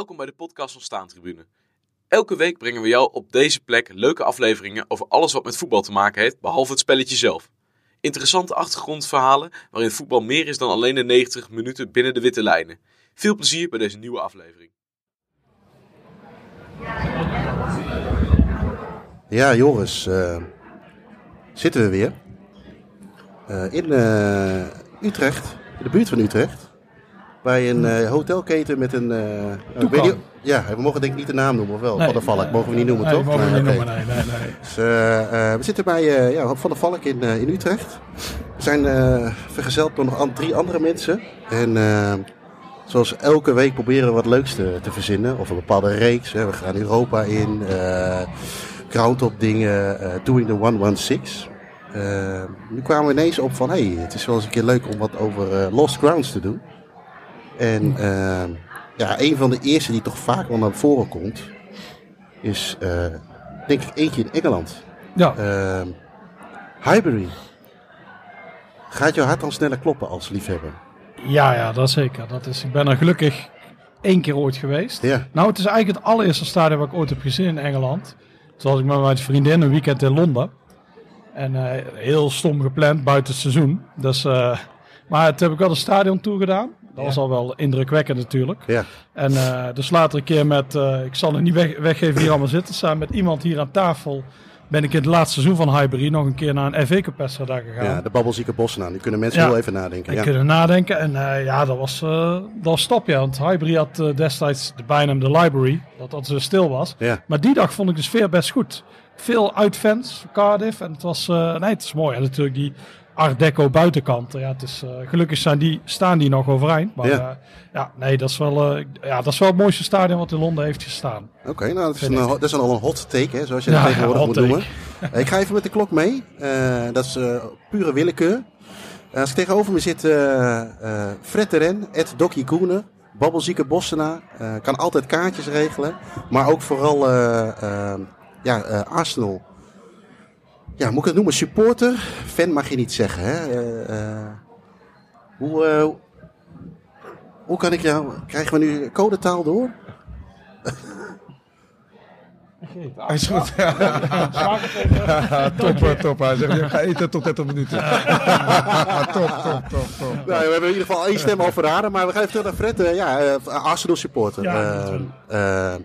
Welkom bij de podcast van Staantribune. Elke week brengen we jou op deze plek leuke afleveringen over alles wat met voetbal te maken heeft, behalve het spelletje zelf. Interessante achtergrondverhalen waarin voetbal meer is dan alleen de 90 minuten binnen de witte lijnen. Veel plezier bij deze nieuwe aflevering. Ja, Joris, eh, zitten we weer. Eh, in eh, Utrecht, in de buurt van Utrecht. Bij een eh, hotelketen met een... weet niet- ja, we mogen denk ik niet de naam noemen, of wel? Nee. van der Valk, mogen we niet noemen, nee, toch? mogen we niet noemen, nee, nee, nee. Dus, eh, we zitten bij ja, Van der Valk in, in Utrecht. We zijn vergezeld door nog drie andere mensen. En zoals elke week proberen we wat leuks te, te verzinnen. Of een bepaalde reeks. Hè. We gaan Europa in. groundtop dingen. doing the 116. Eh, nu kwamen we ineens op van... Hey, het is wel eens een keer leuk om wat over Lost Grounds te doen. En eh, ja, een van de eerste die toch vaak wel naar voren komt... is eh, denk ik eentje in Engeland. Ja, Ehm Highbury. Gaat jouw hart dan sneller kloppen als liefhebber? ja, ja, dat zeker. Dat is, ik ben er gelukkig één keer ooit geweest. Ja. Nou, het is eigenlijk het allereerste stadion wat ik ooit heb gezien in Engeland. Was ik met mijn vriendin een weekend in Londen. En eh, heel stom gepland buiten het seizoen. Dus, eh, maar toen heb ik wel een stadion tour gedaan. Dat was al wel indrukwekkend natuurlijk. Ja. En eh, dus later een keer met, eh, ik zal het niet weg, weggeven hier allemaal zitten, samen met iemand hier aan tafel ben ik in het laatste seizoen van Highbury nog een keer naar een FA Cup wedstrijd gegaan. ja, de babbelzieke bossen aan. Nu kunnen mensen Ja. heel even nadenken. En Ja. kunnen nadenken. En eh, ja, dat was, eh dat was ja. Want Highbury had destijds de bijnaam de Library. Dat dat zo stil was. Ja. Maar die dag vond ik de sfeer best goed. Veel uitfans Cardiff. En het was, nee, het is mooi. En natuurlijk die Art Deco buitenkant. Ja, het is, eh, gelukkig zijn die, staan die nog overeind. Maar Ja. ja, ja nee, dat is, wel, eh, ja, dat is wel het mooiste stadion wat in Londen heeft gestaan. Oké, nou dat is, een, dat is al een hot take, hè, zoals je dat tegenwoordig moet take. noemen. Eh, ik ga even met de klok mee. Eh, dat is eh, pure willekeur. Eh, als ik tegenover me zit eh eh Fred de Ren, Ed Dokkie Koenen, babbelzieke Bossenaar. eh, kan altijd kaartjes regelen. Maar ook vooral eh, eh, ja, eh, Arsenal. Ja, moet ik het noemen? Supporter? Fan mag je niet zeggen, hè? Eh, eh, hoe, eh, hoe kan ik jou... Krijgen we nu codetaal door? Is goed. top, top. Hij zegt, je gaat eten tot 30 minuten. top, top, top, top. Nou, we hebben in ieder geval één stem al verraden, maar we gaan even terug naar Fred. Ja, eh, Arsenal supporter. Ja, Eh, eh,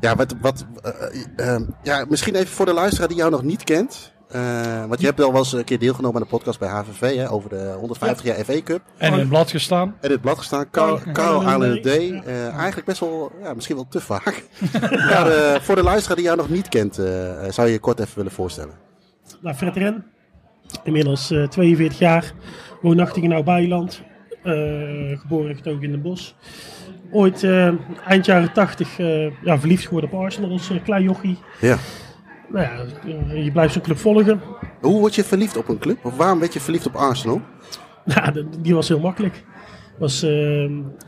ja, wat, wat, ja, misschien even voor de luisteraar die jou nog niet kent. Eh, want je hebt wel wel eens een keer deelgenomen aan de podcast bij HVV hè, over de 150 jaar FA Cup. En in het blad gestaan. En in het blad gestaan, Carl, Carl- Allen D. Eh, eigenlijk best wel, ja, misschien wel te vaak. maar eh, voor de luisteraar die jou nog niet kent, zou je je kort even willen voorstellen. Nou, Fred Ren, inmiddels eh, 42 jaar, woonachtig in Oud-Beiland, geboren en getogen in Den Bosch. Ooit eind jaren 80 eh, ja, verliefd geworden op Arsenal als klein jochie. Ja. Nou ja, je blijft zo'n club volgen. Hoe word je verliefd op een club? Of waarom werd je verliefd op Arsenal? Nou, die was heel makkelijk. Was eh,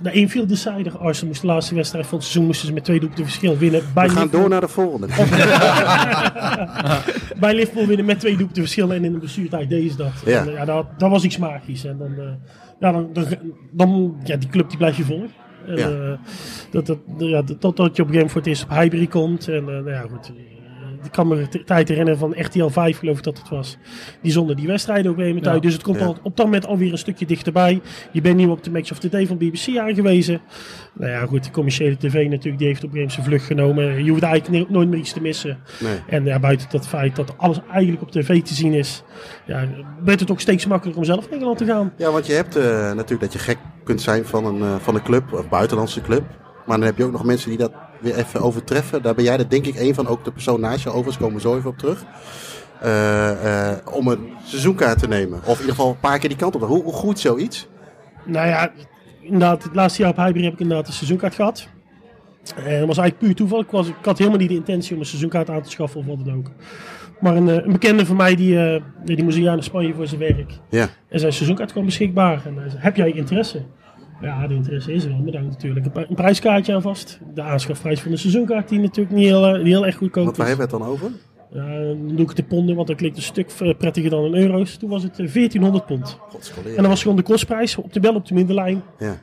de infield decider. Arsenal moest de laatste wedstrijd van het seizoen moesten ze met twee doelpunten verschil winnen. Bij We gaan Liverpool- door naar de volgende. bij Liverpool winnen met twee doelpunten verschil en in de blessuretijd deze dat. Ja. En, ja, dat, dat was iets magisch. En dan, eh, ja, dan, dan, dan, ja, die club die blijf je volgen. En, Ja. eh, dat, dat, ja, dat, totdat je op een gegeven moment voor het eerst op Highbury komt. En eh, nou ja, goed. Ik kan me de tijd herinneren van RTL 5 geloof ik dat het was. Die zonder die wedstrijden ook Ja. uit. Dus het komt al, op dat moment alweer een stukje dichterbij. Je bent nu op de Match of the Day van BBC aangewezen. Nou ja goed, de commerciële tv natuurlijk, die heeft op een zijn vlucht genomen. Je hoeft eigenlijk nooit meer iets te missen. Nee. En ja, buiten dat feit dat alles eigenlijk op tv te zien is, ja, werd het ook steeds makkelijker om zelf naar Engeland te gaan. Ja, want je hebt eh, natuurlijk dat je gek kunt zijn van een, eh, van een club, of buitenlandse club. Maar dan heb je ook nog mensen die dat weer even overtreffen. Daar ben jij er denk ik één van, ook de persoon naast je. Overigens komen we zo even op terug. Eh, eh, om een seizoenkaart te nemen. Of in ieder geval een paar keer die kant op. Hoe, hoe groeit zoiets? Nou ja, inderdaad, het laatste jaar op Highbury heb ik inderdaad een seizoenkaart gehad. En dat was eigenlijk puur toeval. Ik, was, ik had helemaal niet de intentie om een seizoenkaart aan te schaffen of wat dan ook. Maar een, eh, een bekende van mij, die, eh, die moest een jaar naar Spanje voor zijn werk. Ja. En zijn seizoenkaart kwam beschikbaar. En hij zei, heb jij interesse? Ja, de interesse is er wel. Maar daar natuurlijk een, pri- een prijskaartje aan vast. De aanschafprijs van de seizoenkaart die natuurlijk niet heel, eh, niet heel erg goedkoop waar is. hebben we het dan over? Ja, dan doe ik de ponden, want dat klinkt een stuk eh, prettiger dan in euro's. Toen was het eh, 1400 pond. Godscolleer. En dat was gewoon de kostprijs op de bel op de middenlijn. Ja.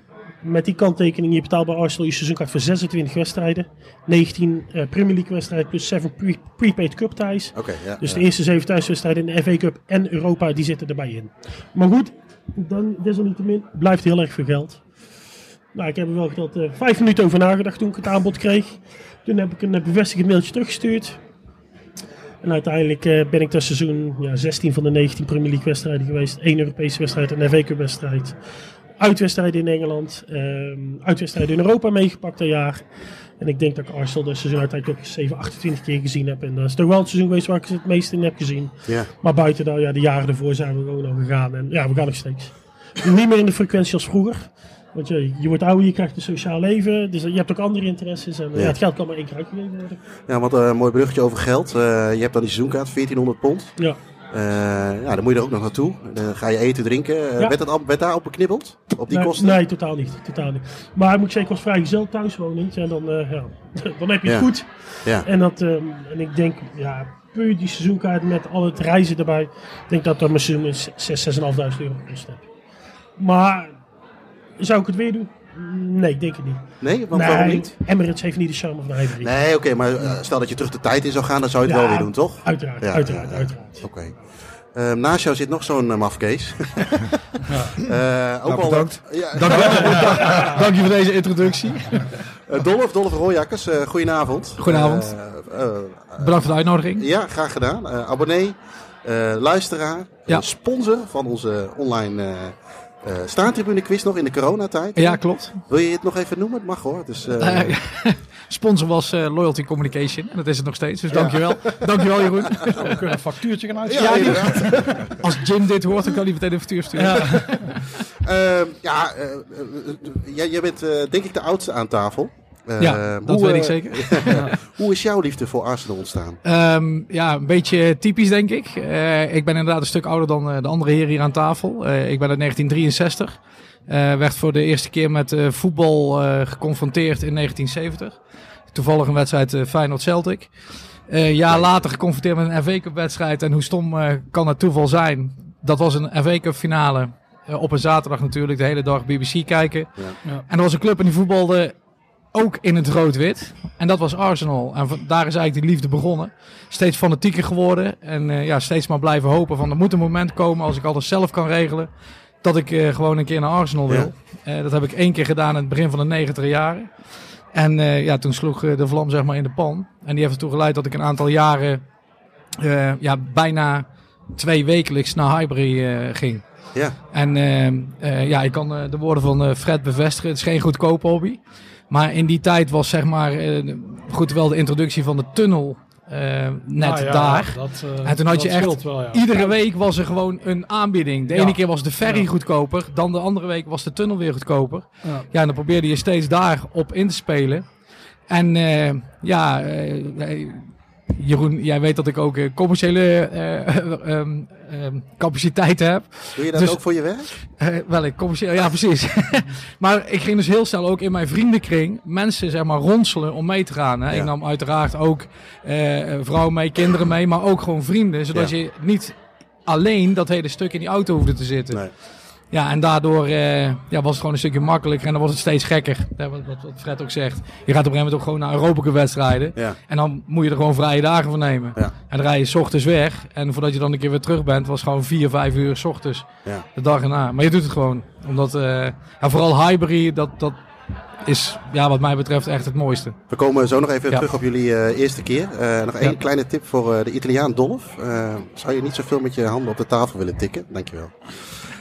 met die kanttekening, je betaalt bij Arsenal je seizoenkaart voor 26 wedstrijden. 19 eh, Premier League wedstrijden plus 7 pre- prepaid cup ties. Ja. Dus ja. de eerste zeven thuiswedstrijden in de FA Cup en Europa, die zitten erbij in. Maar goed, dan desalniettemin blijft heel erg veel geld. Nou, ik heb er wel geteld, eh, vijf minuten over nagedacht toen ik het aanbod kreeg. Toen heb ik een eh, bevestigend mailtje teruggestuurd. En uiteindelijk eh, ben ik dat seizoen ja, 16 van de 19 Premier League wedstrijden geweest. één Europese wedstrijd en een FA Cup wedstrijd. Uitwedstrijden in Engeland. ehm uitwedstrijden in Europa meegepakt dat jaar. En ik denk dat ik Arsenal dat seizoen uiteindelijk ook 7, 28 keer gezien heb. En dat is toch wel het seizoen geweest waar ik het meest in heb gezien. Ja. Maar buiten dat, ja, de jaren ervoor zijn we gewoon al gegaan. En ja, we gaan nog steeds. Niet meer in de frequentie als vroeger. Want je, je wordt ouder, je krijgt een sociaal leven. Dus je hebt ook andere interesses. En ja. Ja. het geld kan maar één keer uitgegeven worden. Ja, want eh, een mooi bruggetje over geld. Eh, je hebt dan die seizoenkaart, 1400 pond. Ja. Eh, ja, dan moet je er ook nog naartoe. Dan ga je eten, drinken. Eh, Ja. werd, dat werd daar op beknibbeld? Op die nee, kosten? Nee, totaal niet. Totaal niet. Maar moet zeker als vrijgezel thuis wonen. En dan, eh, ja, dan heb je het Ja. goed. Ja. En, dat, ehm, en ik denk, ja, puur die seizoenkaart met al het reizen erbij. Ik denk dat dat 6, 6.500 euro heeft. Maar zou ik het weer doen? Nee, ik denk het niet. Nee, want waarom niet? Emirates heeft niet de charme van de Ivory. Nee, oké, maar eh, stel dat je terug de tijd in zou gaan, dan zou je het Ja, wel weer doen, toch? Uiteraard, Ja, uiteraard, ja, ja. uiteraard. Oké. Ehm, naast jou zit nog zo'n uh, mafkees. Eh, ook Nou, al, bedankt. Ja, Dank, dank je voor deze introductie. Dolf, Dolf Rooijakkers, eh goedenavond. Goedenavond. Eh, eh, Bedankt voor de uitnodiging. ja, graag gedaan. Eh, abonnee, eh, luisteraar, Ja. sponsor van onze online eh staantribune quiz nog in de coronatijd. Ja, klopt. Wil je het nog even noemen? Het mag hoor. Dus, eh, Eh, sponsor was eh, Loyalty Communication. En dat is het nog steeds. Dus dankjewel. Dankjewel Jeroen. We kunnen een factuurtje gaan ja, uitschrijven. inderdaad. Als Jim dit hoort, dan kan hij meteen een factuur sturen. Ja. Ehm, ja, jij, jij bent eh, denk ik de oudste aan tafel. Eh, Ja, dat hoe, weet ik eh, zeker. Hoe is jouw liefde voor Arsenal ontstaan? Ehm, ja, een beetje typisch denk ik. Eh, ik ben inderdaad een stuk ouder dan eh, de andere heren hier aan tafel. Eh, ik ben uit 1963. Eh, werd voor de eerste keer met eh, voetbal eh, geconfronteerd in 1970. Toevallig een wedstrijd eh, Feyenoord-Celtic. Eh, een jaar later geconfronteerd met een FA Cup wedstrijd. En hoe stom kan het toeval zijn? Dat was een FA Cup finale. Op een zaterdag natuurlijk, de hele dag BBC kijken. Ja. Ja. En er was een club en die voetbalde ook in het rood-wit. En dat was Arsenal. En daar is eigenlijk die liefde begonnen. Steeds fanatieker geworden. En eh, ja, steeds maar blijven hopen van er moet een moment komen als ik alles zelf kan regelen. Dat ik eh, gewoon een keer naar Arsenal wil. Eh, dat heb ik één keer gedaan in het begin van de negentig jaren. En ja, toen sloeg de vlam zeg maar in de pan. En die heeft ertoe geleid dat ik een aantal jaren ja, bijna twee wekelijks naar Highbury ging. Ja, En eh, eh, ja, ik kan de woorden van Fred bevestigen. Het is geen goedkope hobby. Maar in die tijd was zeg maar eh, goed wel de introductie van de tunnel eh, net Ah, ja, daar. Dat, eh, En toen had je echt scheelt wel, ja. Iedere week was er gewoon een aanbieding. De Ja. ene keer was de ferry goedkoper. Dan de andere week was de tunnel weer goedkoper. Ja. En dan probeerde je steeds daarop in te spelen. En ja, Jeroen, jij weet dat ik ook commerciële eh, ehm, capaciteiten heb. doe je dat Dus- ook voor je werk? Eh, wel, ik ja precies. maar ik ging dus heel snel ook in mijn vriendenkring mensen zeg maar ronselen om mee te gaan. Hè. Ja. Ik nam uiteraard ook eh, vrouwen mee, kinderen mee, maar ook gewoon vrienden. Zodat Ja. je niet alleen dat hele stuk in die auto hoefde te zitten. Nee. Ja, en daardoor eh, ja, was het gewoon een stukje makkelijker en dan was het steeds gekker. Wat, wat, Fred ook zegt. Je gaat op een gegeven moment ook gewoon naar Europa wedstrijden. Ja. En dan moet je er gewoon vrije dagen van nemen. Ja. En dan rij je 's ochtends weg. En voordat je dan een keer weer terug bent, was het gewoon 4, 5 uur 's ochtends. Ja. De dag erna. Maar je doet het gewoon. Omdat, eh, vooral Highbury, dat, dat is ja, wat mij betreft echt het mooiste. We komen zo nog even terug op jullie eh, eerste keer. Eh, nog één kleine tip voor de Italiaan Dolf. Zou je niet zoveel met je handen op de tafel willen tikken? Dankjewel.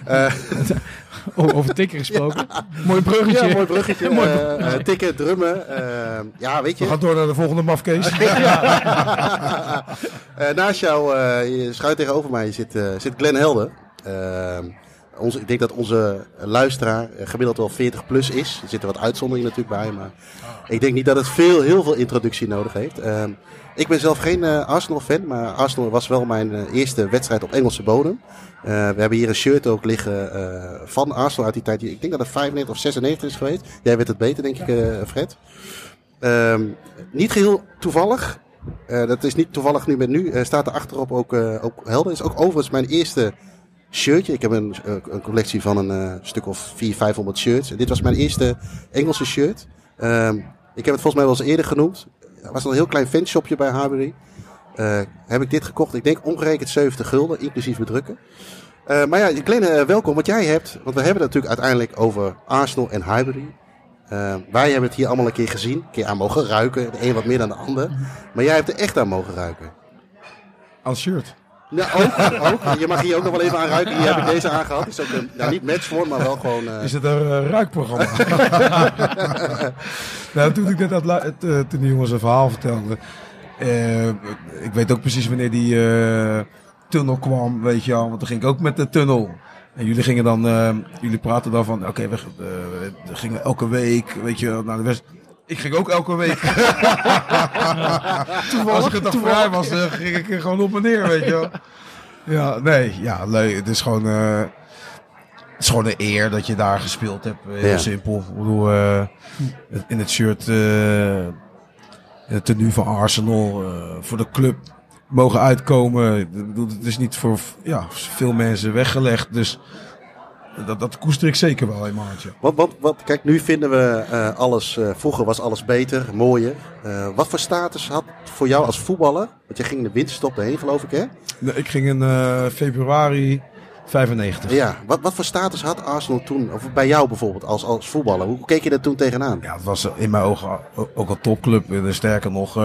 Eh over tikken gesproken. Mooi bruggetje. ja, mooi bruggetje. Eh, tikken, drummen. eh, ja, weet We je. gaan door naar de volgende mafkees. Eh, naast jou, schuin tegenover mij, zit, zit Glenn Helder. Ik denk dat onze luisteraar eh, gemiddeld wel 40 plus is. Er zitten wat uitzonderingen natuurlijk bij, maar ik denk niet dat het veel, heel veel introductie nodig heeft. Eh, ik ben zelf geen eh, Arsenal-fan, maar Arsenal was wel mijn eh, eerste wedstrijd op Engelse bodem. We hebben hier een shirt ook liggen van Arsenal uit die tijd. Ik denk dat het 95 of 96 is geweest. Jij weet het beter, denk ik, Fred. Ehm, niet geheel toevallig. Dat is niet toevallig nu met nu. Staat er achterop ook, eh, ook helder. Is ook overigens mijn eerste shirtje. Ik heb een, eh, een collectie van een eh, stuk of 400, 500 shirts. Dit was mijn eerste Engelse shirt. Ehm, ik heb het volgens mij wel eens eerder genoemd. Er was een heel klein fanshopje bij Highbury. Eh, heb ik dit gekocht. Ik denk omgerekend 70 gulden, inclusief bedrukken. Eh, maar ja, Glenn, eh, welkom. Wat jij hebt, want we hebben het natuurlijk uiteindelijk over Arsenal en Highbury. Eh, wij hebben het hier allemaal een keer gezien. Een keer aan mogen ruiken. De een wat meer dan de ander. Maar jij hebt er echt aan mogen ruiken. Als shirt. Ja, ook, ook. Je mag hier ook nog wel even aan ruiken. Die heb ik deze aangehad. Is ook een, nou, niet matchvorm, maar wel gewoon... eh, Is het een eh, ruikprogramma? nou, toen ik net het, eh, toen die jongens een verhaal vertelden. ik weet ook precies wanneer die tunnel kwam, weet je wel. Want dan ging ik ook met de tunnel. En jullie gingen dan, jullie praten dan van, oké, we, we gingen elke week, weet je, wel, naar de west. Ik ging ook elke week. Als ik het dan vrij was, eh, ging ik er gewoon op en neer, weet je wel. Ja, nee, ja, leuk. Het is gewoon, eh, het is gewoon een eer dat je daar gespeeld hebt. Heel Ja. simpel. Ik bedoel, eh, in het shirt, eh, in het tenue van Arsenal, eh, voor de club mogen uitkomen. Ik bedoel, Het is niet voor ja, veel mensen weggelegd. Dus dat, dat koester ik zeker wel een maandje. Wat, wat, wat, kijk, nu vinden we eh, alles. eh, vroeger was alles beter, mooier. Eh, wat voor status had voor jou als voetballer? Want je ging in de winterstop heen, geloof ik, hè? Nee, Ik ging in februari 95. Ja. Wat, wat voor status had Arsenal toen? Of bij jou bijvoorbeeld als, als voetballer? Hoe keek je daar toen tegenaan? Ja, het was in mijn ogen ook een topclub. En sterker nog,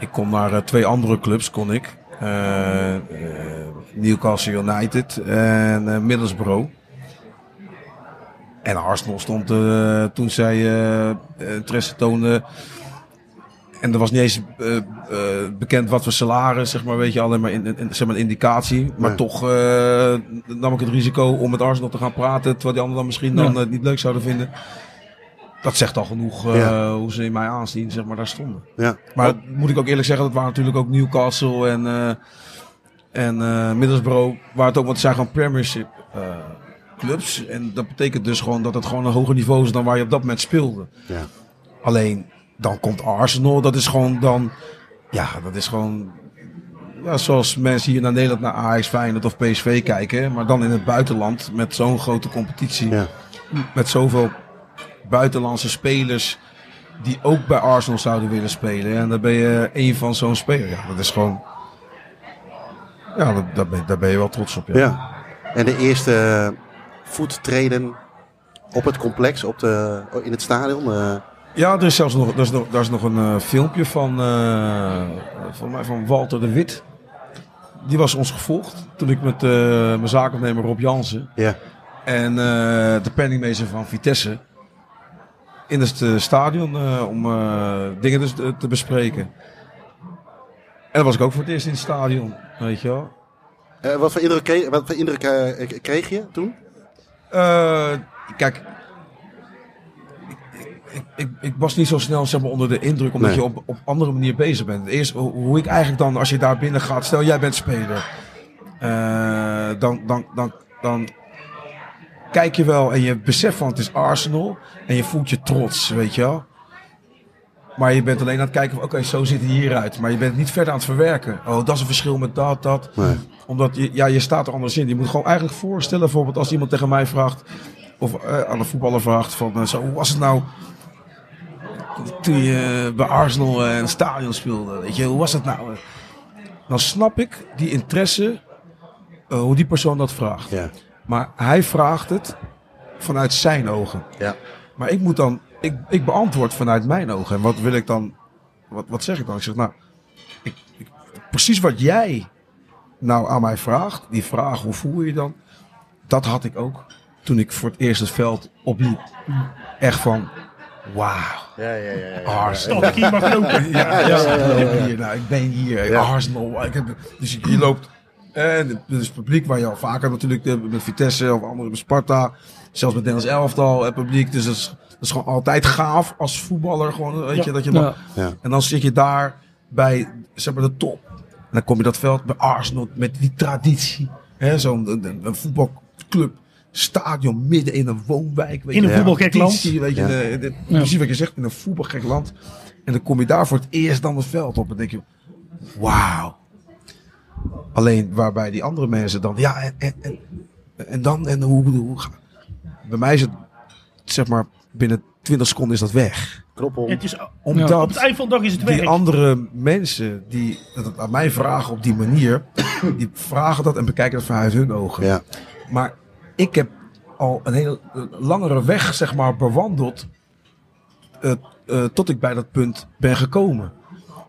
ik kon naar twee andere clubs, kon ik. Newcastle United en Middlesbrough. En Arsenal stond eh, toen zij eh, interesse toonden. En er was niet eens eh, eh, bekend wat voor salaris, zeg maar, weet je, alleen maar, in, in- zeg maar een indicatie. Maar Nee. toch eh, nam ik het risico om met Arsenal te gaan praten, terwijl die anderen dan misschien dan Ja. eh, niet leuk zouden vinden. Dat zegt al genoeg eh, Ja. hoe ze in mij aanzien, zeg maar, daar stonden. Ja. Maar moet ik ook eerlijk zeggen, dat waren natuurlijk ook Newcastle en, eh en eh Middlesbrough, waar het ook, want het zijn gewoon Premiership eh, clubs. En dat betekent dus gewoon dat het gewoon een hoger niveau is dan waar je op dat moment speelde. Ja. Alleen, dan komt Arsenal, dat is gewoon dan, ja, dat is gewoon, ja, zoals mensen hier naar Nederland naar Ajax, Feyenoord of PSV kijken, maar dan in het buitenland met zo'n grote competitie, Ja. met zoveel buitenlandse spelers die ook bij Arsenal zouden willen spelen. En dan ben je een van zo'n speler. Ja, dat is gewoon, ja, dat, daar, ben, daar ben je wel trots op. Ja. ja. En de eerste eh, voettreden op het complex, op de, in het stadion. eh, Ja, er is zelfs nog, daar is nog, daar is nog een eh, filmpje van, eh, van, mij, van Walter de Wit. Die was ons gevolgd toen ik met mijn zaakwaarnemer Rob Jansen ja. en de penningmeester van Vitesse in het stadion om dingen dus te, te bespreken. En dan was ik ook voor het eerst in het stadion, weet je wel. Wat voor indruk, kreeg, wat voor indruk kreeg je toen? Eh, kijk, ik, ik, was niet zo snel zeg maar, onder de indruk, omdat Nee. je op, op andere manier bezig bent. Eerst hoe, hoe ik eigenlijk dan, als je daar binnen gaat, stel jij bent speler, eh, dan, dan, dan, dan kijk je wel en je beseft van het is Arsenal en je voelt je trots, weet je wel. Maar je bent alleen aan het kijken van, oké, zo ziet hij hieruit. Maar je bent niet verder aan het verwerken. Oh, dat is een verschil met dat, dat Nee. omdat je, ja, je staat er anders in. Je moet gewoon eigenlijk voorstellen, bijvoorbeeld als iemand tegen mij vraagt, of eh, aan een voetballer vraagt van, eh, zo, hoe was het nou toen je bij Arsenal eh, een stadion speelde? Weet je, hoe was het nou? Dan snap ik die interesse, eh, hoe die persoon dat vraagt. Ja. Maar hij vraagt het vanuit zijn ogen. Ja. Maar ik moet dan, ik, ik beantwoord vanuit mijn ogen. En wat wil ik dan, wat, wat zeg ik dan? Ik zeg, nou, ik, ik- precies wat jij nou aan mij vraagt, die vraag, hoe voel je je dan? Dat had ik ook toen ik voor het eerst het veld opliep. Echt van, wauw, Ja, ja, ja. ja. Arsenal. Hier mag lopen. Ja, ja, ik ben hier, nou, ik ben hier, Ja. Arsenal. Ik heb, dus je, je loopt, en het is publiek waar je al vaker natuurlijk eh, met Vitesse of andere met Sparta, zelfs met Nederlands elftal, het publiek. Dus dat is, dat is gewoon altijd gaaf als voetballer, gewoon, weet je, dat je dan, en dan zit je daar bij, zeg maar, de top. En dan kom je dat veld bij Arsenal met die traditie. hè, Zo'n een, een voetbalclub, stadion midden in een woonwijk. Weet In een voetbalgek land. Weet je, Ja. de- de- precies wat je zegt, in een voetbalgek land. En dan kom je daar voor het eerst dan het veld op. En denk je, wauw. Alleen waarbij die andere mensen dan, ja, en, en, en, en dan, en hoe, hoe, Bij mij is het, zeg maar, binnen 20 seconden is dat weg. Om. Het is, Omdat op het eind van de dag is het die werk. andere mensen die het aan mij vragen op die manier, die vragen dat en bekijken dat vanuit hun ogen. Ja. Maar ik heb al een hele langere weg, zeg maar, bewandeld. eh, eh, tot ik bij dat punt ben gekomen.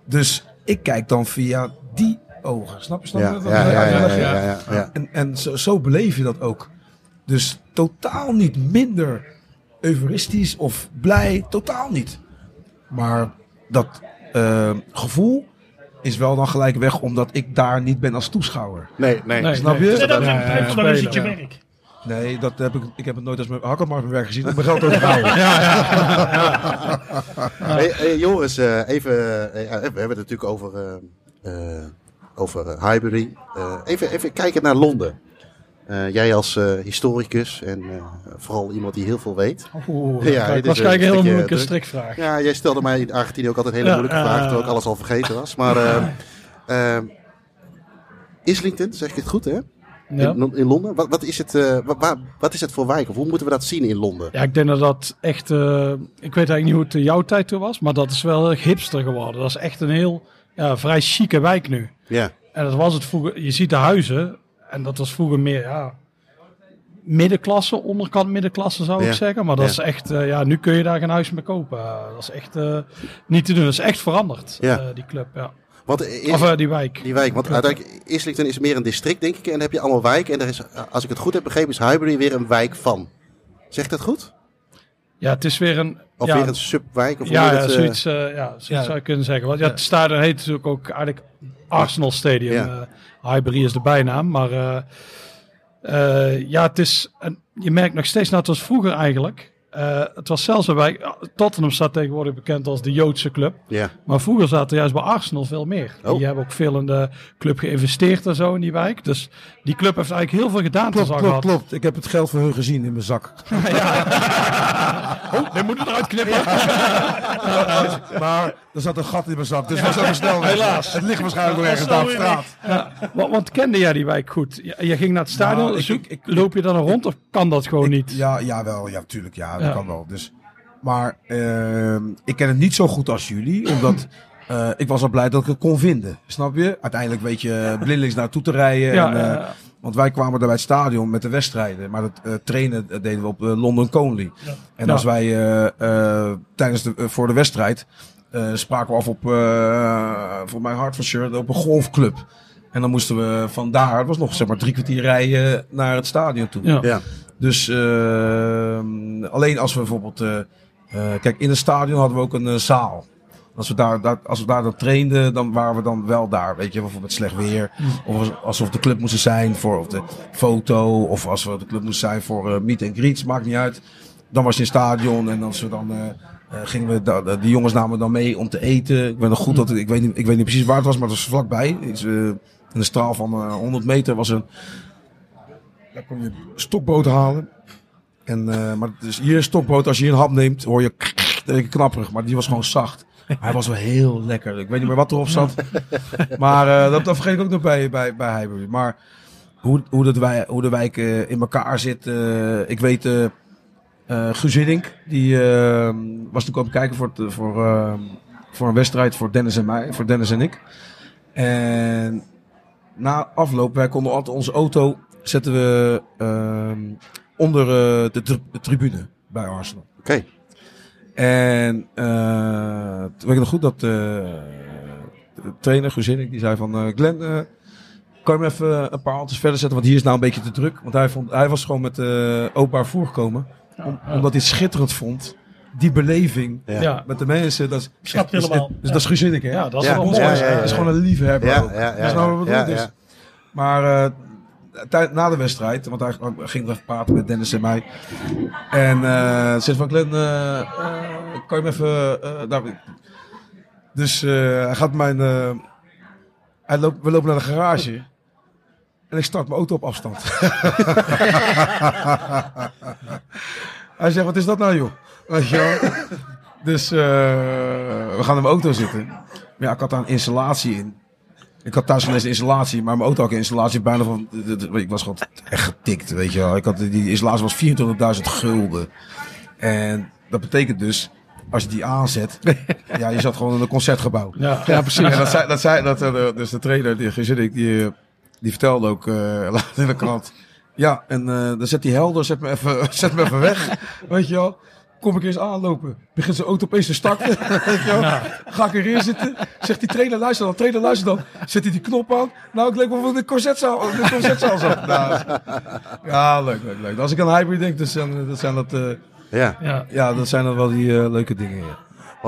Dus ik kijk dan via die ogen. Snap je? Snap je Ja, dat? ja, ja, ja, ja, ja, ja, ja. En, en zo, zo beleef je dat ook. Dus totaal niet minder euforistisch of blij. Totaal niet. Maar dat eh, gevoel is wel dan gelijk weg, omdat ik daar niet ben als toeschouwer. Nee, nee. Nee, Snap je? Nee, dat is Ja, op het ja, je werk. Nee, dat heb ik, ik heb het nooit als mijn hakkelmarkt mijn werk gezien. Ik mijn geld overgehouden. Hey, hey, Joris, eh, even, eh, ja, we hebben het natuurlijk over, eh, eh, over Highbury. Eh, even, even kijken naar Londen. Eh, jij als eh, historicus en eh, vooral iemand die heel veel weet. Oeh, Ja, dit is waarschijnlijk een stukje moeilijke druk. strikvraag. Ja, jij stelde mij in Argentinië ook altijd hele moeilijke vragen, terwijl ik alles al vergeten was. Maar Islington, zeg ik het goed hè? Ja. In, in Londen. Wat, wat, is het, eh, wa- wa- wat is het voor wijk? Of hoe moeten we dat zien in Londen? Ja, ik denk dat dat echt. ik weet eigenlijk niet hoe het in jouw tijd toen was, maar dat is wel heel erg hipster geworden. Dat is echt een heel ja, vrij chique wijk nu. Ja, En dat was het vroeger. Je ziet de huizen, en dat was vroeger meer ja, middenklasse, onderkant middenklasse zou Ja. ik zeggen. Maar dat Ja. is echt. eh, ja, nu kun je daar geen huis meer kopen. Eh, dat is echt eh, niet te doen. Dat is echt veranderd, Ja. die club. Ja. want is, Of eh, die wijk. die wijk, want uiteindelijk Islington is meer een district denk ik. En dan heb je allemaal wijken. En er is, als ik het goed heb begrepen, is Highbury weer een wijk van. Zegt dat goed? Ja, het is weer een. Of ja, weer een subwijk? Of Ja, dat, eh, zoiets, ja, zoiets Ja. zou je kunnen zeggen. Want ja, het stadion heet natuurlijk ook eigenlijk Arsenal Stadium. Highbury is de bijnaam. Maar eh, eh, ja, het is, je merkt nog steeds, net als vroeger eigenlijk. Eh, het was zelfs een wijk, Tottenham staat tegenwoordig bekend als de Joodse club. Ja, Maar vroeger zaten juist bij Arsenal veel meer. Oh. Die hebben ook veel in de club geïnvesteerd en zo in die wijk. Dus die club heeft eigenlijk heel veel gedaan. Klopt, klopt, gehad. klopt. Ik heb het geld van hun gezien in mijn zak. Oh, dit moet het eruit knippen. Maar er zat een gat in mijn zak, dus was even snel. Helaas. Het ligt waarschijnlijk wel ergens daar op straat. Ja, want, want kende jij die wijk goed? Je, je ging naar het stadion, Nou, ik- zoek- ik- ik- loop je dan er rond of kan dat gewoon niet? Ja, jawel, ja, tuurlijk. Ja, dat Ja. kan wel. Dus, maar ehm, ik ken het niet zo goed als jullie, omdat eh, ik was al blij dat ik het kon vinden. Snap je? Uiteindelijk weet je blindelings naartoe te rijden. Ja, en, eh, ja, ja. Want wij kwamen daar bij het stadion met de wedstrijden. Maar dat eh, trainen eh, deden we op eh, London Conley. En Ja. als wij eh, eh, tijdens de, eh, voor de wedstrijd eh, spraken we af op, eh voor mijn Hertfordshire, op een golfclub. En dan moesten we vandaar, het was nog zeg maar drie kwartier rijden naar het stadion toe. Ja. Dus eh, alleen als we bijvoorbeeld, eh, eh, kijk in het stadion hadden we ook een zaal. Als we, daar, daar, als we daar dan trainden, dan waren we dan wel daar. Weet je, bijvoorbeeld slecht weer. Of als- als we op de club moesten zijn voor of de foto. Of als we de club moesten zijn voor meet and greets, maakt niet uit. Dan was je in het stadion en als we dan gingen we, da- die jongens namen dan mee om te eten. Ik weet nog goed dat, ik weet niet, ik weet niet precies waar het was, maar het was vlakbij. Iets, in een straal van eh, 100 meter was een, daar kon je stokboot halen. En, eh, maar dus hier een stokboot, als je een hap neemt, hoor je knapperig. Maar die was gewoon zacht. Hij was wel heel lekker. Ik weet niet meer wat erop zat. maar eh, dat, dat vergeet ik ook nog bij, bij, bij Highbury. Maar hoe, hoe, dat wij, hoe de wijk in elkaar zit. eh, ik weet, Hiddink, die was toen komen kijken voor, het, voor, voor een wedstrijd voor Dennis en mij, voor Dennis en ik. En na afloop, wij konden altijd onze auto zetten we ehm, onder eh, de, tri- de tribune bij Arsenal. Oké. En eh toen weet ik nog goed dat eh, de trainer Hiddink, die zei van eh Glenn, eh, kan je me even een paar handjes verder zetten, want hier is nou een beetje te druk. Want hij, vond, hij was gewoon met eh openbaar om- omdat hij het schitterend vond. Die beleving Ja. Ja. met de mensen, dat is, Snap dus, helemaal. dus dat is Hiddink, hè? Ja, dat is Ja, wel ja, mooi. ja, hè? ja, Dat is gewoon een liefhebber Ja, ook. ja, ja, Dat is nou wat ik ja, dus. Maar eh, na de wedstrijd, want hij ging even praten met Dennis en mij. En eh zegt van Glenn, eh, eh, kan je me even... Dus hij gaat mijn... hij loopt, we lopen naar de garage. En ik start mijn auto op afstand. hij zegt, wat is dat nou joh? Weet je? Dus we gaan in mijn auto zitten. Maar ja, ik had daar een installatie in. Ik had thuis geen installatie, maar mijn auto had een installatie bijna van... Ik was gewoon echt getikt, weet je wel. Ik had, die installatie was 24.000 gulden. En dat betekent dus, als je die aanzet... ja, je zat gewoon in een concertgebouw. Ja. Ja, precies. En dat zei, dat zei dat, eh, dus de trainer, die, die, die, die vertelde ook eh, later in de krant. Ja, en eh, dan zet die helder, zet me even, zet me even weg. Weet je wel. Kom ik eens aanlopen. Begint zijn auto opeens te starten. Weet je wel. Ga ik erin zitten. Zegt die trainer, luister dan. Trainer, luister dan. Zet hij die knop aan. Nou, ik leek wel in de concertzaal, de concertzaal zat. Nou, ja, leuk, leuk, leuk. Als ik aan hybrid denk, dan zijn dat, zijn dat, eh, Ja, Ja. dat zijn dan wel die eh, leuke dingen. Ja,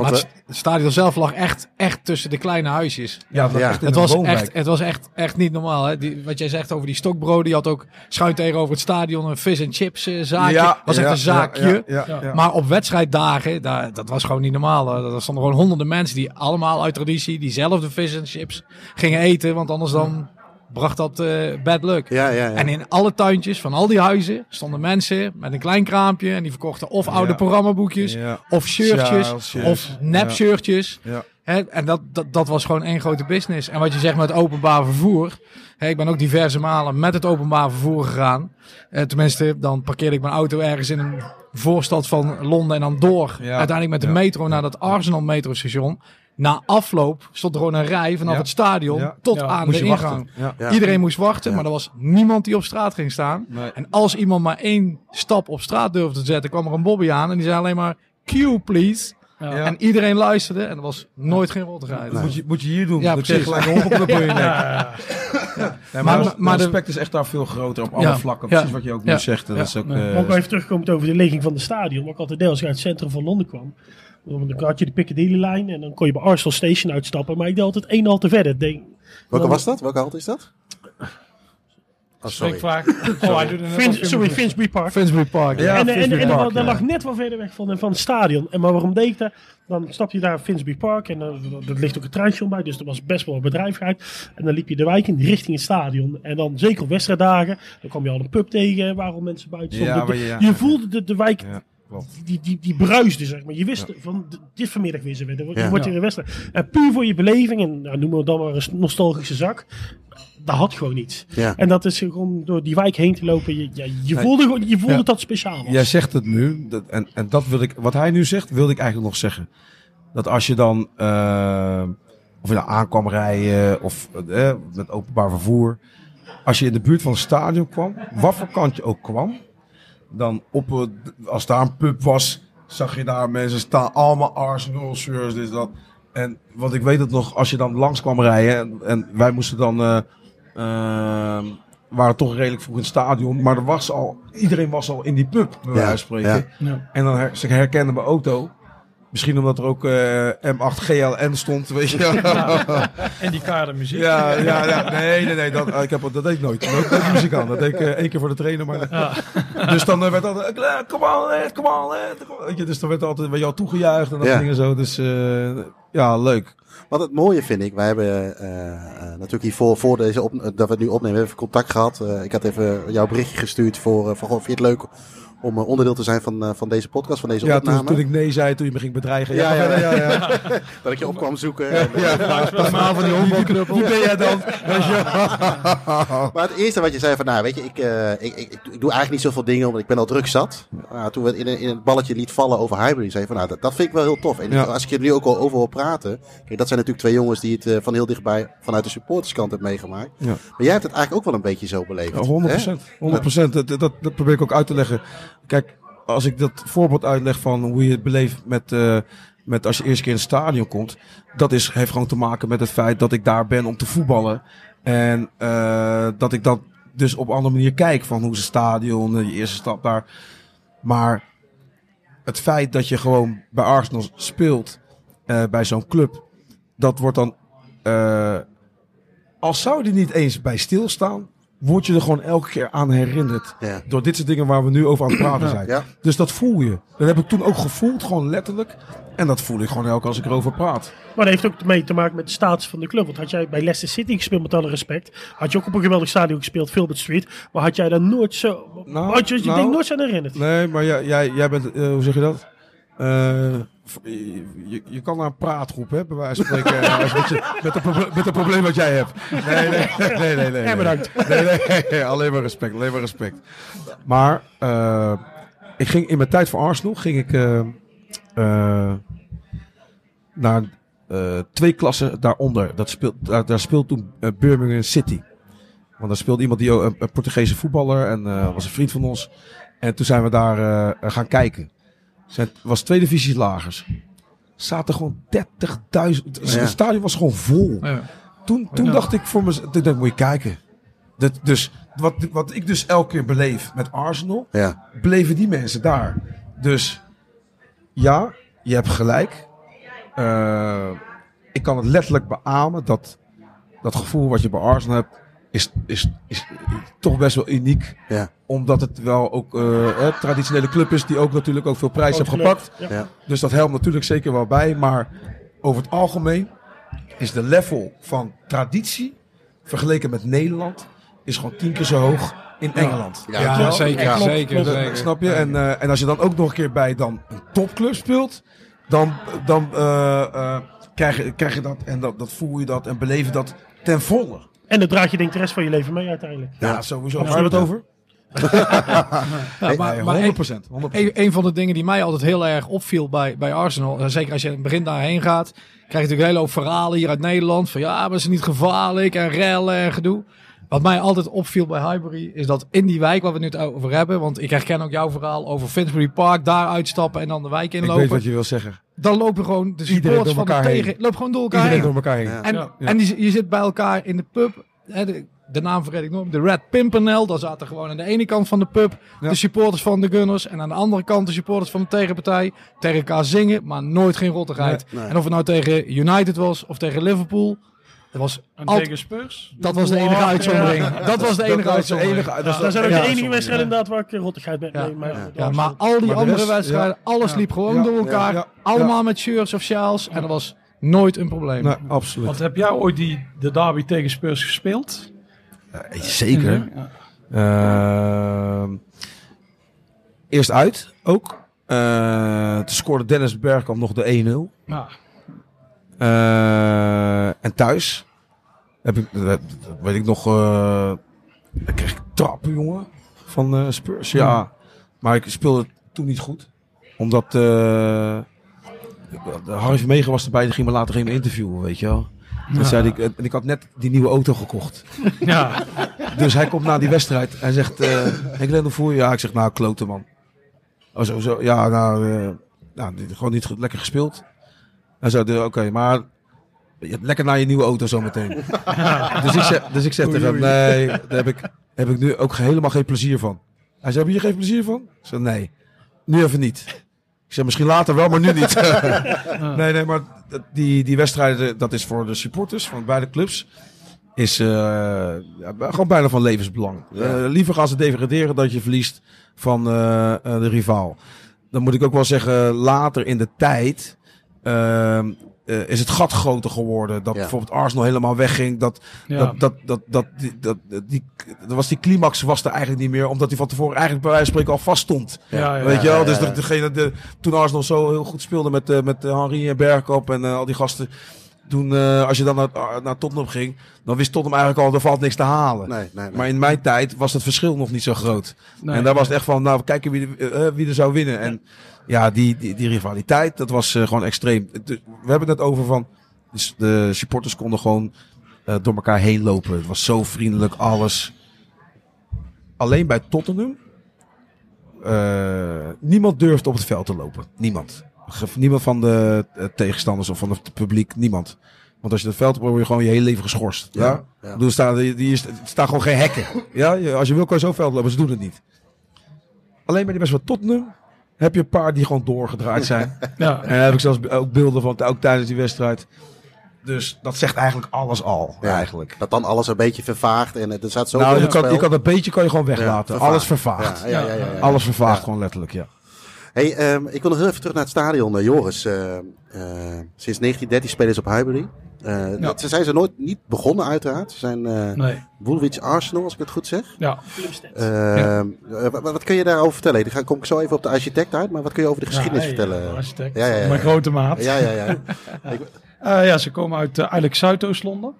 want Maar het, het stadion zelf lag echt, echt tussen de kleine huisjes. ja, dat Ja. echt Het was, echt, het was echt, echt niet normaal. Hè? Die, wat jij zegt over die stokbroden. Je had ook schuin tegenover het stadion een vis en chips eh, zaakje. was echt ja, een zaakje. Ja, ja, ja. Maar op wedstrijddagen, daar, dat was gewoon niet normaal. Er stonden gewoon honderden mensen die allemaal uit traditie diezelfde vis en chips gingen eten. Want anders dan bracht dat eh, bad luck. ja, ja, ja. En in alle tuintjes van al die huizen stonden mensen met een klein kraampje. En die verkochten of oude programmaboekjes, of shirtjes, of nepshirtjes. Ja. Hè, en dat, dat, dat was gewoon één grote business. En wat je zegt met openbaar vervoer. Ik ben ook diverse malen met het openbaar vervoer gegaan. Eh, tenminste, dan parkeerde ik mijn auto ergens in een voorstad van Londen en dan door. Uiteindelijk met de metro naar dat Arsenal metrostation. Na afloop stond er gewoon een rij vanaf Ja. het stadion Ja. tot Ja. aan Moest de je ingang. wachten. Ja. Ja. Iedereen moest wachten, Ja. maar er was niemand die op straat ging staan. Nee. En als iemand maar één stap op straat durfde te zetten, kwam er een Bobby aan en die zei alleen maar Q please. En iedereen luisterde en er was nooit geen rottigheid. Dat moet, je, moet je hier doen. Ja, dat je precies. gelijk een. Nee, Maar- maar, maar maar de- respect is echt daar veel groter op alle vlakken. ja, Precies wat je ook ja, nu zegt. Dat ja. is ook, Nee. eh, Maar ook even terugkomend over de legging van de stadion. Wat ik altijd deed als ik uit het centrum van Londen kwam. Dan had je de Piccadilly-lijn en dan kon je bij Arsenal Station uitstappen. Maar ik deed altijd één hal te verder. Denk, Welke was dat? Welke halte is dat? Oh, sorry. Sprikvraag. Oh, je sorry, moet- Finsbury Park. Finsbury Park. Ja, en en, en, Finsbury en Park, dat ja. lag net wat verder weg van, van het stadion. En maar waarom deed ik dat? Dan stap je daar Finsbury Park en dan er ligt ook een treinstation bij. Dus er was best wel een bedrijvigheid. En dan liep je de wijk in richting het stadion. En dan zeker op wedstrijddagen. Dan kwam je al een pub tegen waar al mensen buiten stonden. Ja, ja. je voelde de, de wijk Ja, klopt. die, die, die bruisde, zeg maar. Je wist van, dit vanmiddag weer ze weer. Ja. wordt je in een wedstrijd. En puur voor je beleving, en nou, noemen we dan maar een nostalgische zak. Dat had gewoon iets. Ja. En dat is gewoon door die wijk heen te lopen. Je, ja, je voelde, gewoon- je voelde Ja. dat speciaal was. Jij zegt het nu. Dat, en, en dat wil ik, wat hij nu zegt, wilde ik eigenlijk nog zeggen. Dat als je dan, eh, of je nou aankwam rijden of eh, met openbaar vervoer. Als je in de buurt van het stadion kwam, wat voor kant je ook kwam. Dan op, het- als daar een pub was, zag je daar mensen staan. Allemaal Arsenal shirts, dit dat. En wat ik weet het nog, als je dan langs kwam rijden. En, en wij moesten dan, eh, eh, waren toch redelijk vroeg in het stadion. Maar er was al, iedereen was al in die pub, bij wijze van spreken. ja. Ja. En dan her, ze herkenden mijn auto. Misschien omdat er ook eh, M8 GLN stond, weet je. Ja, En die kadermuziek. ja, ja, ja. Nee, nee, nee. Dat, ik heb, dat deed ik nooit. Nooit muziek aan. Dat deed ik eh, één keer voor de trainer. Maar, Dus dan eh, werd altijd, come on, come on, lad, come on. Weet je, dus dan werd altijd je, al toegejuicht en dat Ja. dingen zo. Dus eh, ja, leuk. Wat het mooie vind ik, wij hebben natuurlijk hiervoor, voor deze op, dat we het nu opnemen, even contact gehad. Eh, ik had even jouw berichtje gestuurd voor, uh, voor goh, vind je het leuk om eh, onderdeel te zijn van, eh, van deze podcast, van deze Ja, opname. toen, toen ik nee zei, toen je me ging bedreigen. ja, ja, ja, ja, Dat ik je op kwam zoeken. En, eh, verhaal van die honkbalknuppel. Wie ben jij dan? Maar het eerste wat je zei van, nou weet je, ik, eh, ik, ik, ik doe eigenlijk niet zoveel dingen, want ik ben al druk zat. Toen we in, in het balletje liet vallen over hybrid, zei je van, nou dat, dat vind ik wel heel tof. En Ja. als ik je er nu ook al over wil praten, kijk, dat zijn natuurlijk twee jongens die het van heel dichtbij vanuit de supporterskant hebben meegemaakt. Ja. Maar jij hebt het eigenlijk ook wel een beetje zo beleefd. Ja, 100 hè? procent. 100 Dat, dat, dat probeer ik ook uit te leggen. Kijk, als ik dat voorbeeld uitleg van hoe je het beleeft met, eh, met als je eerst keer in het stadion komt. Dat is, heeft gewoon te maken met het feit dat ik daar ben om te voetballen. En eh, dat ik dat dus op een andere manier kijk van hoe het stadion, eh, je eerste stap daar. Maar het feit dat je gewoon bij Arsenal speelt, bij zo'n club, dat wordt dan, als zou er niet eens bij stilstaan, word je er gewoon elke keer aan herinnerd. Ja. Door dit soort dingen waar we nu over aan het praten zijn. Ja. Dus dat voel je. Dat heb ik toen ook gevoeld, gewoon letterlijk. En dat voel ik gewoon elke keer als ik erover praat. Maar dat heeft ook mee te maken met de status van de club. Want had jij bij Leicester City gespeeld, met alle respect. Had je ook op een geweldig stadion gespeeld, Filbert Street. Maar had jij daar nooit zo. Nou, had je je nou, denk nooit zo aan herinnerd? Nee, maar jij, jij, jij bent, eh, hoe zeg je dat? Eh, v- je, je- kan naar een praatgroep, hè, bij wijze van spreken. eh, met, je, met, met een probleem wat jij hebt. Nee, nee, nee, nee. nee, nee. Ja, bedankt. Nee, nee, nee, alleen maar respect, alleen maar respect. Maar eh, ik ging in mijn tijd voor Arsenal ging ik eh, naar twee klassen daaronder. Dat speelt, daar, daar speelt toen Birmingham City. Want daar speelde iemand die een, een Portugese voetballer en was een vriend van ons. En toen zijn we daar gaan kijken. Het was twee divisies lagers. Zaten gewoon 30.000. Het Ja. stadion was gewoon vol. Ja. Toen, toen Ja. dacht ik voor mezelf, ik, moet je kijken. Dat, dus, wat, wat ik dus elke keer beleef met Arsenal, Ja. bleven die mensen daar. Dus ja, je hebt gelijk. Eh, ik kan het letterlijk beamen dat dat gevoel wat je bij Arsenal hebt, is, is, is toch best wel uniek. Ja. Omdat het wel ook eh, een traditionele club is die ook natuurlijk ook veel prijs heeft gepakt. Ja. Dus dat helpt natuurlijk zeker wel bij. Maar over het algemeen is de level van traditie vergeleken met Nederland is gewoon tien keer zo hoog in Engeland. Ja, zeker, Ja. zeker, klopt. zeker. Snap je? En, eh, en als je dan ook nog een keer bij dan een topclub speelt, dan, dan eh, eh, krijg, je, krijg je dat en dat, dat voel je dat en beleef je dat ten volle. En dat draag je denk ik de rest van je leven mee uiteindelijk. Ja, sowieso. Waar hebben we het over? Ja, maar, Nee, maar 100%. 100%. een, een van de dingen die mij altijd heel erg opviel bij, bij Arsenal, en zeker als je in het begin daarheen gaat, krijg je natuurlijk een hele hoop verhalen hier uit Nederland. Van ja, maar ze niet gevaarlijk en rellen en gedoe. Wat mij altijd opviel bij Highbury is dat in die wijk waar we het nu het over hebben, want ik herken ook jouw verhaal over Finsbury Park, daar uitstappen en dan de wijk Ik weet inlopen. wat je wil zeggen. Dan lopen gewoon de Iedereen supporters van de elkaar heen. tegen, lopen gewoon door elkaar Iedereen heen. door elkaar heen. Ja. En, Ja. en die, je zit bij elkaar in de pub. Hè, de, de naam vergeet ik nooit. De Red Pimpernel. Daar zaten gewoon aan de ene kant van de pub Ja. de supporters van de Gunners. En aan de andere kant de supporters van de tegenpartij. Tegen elkaar zingen, maar nooit geen rottigheid. Nee, nee. En of het nou tegen United was of tegen Liverpool. Dat was, al- tegen Spurs? dat was de enige uitzondering. Dat was de enige Dat uitzondering. enige- dat zijn ook de enige wedstrijden inderdaad waar ik eh, rottigheid ben. Ja. Nee, maar, Ja. Ja, maar al die Maar andere rest- wedstrijden, alles liep gewoon Ja. door elkaar. Ja. Ja. Allemaal met shirts of sjaals. En dat was nooit een probleem. Nee, absoluut. Want heb jij ooit die, de derby tegen Spurs gespeeld? Zeker. Ja. Ehm, eerst uit ook. Eh, toen scoorde Dennis Bergkamp nog de 1-0. Ja. Eh, en thuis heb ik, dat, dat weet ik nog, eh dan kreeg ik trappen, jongen, van eh, Spurs. Ja, maar ik speelde toen niet goed. Omdat de Harry Vermegen was erbij, die ging me later geen interviewen, weet je wel. Dat zei ik, en ik had net die nieuwe auto gekocht. ja. Dus hij komt na die wedstrijd en zegt, eh ik hoe voel je? Ja, ik zeg, nou, klote man. Oh, zo, zo, ja, nou, eh, nou, gewoon niet goed- lekker gespeeld. Hij zei, oké, maar lekker naar je nieuwe auto zometeen. dus, ik zeg, dus ik zeg tegen hem, nee, daar heb ik, heb ik nu ook helemaal geen plezier van. Hij zei, heb je hier geen plezier van? Ik zei, nee, nu even niet. Ik zeg, misschien later wel, maar nu niet. nee, nee, maar die, die wedstrijden, dat is voor de supporters van beide clubs is eh, ja, gewoon bijna van levensbelang. Ja. Eh, liever gaan ze degraderen dat je verliest van eh, de rivaal. Dan moet ik ook wel zeggen, later in de tijd eh, is het gat groter geworden. Dat Ja. bijvoorbeeld Arsenal helemaal wegging. Dat, Ja. dat, dat, dat, dat, die, dat, die, dat was die climax was er eigenlijk niet meer. Omdat die van tevoren eigenlijk bij wijze van spreken al vast stond. Ja, ja, Weet je wel? ja, dus degene, de, toen Arsenal zo heel goed speelde met, eh, met eh, Henry en Bergkamp en al die gasten. Toen, eh, als je dan naar, naar Tottenham ging, dan wist Tottenham eigenlijk al, er valt niks te halen. Nee, nee, nee. Maar in mijn tijd was het verschil nog niet zo groot. Nee, en daar was het echt van, nou, we kijken wie, wie er zou winnen. En ja, die, die, die rivaliteit, dat was eh, gewoon extreem. We hebben het over van, dus de supporters konden gewoon eh, door elkaar heen lopen. Het was zo vriendelijk, alles. Alleen bij Tottenham, eh, niemand durfde op het veld te lopen. Niemand. Niemand van de tegenstanders of van het publiek, niemand. Want als je het veld op word je gewoon je hele leven geschorst. Ja? Ja, ja. Er staan, die, is- staan gewoon geen hekken. Ja? Als je wil kan je zo veld lopen, ze doen het niet. Alleen bij die best wel Tottenham heb je een paar die gewoon doorgedraaid zijn. Ja. en daar heb ik zelfs ook beelden van, ook tijdens die wedstrijd. Dus dat zegt eigenlijk alles al, Ja, eigenlijk. Dat dan alles een beetje vervaagt en er staat zo Nou, je kan, je kan dat beetje kan je gewoon weglaten. vervaagd. alles vervaagt. Ja, ja, ja, ja, ja. Alles vervaagt gewoon letterlijk, ja. Hey, ehm, ik wil nog heel even terug naar het stadion, eh, Joris. Eh, eh, sinds 1913 spelen ze op Highbury. Eh, dat- Ze zijn ze nooit niet begonnen uiteraard. Ze zijn eh Nee, Woolwich Arsenal, als ik het goed zeg. ja. Clubstat. Eh, wat, wat kun je daarover vertellen? Dan ga- kom ik zo even op de architect uit, maar wat kun je over de geschiedenis Ja, hey, vertellen? architect. Ja, ja, ja. Mijn grote maat. Ja, ja, ja. Eh, ja, ze komen uit eigenlijk Zuidoost-Londen.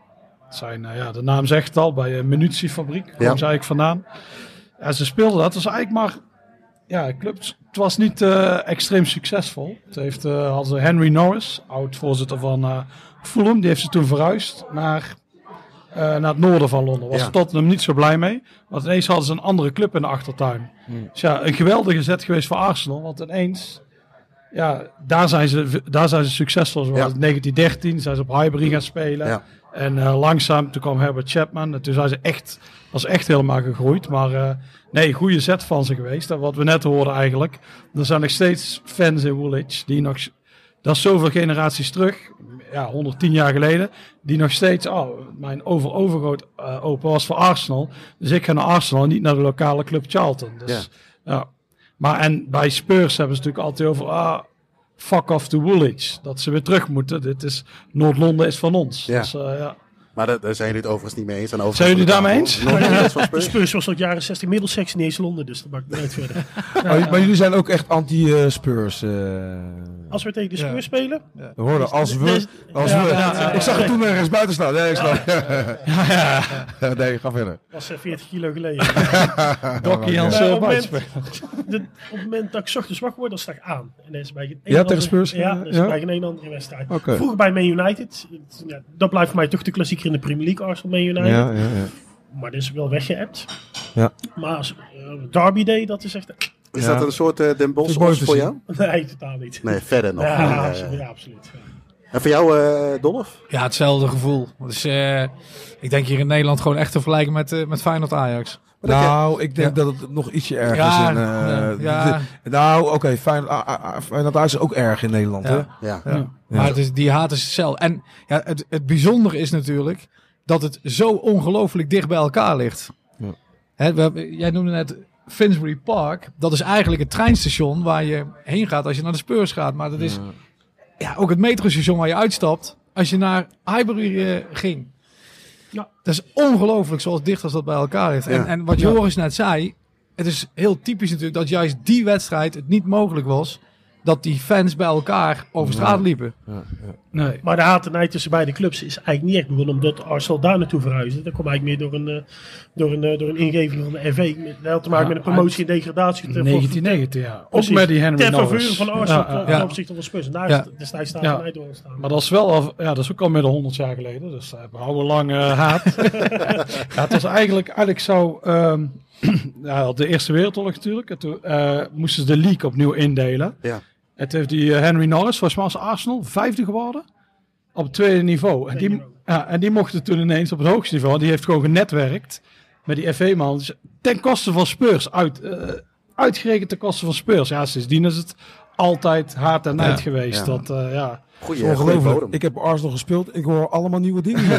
Het zijn, ja, de naam zegt het al, bij een munitiefabriek komen Ja. ze eigenlijk vandaan. Ja, ze speelden dat. Het was eigenlijk maar, ja, club, het was niet eh, extreem succesvol. Het heeft, eh hadden ze Henry Norris, oud-voorzitter van eh, Fulham, die heeft ze toen verhuisd naar, eh, naar het noorden van Londen. Was Ja. Tottenham niet zo blij mee, want ineens hadden ze een andere club in de achtertuin. Dus ja, een geweldige zet geweest voor Arsenal, want ineens... Ja, daar zijn ze, daar zijn ze succesvol. Zoals Ja. in 1913 zijn ze op Highbury gaan spelen. Ja. En eh, langzaam, toen kwam Herbert Chapman. En toen zijn ze echt, was echt helemaal gegroeid. Maar eh, nee, goede zet van ze geweest. En wat we net hoorden eigenlijk. Er zijn nog steeds fans in Woolwich die nog... Dat is zoveel generaties terug. Ja, 110 jaar geleden. Die nog steeds... Oh, mijn over overgroot eh, opa was voor Arsenal. Dus ik ga naar Arsenal en niet naar de lokale club Charlton. Dus, ja. Maar en bij Spurs hebben ze natuurlijk altijd over... Ah, fuck off to Woolwich. Dat ze weer terug moeten. Dit is... Noord-Londen is van ons. Ja. Dus, eh, ja. Maar daar, daar zijn jullie het overigens niet mee eens. En Zijn jullie daarmee eens? Spurs? Spurs was tot jaren 60 Middlesex in eerste Londen, dus dat maakt niet uit verder. Maar, maar jullie zijn ook echt anti-Spurs. eh Als we tegen de Spurs spelen, we hoorden als we. Als Ja, we. ja, ja, ik zag het toen ergens buiten staan. Nee, ik snap. Ja, Nee, ga verder. was eh, 40 kilo geleden. Dokkie en Maar zo op, het moment, het dat ik ochtends wakker word, dan sta ik aan. En dat is bij Ja, tegen Spurs, Ja, eh, dat is ja? bij geen één andere wedstrijd. Vroeger bij Man United. Het- Ja, dat blijft voor mij toch de klassieker in de Premier League, Arsenal Man United. Ja, ja, ja. Maar dat is wel weggeëpt. Ja. Maar als eh, Derby Day, dat is echt... Is Ja. dat een soort eh Den Bosch voor zien. jou? Nee, totaal niet. Nee, verder nog. Ja, Nee, absoluut. Ja, absoluut. Ja. En voor jou, eh Dolf? Ja, hetzelfde gevoel. Dus eh, ik denk hier in Nederland gewoon echt te vergelijken met, eh met Feyenoord Ajax. Nou, ik denk Ja. dat het nog ietsje erger Ja, is. In, eh, ja, de- nou, oké, fijn. Feyenoord Ajax is ook erg in Nederland, Ja. hè? Ja. Ja. Maar het is, die haat is hetzelfde. En ja, het, het bijzondere is natuurlijk dat het zo ongelooflijk dicht bij elkaar ligt. Ja. Hè, we jij noemde net Finsbury Park. Dat is eigenlijk het treinstation waar je heen gaat als je naar de Spurs gaat. Maar dat is ja, ook het metrostation waar je uitstapt als je naar Highbury eh, ging. Ja. Dat is ongelooflijk zoals dicht als dat bij elkaar ligt. En, Ja. en wat Joris net zei, het is heel typisch natuurlijk dat juist die wedstrijd het niet mogelijk was dat die fans bij elkaar over straat liepen. Nee. Maar de hatenij tussen beide clubs is eigenlijk niet echt begonnen omdat Arsenal daar naartoe verhuisde. Dat kwam eigenlijk meer door een, eh, door een, eh, door een ingeving van de FV. Met- Dat had te maken Ja, met een promotie en degradatie. ter- 1990, ja. Ook Precies. met die Henry Ter faveur van Arsenal Ja, ja, ten opzichte van Spurs. En daar Ja. is destijds staat Ja. door ontstaan. Maar dat is wel al, ja, dat is ook al meer dan 100 jaar geleden. Dus hebben we al lang eh, haat. ja, het was eigenlijk, eigenlijk zou, ehm, ja, de Eerste Wereldoorlog natuurlijk. En toen eh, moesten ze de league opnieuw indelen. Ja. Het heeft die eh, Henry Norris, volgens mij Arsenal, vijfde geworden. Op het tweede niveau. En die, ja, en die mochten toen ineens op het hoogste niveau. Die heeft gewoon genetwerkt met die FV-man. Dus ten koste van Spurs. Uit, eh, uitgerekend ten koste van Spurs. Ja, sindsdien is het altijd haat en nijd geweest. ja. Dat, eh, ja. Goeie, Ongelooflijk. Ik heb Arsenal gespeeld. Ik hoor allemaal nieuwe dingen.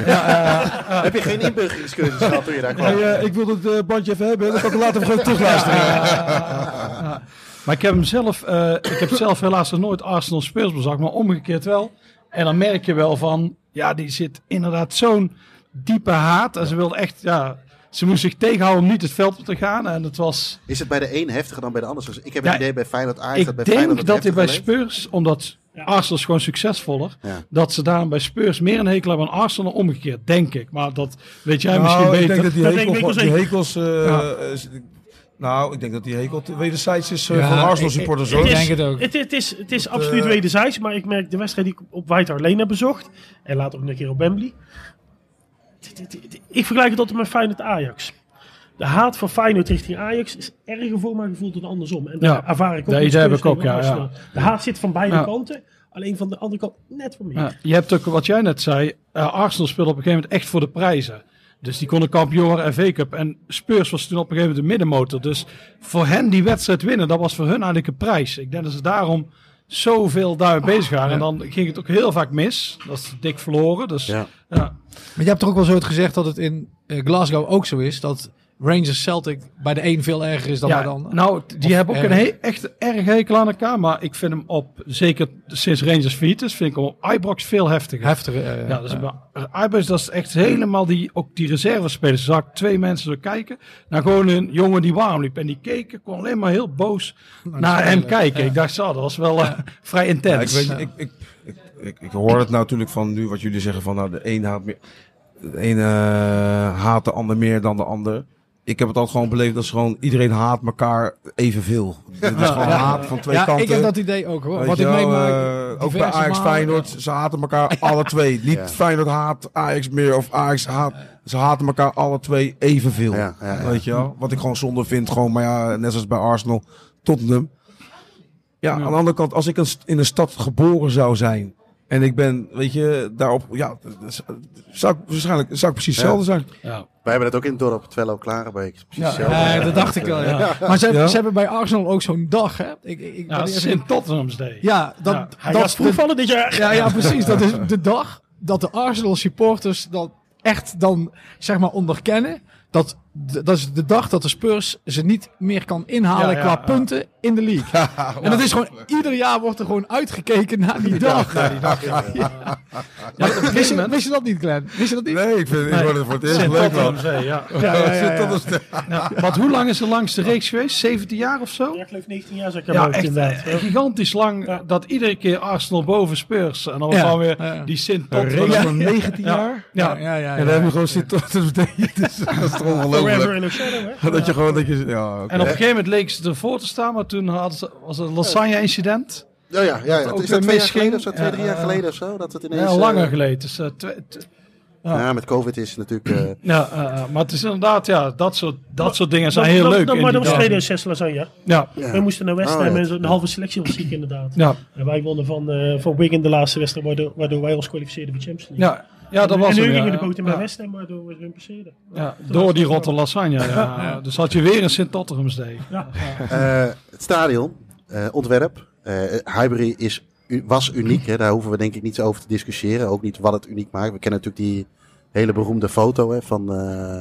Heb je geen inburgeringscursus gehad toen je daar kwam? Ik wil het bandje even hebben. Dan kan ik later even terugluisteren. Maar ik heb hem zelf, eh, ik heb zelf helaas nog nooit Arsenal Spurs bezag, maar omgekeerd wel. En dan merk je wel van, ja, die zit inderdaad zo'n diepe haat. En ze wilde echt, ja, ze moest zich tegenhouden om niet het veld op te gaan. En het was, Is het bij de een heftiger dan bij de ander? Dus ik heb Ja, het idee bij Feyenoord Ajax dat ik bij Feyenoord denk het dat hij bij. Spurs, omdat Ja. Arsenal is gewoon succesvoller, Ja. dat ze daarom bij Spurs meer een hekel hebben aan Arsenal dan omgekeerd, denk ik. Maar dat weet jij misschien Nou, ik beter. denk dat die Dat denk ik hekel, die hekels... eh, Ja. Nou, ik denk dat die hekel te- wederzijds is eh, Ja, van Arsenal supporters. ik- hoor. ik denk het ook. Het, het is, het is absoluut eh, wederzijds, maar ik merk de wedstrijd die ik op White Hart Lane heb bezocht, en later ook een keer op Wembley. Ik vergelijk het altijd met Feyenoord Ajax. De haat van Feyenoord richting Ajax is erger voor mijn gevoel dan andersom. En daar Ja, ervaar ik ook idee heb ik ook, ja. De haat zit van beide Ja. kanten, alleen van de andere kant net wat meer. Ja, je hebt ook wat jij net zei. eh, Arsenal speelde op een gegeven moment echt voor de prijzen. Dus die konden kampioen worden en V-Cup. En Spurs was toen op een gegeven moment de middenmotor. Dus voor hen die wedstrijd winnen, dat was voor hun eigenlijk een prijs. Ik denk dat ze daarom zoveel daarmee bezig waren. En dan ging het ook heel vaak mis. Dat is dik verloren. Dus Ja. ja. Maar je hebt toch ook wel zo het gezegd dat het in eh, Glasgow ook zo is. Dat Rangers Celtic bij de een veel erger is dan bij de ander. nou, die Of hebben ook erg. een he- echt erg hekel aan elkaar. Maar ik vind hem op, zeker sinds Rangers Vitus, vind ik hem op Ibrox veel heftiger. Heftige. eh, Ja, dus eh, bij Ibrox, dat is echt helemaal die, ook die reservespelers. Zag ik twee mensen zo kijken. Nou, gewoon een jongen die warm liep. En die keken, kon alleen maar heel boos naar hem kijken. Ik dacht, zo, dat was wel eh, vrij Ja, ik, intens. weet, ik, ik, ik, ik, ik hoor het nou natuurlijk van nu wat jullie zeggen van nou de een haat meer, de ene haat de ander meer dan de ander. Ik heb het altijd gewoon beleefd dat ze gewoon iedereen haat elkaar evenveel. Het is gewoon Ja. haat van twee ja, kanten. ik heb dat idee ook hoor. Weet Wat ik meemaak. eh, ook bij Ajax Feyenoord, ze haten elkaar alle twee. Niet. Feyenoord haat Ajax meer of Ajax haat. Ze haten elkaar alle twee evenveel. Ja, ja, ja. Weet je wel? Wat ik gewoon zonde vind, gewoon, maar ja, net zoals bij Arsenal, Tottenham. Ja, aan de andere kant, als ik in een stad geboren zou zijn en ik ben, weet je, daarop, ja, zou ik waarschijnlijk zou ik precies Ja. hetzelfde zijn. Ja. Wij hebben het ook in het dorp, Twello Klarenbeek. Precies Ja, hetzelfde. Ja, dat dacht ik wel. Ja. Maar ze, Ja. ze hebben bij Arsenal ook zo'n dag. Hè? Ik, ik, Ja, dat is- Sint Tottenham's Day. ja, dat, Ja. Hij dat proefvallen dit jaar. Ja, ja, precies. Dat is de dag dat de Arsenal supporters dat echt dan, zeg maar, onderkennen. Dat, dat is de dag dat de Spurs ze niet meer kan inhalen Ja, ja, qua ja. punten in de league. En dat is gewoon, ieder jaar wordt er gewoon uitgekeken naar die dag. Wist, je, moment... wist je dat niet, Glenn? Wist je dat niet? Nee, ik vind ik Nee. word het voor het eerst leuk man. Ja. Ja, ja, ja, ja. Dat is de- Ja, want hoe lang is er langs de reeks geweest? 17 jaar of zo? Ja, ik geloof 19 jaar ik Ja, hebben echt inderdaad. eh, gigantisch lang. Ja. Dat iedere keer Arsenal boven Spurs. En dan was dan weer ja. die Sint Een race Tottenham. van 19 Ja. jaar. Ja, ja, ja. En dan heb je gewoon zit tot het betekent. Dus dat is toch Forever ongelooflijk. in a shadow, hè? Dat je gewoon, dat je, ja, oké. En op een gegeven moment leek ze ervoor te staan, maar toen hadden ze, was het een lasagne-incident. Ja, ja, ja, ja. ook Is dat twee jaar geleden of zo? Twee, drie jaar geleden of zo? Dat het ineens... Ja, eh, langer geleden. Dus, eh, twee- Ja, met COVID is het natuurlijk... eh, ja, maar het is inderdaad, ja, dat soort, dat soort dingen zijn Dat- heel dat- leuk. dat- Maar dat was dagen. 2006 lasagne. Ja, ja. We moesten naar West Oh, Ham ja. en zo- de halve selectie was ziek inderdaad. ja, En wij wonnen van, eh van Wigan de laatste wedstrijd, waardoor, waardoor wij ons kwalificeerden voor Champions League. ja, ja, dat was en nu hem, ja. gingen de boot in bij Ja. West Ham, waardoor we hun passeerden. Ja, door die rotte lasagne. Ja. Dus had je weer een Sint Tottenham's Day. Ja. Eh, het stadion, eh, ontwerp. eh Highbury is, was uniek. Hè? Daar hoeven we denk ik niet zo over te discussiëren. Ook niet wat het uniek maakt. We kennen natuurlijk die hele beroemde foto hè, van eh,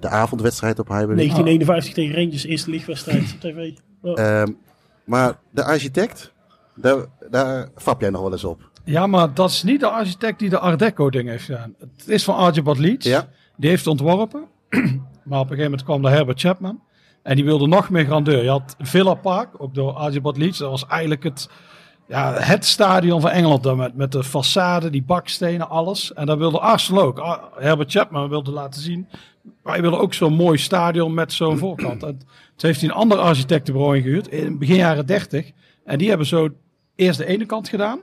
de avondwedstrijd op Highbury. 1951 tegen Rangers, eerste lichtwedstrijd op tv. Ehm, maar de architect, daar, daar fap jij nog wel eens op. Ja, maar dat is niet de architect die de Art Deco ding heeft gedaan. Het is van Archibald Leeds. Ja. Die heeft het ontworpen. maar op een gegeven moment kwam de Herbert Chapman. En die wilde nog meer grandeur. Je had Villa Park, ook door Archibald Leeds. Dat was eigenlijk het, ja, het stadion van Engeland. dan Met, met de façade, die bakstenen, alles. En dat wilde Arsenal ook. Ar- Herbert Chapman wilde laten zien. Wij willen ook zo'n mooi stadion met zo'n voorkant. En toen heeft hij een ander architectenbureau ingehuurd. In begin jaren 30. En die hebben zo eerst de ene kant gedaan.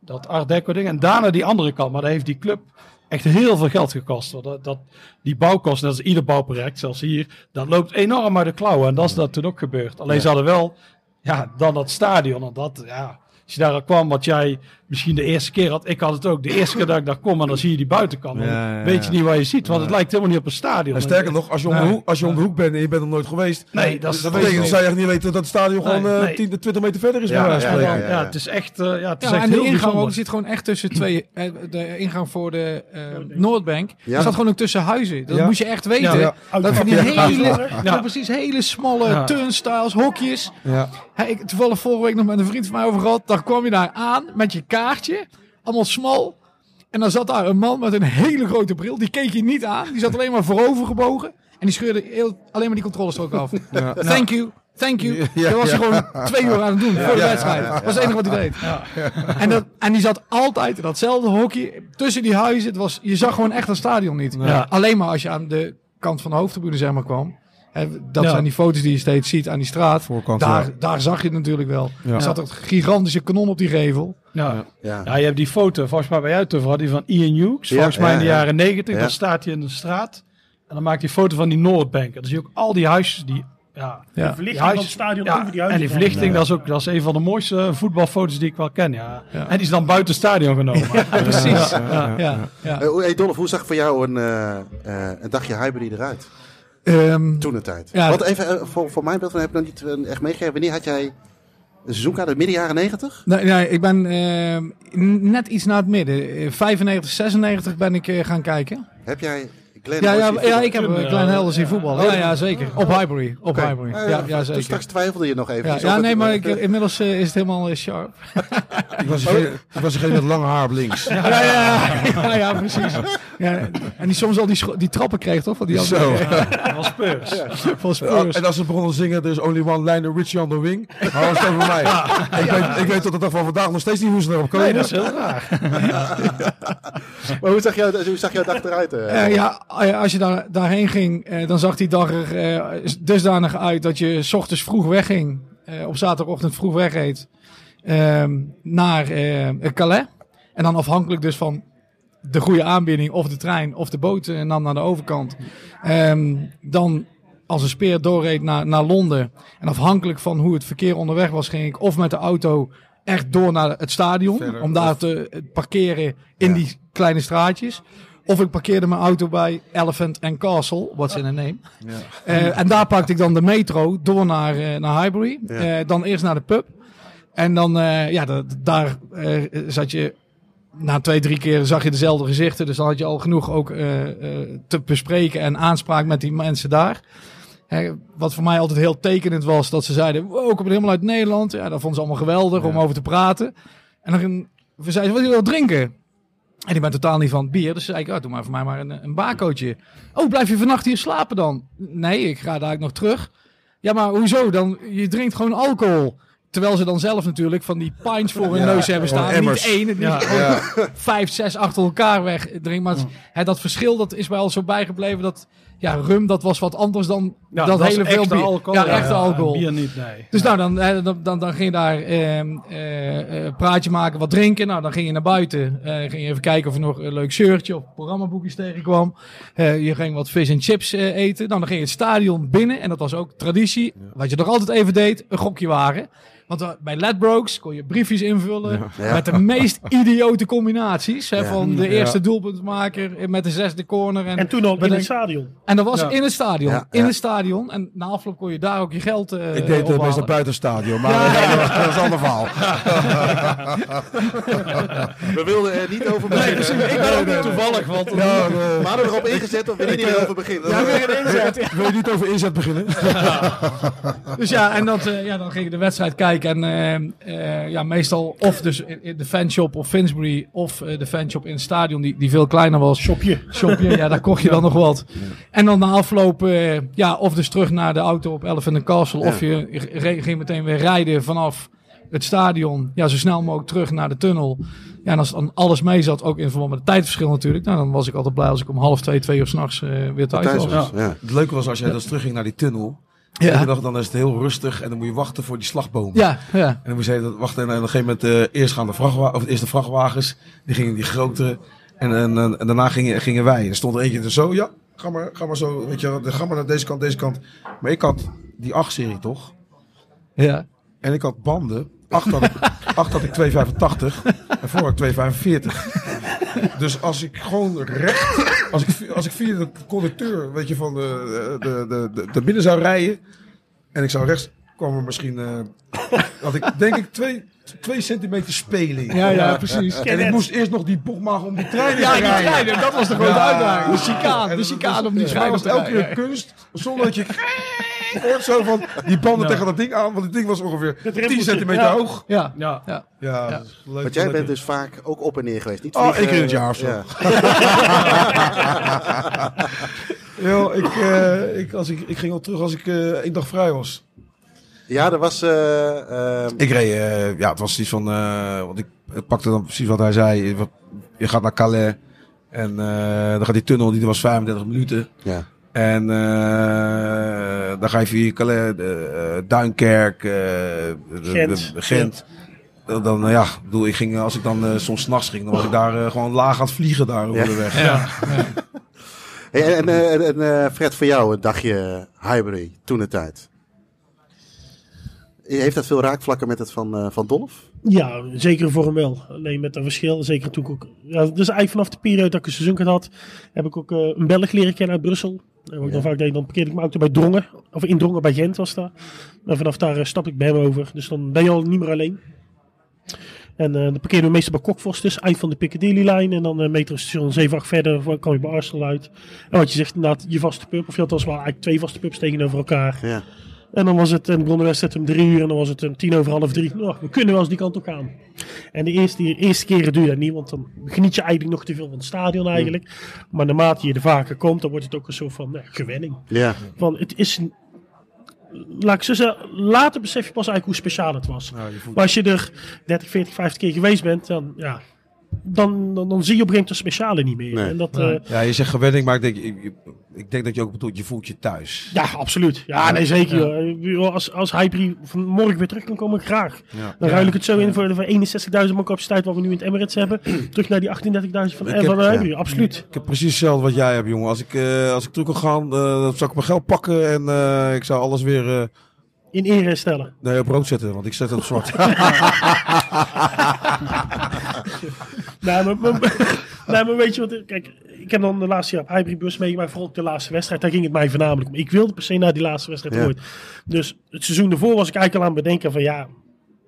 Dat Art Deco ding. En daarna die andere kant. Maar daar heeft die club echt heel veel geld gekost. Want Dat, dat, die bouwkosten, dat is ieder bouwproject, zelfs hier, dat loopt enorm uit de klauwen. En dat is dat toen ook gebeurd. Alleen ze hadden wel, ja, dan dat stadion. En dat, ja, als je daar kwam, wat jij misschien de eerste keer had. Ik had het ook. De eerste keer dat ik daar kom en dan zie je die buitenkant. Ja, ja, weet je niet wat je ziet. Want het lijkt helemaal niet op een stadion. En sterker nog, als je, om de hoek, als je om de hoek bent en je bent er nooit geweest. Nee, dat is- dat dat betekent dat zij echt niet weten dat het stadion Nee, gewoon eh, nee. 10, 20 meter verder is. Ja, ja, het is echt, eh, ja, het is Ja, echt en de heel ingang ook, zit gewoon echt tussen twee. eh, De ingang voor de eh, Noordbank. Ja. Er zat gewoon ook tussen huizen. Dat Ja. moet je echt weten. Dat van die hele, Ja. ja. precies, hele smalle turnstiles, hokjes. Ja. Hè, ik toevallig vorige week nog met een vriend van mij over gehad. Dan kwam je daar aan met je kaartje. Allemaal smal. En dan zat daar een man met een hele grote bril. Die keek je niet aan. Die zat alleen maar voorover gebogen. En die scheurde heel, alleen maar die controlestrook af. Ja. Thank you. Thank you. Ja, dat was hij ja. gewoon twee uur aan het doen voor de Ja, wedstrijd. ja, ja, Dat was het enige wat hij deed. En, dat, en die zat altijd in datzelfde hokje tussen die huizen. Het was, je zag gewoon echt een stadion niet. Ja. Alleen maar als je aan de kant van de hoofdtribune zeg maar kwam. Hè, dat Ja. zijn die foto's die je steeds ziet aan die straat. Voorkant, daar, ja. daar zag je het natuurlijk wel. Ja. Er zat een gigantische kanon op die gevel. Ja. Ja. Ja, je hebt die foto, volgens mij bij jou te die van Ian Hughes. Ja, volgens mij ja, in de ja. jaren negentig. Ja. Dan staat hij in de straat. En dan maakt hij foto van die Noordbank. En dan zie je ook al die huisjes die... Ja, Ja. De verlichting die van het stadion ja, over die en huizen. die verlichting, dat is ook dat is een van de mooiste voetbalfoto's die ik wel ken. Ja. Ja. En die is dan buiten het stadion genomen. precies. Ja, ja. Ja, ja. Eh, hoe- hey Dolph, hoe zag voor jou een, eh, eh, een dagje Highbury eruit? Ehm, Toen de tijd. Ja. Want even, eh, voor, voor mijn beeld van heb ik nog niet eh, echt meegegeven. Wanneer had jij een seizoenkaart midden jaren 90? nee, nee, ik ben ehm, net iets na het midden. Eh, 95, 96 ben ik eh, gaan kijken. Heb jij, Glenn Ja, ja, ja, ik heb een klein helder zien voetballen. Ja, ja, zeker. Op Highbury. Op. Highbury. Eh, Ja, ja, toen zeker. straks twijfelde je nog even. Ja, Dus ja nee, maar ik, inmiddels eh, is het helemaal eh, sharp. Ik was degene, ik was degene met lang haar op links. Ja, ja, ja, ja, ja, precies. Ja, en die soms al die, die trappen kreeg, toch? Van die Zo. was Spurs. van Spurs. en als ze begonnen te zingen, is only one line, Richie on the wing. Hou het over mij. Ik, weet, ik weet tot de dag van vandaag nog steeds niet hoe ze erop komen. Nee, dat is heel raar. Maar hoe zag, jou, hoe zag jouw dag eruit? eh? Ja, als je daar, daarheen ging, eh, dan zag die dag er eh, dusdanig uit dat je s ochtends vroeg wegging. eh, op zaterdagochtend vroeg wegreed. ehm, naar Calais. En dan afhankelijk dus van de goede aanbieding of de trein of de boot eh, nam naar de overkant. Ehm, dan als een speer doorreed naar, naar Londen. En afhankelijk van hoe het verkeer onderweg was, ging ik of met de auto echt door naar het stadion. Verder, om daar of- te parkeren in Ja. die kleine straatjes. Of ik parkeerde mijn auto bij Elephant and Castle, what's in a name. Ja. Eh, en daar pakte ik dan de metro door naar, eh, naar Highbury. Ja. Eh, dan eerst naar de pub. En dan, ja, da- daar zat je, na twee, drie keer zag je dezelfde gezichten. Dus dan had je al genoeg ook te bespreken en aanspraak met die mensen daar. Hè, wat voor mij altijd heel tekenend was, dat ze zeiden, wow, ik kom helemaal uit Nederland. Ja, dat vonden ze allemaal geweldig om over te praten. En dan we zeiden, wat wil je wel drinken? En ik ben totaal niet van het bier. Dus zei ik, oh, doe maar voor mij maar een, een bakootje. Oh, blijf je vannacht hier slapen dan? Nee, ik ga daar nog terug. Ja, maar hoezo dan? Je drinkt gewoon alcohol. Terwijl ze dan zelf natuurlijk van die pints voor hun Ja, neus hebben staan. Niet één, liefst Ja. vijf, zes achter elkaar weg drinken. Maar het- hè, dat verschil dat is mij al zo bijgebleven. Dat ja, rum dat was wat anders dan Ja, dat, hele veel echte bier. alcohol. Ja, echte alcohol. Bier niet, nee. Dus nou, dan, hè, dan, dan, dan ging je daar ehm eh, eh, praatje maken, wat drinken. Nou, dan ging je naar buiten. eh, ging je even kijken of er nog een leuk shirtje of programmaboekjes tegenkwam. Eh, je ging wat vis en chips eh, eten. Nou, dan ging je het stadion binnen. En dat was ook traditie. Wat je nog altijd even deed, een gokje waren. Want eh, bij Ledbrokes kon je briefjes invullen Ja. met de meest idiote combinaties. Hè, Ja. Van de Ja. eerste doelpuntmaker eh, met de zesde corner. En, En toen al in het stadion. en dat was Ja. in het stadion. Ja, In ja. het stadion. En na afloop kon je daar ook je geld eh Ik deed het meestal buiten het stadion, maar Ja. dat, dat is een ander verhaal. We wilden er niet over beginnen. Ik ben ook niet toevallig, want Ja, We hadden erop ingezet dat we er niet meer over beginnen. Ja, weer inzet. wil je niet over inzet beginnen? Dus ja, en dat, eh, ja, dan ging ik de wedstrijd kijken. En eh, eh, ja, meestal of dus in, in de fanshop of Finsbury of eh, de fanshop in het stadion, die, die veel kleiner was. Shopje. Shopje, ja, daar kocht je dan nog wat. En dan na afloop, eh, ja, of dus terug naar de auto op Elephant and Castle. Of je re- ging meteen weer rijden vanaf het stadion. Ja, zo snel mogelijk terug naar de tunnel. Ja, en als dan alles mee zat, ook in verband met het tijdverschil natuurlijk. Nou, dan was ik altijd blij als ik om half twee, twee uur s'nachts eh weer thuis, Thuis was. was. Ja. Het leuke was als jij dus terugging naar die tunnel. Ja, Ja. Dan is het heel rustig en dan moet je wachten voor die slagboom. ja, ja. En dan moest je wachten en op een gegeven moment eh, eerst gaan de vrachtwagens, of eerst de vrachtwagens, die gingen die grotere. En, en, en, en daarna gingen, gingen wij. Er stond er eentje er zo, ja, ga maar, ga maar zo, weet je, ga maar naar deze kant, deze kant. Maar ik had die 8-serie toch? ja. En ik had banden. Acht had ik, acht had ik 285 en voor had ik 245. Dus als ik gewoon recht, als ik, als ik via de conducteur, weet je, van de, de, de, de, de binnen zou rijden en ik zou rechts, kwam er misschien, eh, had ik denk ik twee, twee centimeter speling. Ja, ja, precies. En ik moest eerst nog die bocht maken om die trein in Ja, te die rijden. treinen, dat was de grote Ja. uitdaging. De chicane, de chicane om die ja, dat te was elke rijden. keer kunst, zonder dat je hoort zo van die banden tegen dat ding aan, want het ding was ongeveer Het 10 rimpeltje, centimeter ja. hoog. Ja, Ja. ja. Ja, Ja. dat is leuk. Want jij leuk. bent dus vaak ook op en neer geweest. Niet Oh, één keer in het jaar of zo. Ja. Yo, ik, eh, ik, als ik, ik ging al terug als ik eh één dag vrij was. Ja, er was... eh, ehm, Ik reed, eh, ja, het was iets van, eh, want ik ik pakte dan precies wat hij zei. Je gaat naar Calais en eh, dan gaat die tunnel, die was 35 minuten. ja. En eh, dan ga je via Calais, eh, eh, Duinkerk, eh, de- Gent. Gent. Dan, dan, ja, ik bedoel, ik ging, als ik dan soms 's nachts ging, dan was ik daar gewoon laag aan het vliegen daar over Ja. de weg. Ja. Hey, en eh, en, en, eh, Fred, voor jou een dagje Highbury, toen de tijd. Heeft dat veel raakvlakken met het van, eh, van Dolf? Ja, zeker voor hem wel. Alleen met een verschil. Zeker toen ik ook. Ja, dus eigenlijk vanaf de periode dat ik een seizoen had, heb ik ook eh, een Belg leren kennen uit Brussel. En wat ik dan vaak deed, dan parkeerde ik mijn auto bij Drongen. Of in Drongen bij Gent was dat. En vanaf daar eh, stap ik bij hem over. Dus dan ben je al niet meer alleen. En eh dan parkeerden we meestal bij Kokvos dus, eind van de Piccadilly-lijn. En dan uh, metrostation 7, 8 verder kwam je bij Arsenal uit. En wat je zegt, inderdaad, je vaste pub. Of je had als wel eigenlijk twee vaste pubs tegenover elkaar. Ja. En dan was het, en begon de wedstrijd om drie uur en dan was het een tien over half drie. Nou, we kunnen wel eens die kant op gaan. En de eerste, de eerste keren je dat niet, want dan geniet je eigenlijk nog te veel van het stadion eigenlijk. Maar naarmate je er vaker komt, dan wordt het ook een soort van nou, gewenning. Ja. Van, het is, een- laat ik zo zeggen, later besef je pas eigenlijk hoe speciaal het was. Voelt- Maar als je er 30, 40, 50 keer geweest bent, dan, ja, dan, dan, dan zie je op een gegeven moment de speciale niet meer. Nee. En dat, Nee. eh, Ja, je zegt gewenning, maar ik denk, ik, ik- denk dat je ook bedoelt, je voelt je thuis. ja, absoluut. Ja, nee, zeker. Als, als Hyperi vanmorgen weer terug kan komen, graag. Ja. Dan ruil ik het zo in voor de voor 61.000 man capaciteit wat we nu in het Emirates hebben. Terug naar die 38.000 van, Ik eh, heb- van de ja. Hyperi. Absoluut. Ik heb precies hetzelfde wat jij hebt, jongen. Als ik, eh, als ik terug kan gaan, eh, dan zou ik mijn geld pakken en eh, ik zou alles weer eh, In ere stellen. nee, op rood zetten, want ik zet het op zwart. Nou, maar, maar, nou, maar weet je wat? Kijk, ik heb dan de laatste jaar op Hyperi bus meegemaakt. Vooral op de laatste wedstrijd. Daar ging het mij voornamelijk om. Ik wilde per se naar die laatste wedstrijd Ja. ooit. Dus het seizoen ervoor was ik eigenlijk al aan het bedenken van ja...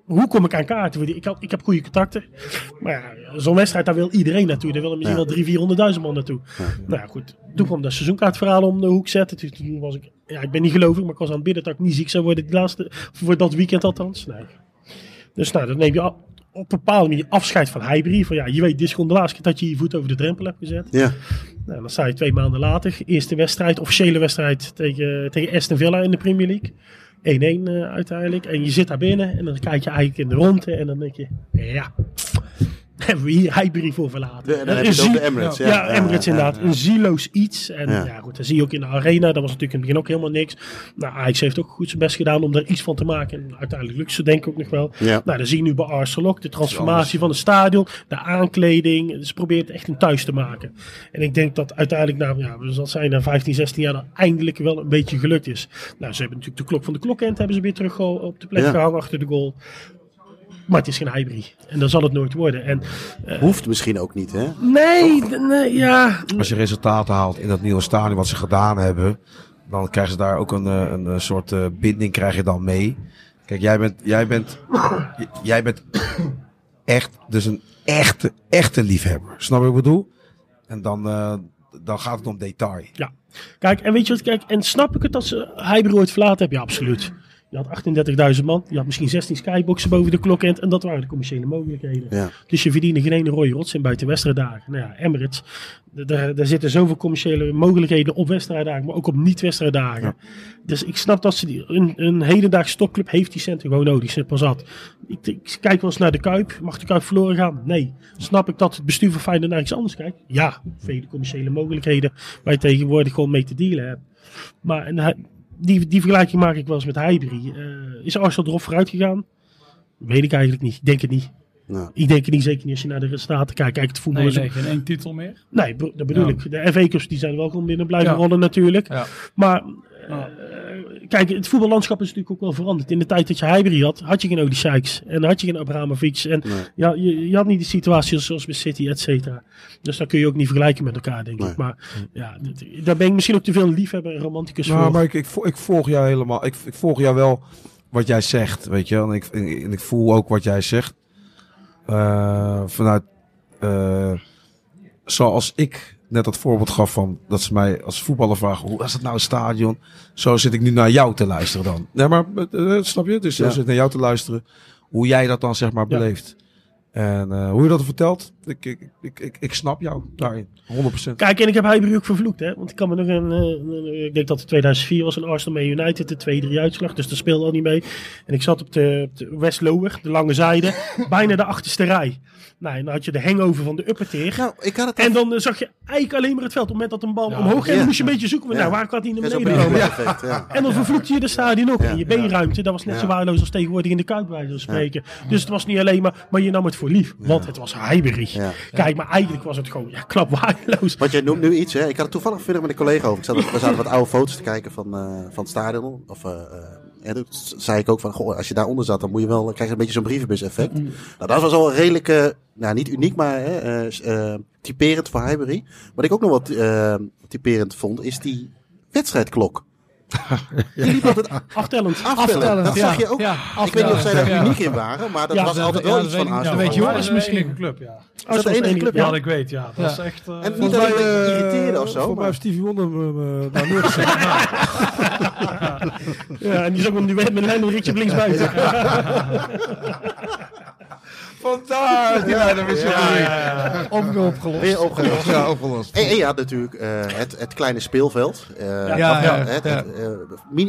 Hoe kom ik aan kaarten? Ik, had, ik heb goede contacten. Maar ja, zo'n wedstrijd, daar wil iedereen naartoe. Daar willen misschien Ja. wel 300.000, 400.000 man naartoe. Nou ja, goed. Toen kwam dat seizoenkaartverhaal om de hoek zetten. Toen, was ik, ja, ik ben niet gelovig, maar ik was aan het bidden dat ik niet ziek zou worden. Die laatste, voor dat weekend althans. Nee. Dus nou, dan neem je al- op een bepaalde manier afscheid van Highbury. Van ja, je weet, dit is gewoon de laatste keer dat je je voet over de drempel hebt gezet. Ja. Nou, dan sta je twee maanden later. Eerste wedstrijd, officiële wedstrijd tegen, tegen Aston Villa in de Premier League. 1-1 eh, uiteindelijk. En je zit daar binnen en dan kijk je eigenlijk in de ronde. En dan denk je, ja, hebben we hier Highbury voor verlaten. De, dan heb je het zie- over de Emirates. ja, Ja, Emirates inderdaad. Een zieloos iets. En Ja. goed, dat zie je ook in de arena. Dat was natuurlijk in het begin ook helemaal niks. Nou, Ajax heeft ook goed zijn best gedaan om er iets van te maken. En uiteindelijk lukt ze denk ik ook nog wel. Nou, dan zie je nu bij Arsenal ook de transformatie van het stadion, de aankleding. Ze probeert echt een thuis te maken. En ik denk dat uiteindelijk, nou ja, we zal zijn na 15, 16 jaar, dat eindelijk wel een beetje gelukt is. Nou, ze hebben natuurlijk de klok van de klokend hebben ze weer terug op de plek Ja. gehangen achter de goal. Maar het is geen Highbury. En dan zal het nooit worden. En Hoeft misschien ook niet, hè? nee, ja. Als je resultaten haalt in dat nieuwe stadion wat ze gedaan hebben, dan krijgen ze daar ook een, eh, een, eh, soort eh, binding krijg je dan mee. Kijk, jij bent, jij bent, jij bent echt, dus een echte, echte liefhebber. Snap je wat ik bedoel? En dan, eh, dan gaat het om detail. Ja. Kijk, en weet je wat, kijk, en snap ik het dat ze ooit verlaten hebben? Ja, absoluut. Je had 38.000 man, je had misschien 16 skyboxen boven de klokend en dat waren de commerciële mogelijkheden. Ja. Dus je verdiende geen ene rode rots in buiten wedstrijddagen. Nou ja, Emirates, daar, daar zitten zoveel commerciële mogelijkheden op wedstrijddagen, maar ook op niet-wedstrijddagen. Dus ik snap dat ze die, een, een hedendaags stokclub heeft die centen gewoon nodig, simpel zat. Ik, ik kijk wel eens naar de Kuip, mag de Kuip verloren gaan? Nee. Snap ik dat het bestuur van Feyenoord naar iets anders kijkt? Ja, vele commerciële mogelijkheden waar je tegenwoordig gewoon mee te dealen hebt. Maar en, hij- die, die vergelijking maak ik wel eens met Highbury. Eh, is Arsenal erop vooruit gegaan? Weet ik eigenlijk niet. Denk het niet. Nou, Ik denk het niet, zeker niet als je naar de resultaten kijkt. Kijk, het voetbal Nee, is nee, ook- geen één titel meer. Nee, dat bedoel Ja. ik. De FA Cups die zijn wel gewoon binnen blijven Ja. rollen natuurlijk. Ja. Maar eh, kijk, het voetballandschap is natuurlijk ook wel veranderd. In de tijd dat je Highbury had, had je geen Odi Sykes. En had je geen Abramovic. En Nee. ja, je, je had niet de situatie zoals bij City, et cetera. Dus dat kun je ook niet vergelijken met elkaar, denk Nee. ik. Maar ja, daar ben ik misschien ook te veel liefhebber en romanticus Nou, voor. maar ik, ik, vo- ik volg jou helemaal. Ik, ik volg jou wel wat jij zegt, weet je. wel. En ik, en ik voel ook wat jij zegt. Eh, vanuit, eh, zoals ik net dat voorbeeld gaf van dat ze mij als voetballer vragen, hoe was het nou het stadion? Zo zit ik nu naar jou te luisteren dan. Nee, maar eh, snap je? Dus zo zit ik naar jou te luisteren, hoe jij dat dan zeg maar beleeft. En eh, hoe je dat vertelt, ik, ik, ik, ik, ik snap jou daarin, 100%. Kijk, en ik heb Highbury ook vervloekt, hè. Want ik kan me nog een... eh, een- ik denk dat het 2004 was, een Arsenal Man United, de 2-3 uitslag. Dus daar speelde al niet mee. En ik zat op de, op de West Lower, de lange zijde, bijna de achterste rij. Nou, en dan had je de hangover van de upper tier. nou, ik had het En dan eh, zag je eigenlijk alleen maar het veld. Op het moment dat een bal omhoog ging, ja. moest je een beetje zoeken. Ja. Nou, waar kan hij naar beneden komen? En dan vervloekte je de stadion ook. Ja. En je beenruimte, dat was net zo waardeloos als tegenwoordig in de Kuip, bij spreken. Dus het was niet alleen maar, maar je nam het voor lief. Want het was. Ja. Kijk, maar eigenlijk was het gewoon, ja, waardeloos. Want jij noemt nu iets, hè? Ik had het toevallig vanmiddag met een collega over. Ik zat, we zaten wat oude foto's te kijken van, eh, van het stadion. Of, eh, eh, en toen zei ik ook van, goh, als je daaronder zat, dan moet je wel, krijg je een beetje zo'n brievenbus-effect. Nou, dat was al redelijk, eh, nou niet uniek, maar hè, eh, eh, typerend voor Highbury. Wat ik ook nog wat eh, typerend vond, is die wedstrijdklok. Die liep altijd Aftellend. aftellen. Dat zag je ook. Ja, Ik weet niet of zij daar ja. uniek in waren, maar dat Ja, was altijd ja, wel iets van Arsenal. dat weet Joris dat is de misschien. enige club, ja. Is dat de enige club? Ja, Ja. dat ik weet, ja. Dat Ja. is echt... eh, En niet ik me irriteerde of zo. Voor mij heeft Stevie Wonder daar neergezet. Ja, en die is ook met een duet met Lionel Richie op linksbuiten. Vandaar die weer zo ja, ja, ja. Opge- opgelost. Weer opgelost. Ja, opgelost. En, en je had natuurlijk eh, het, het kleine speelveld. Eh, Ja, ja, het- ja. het,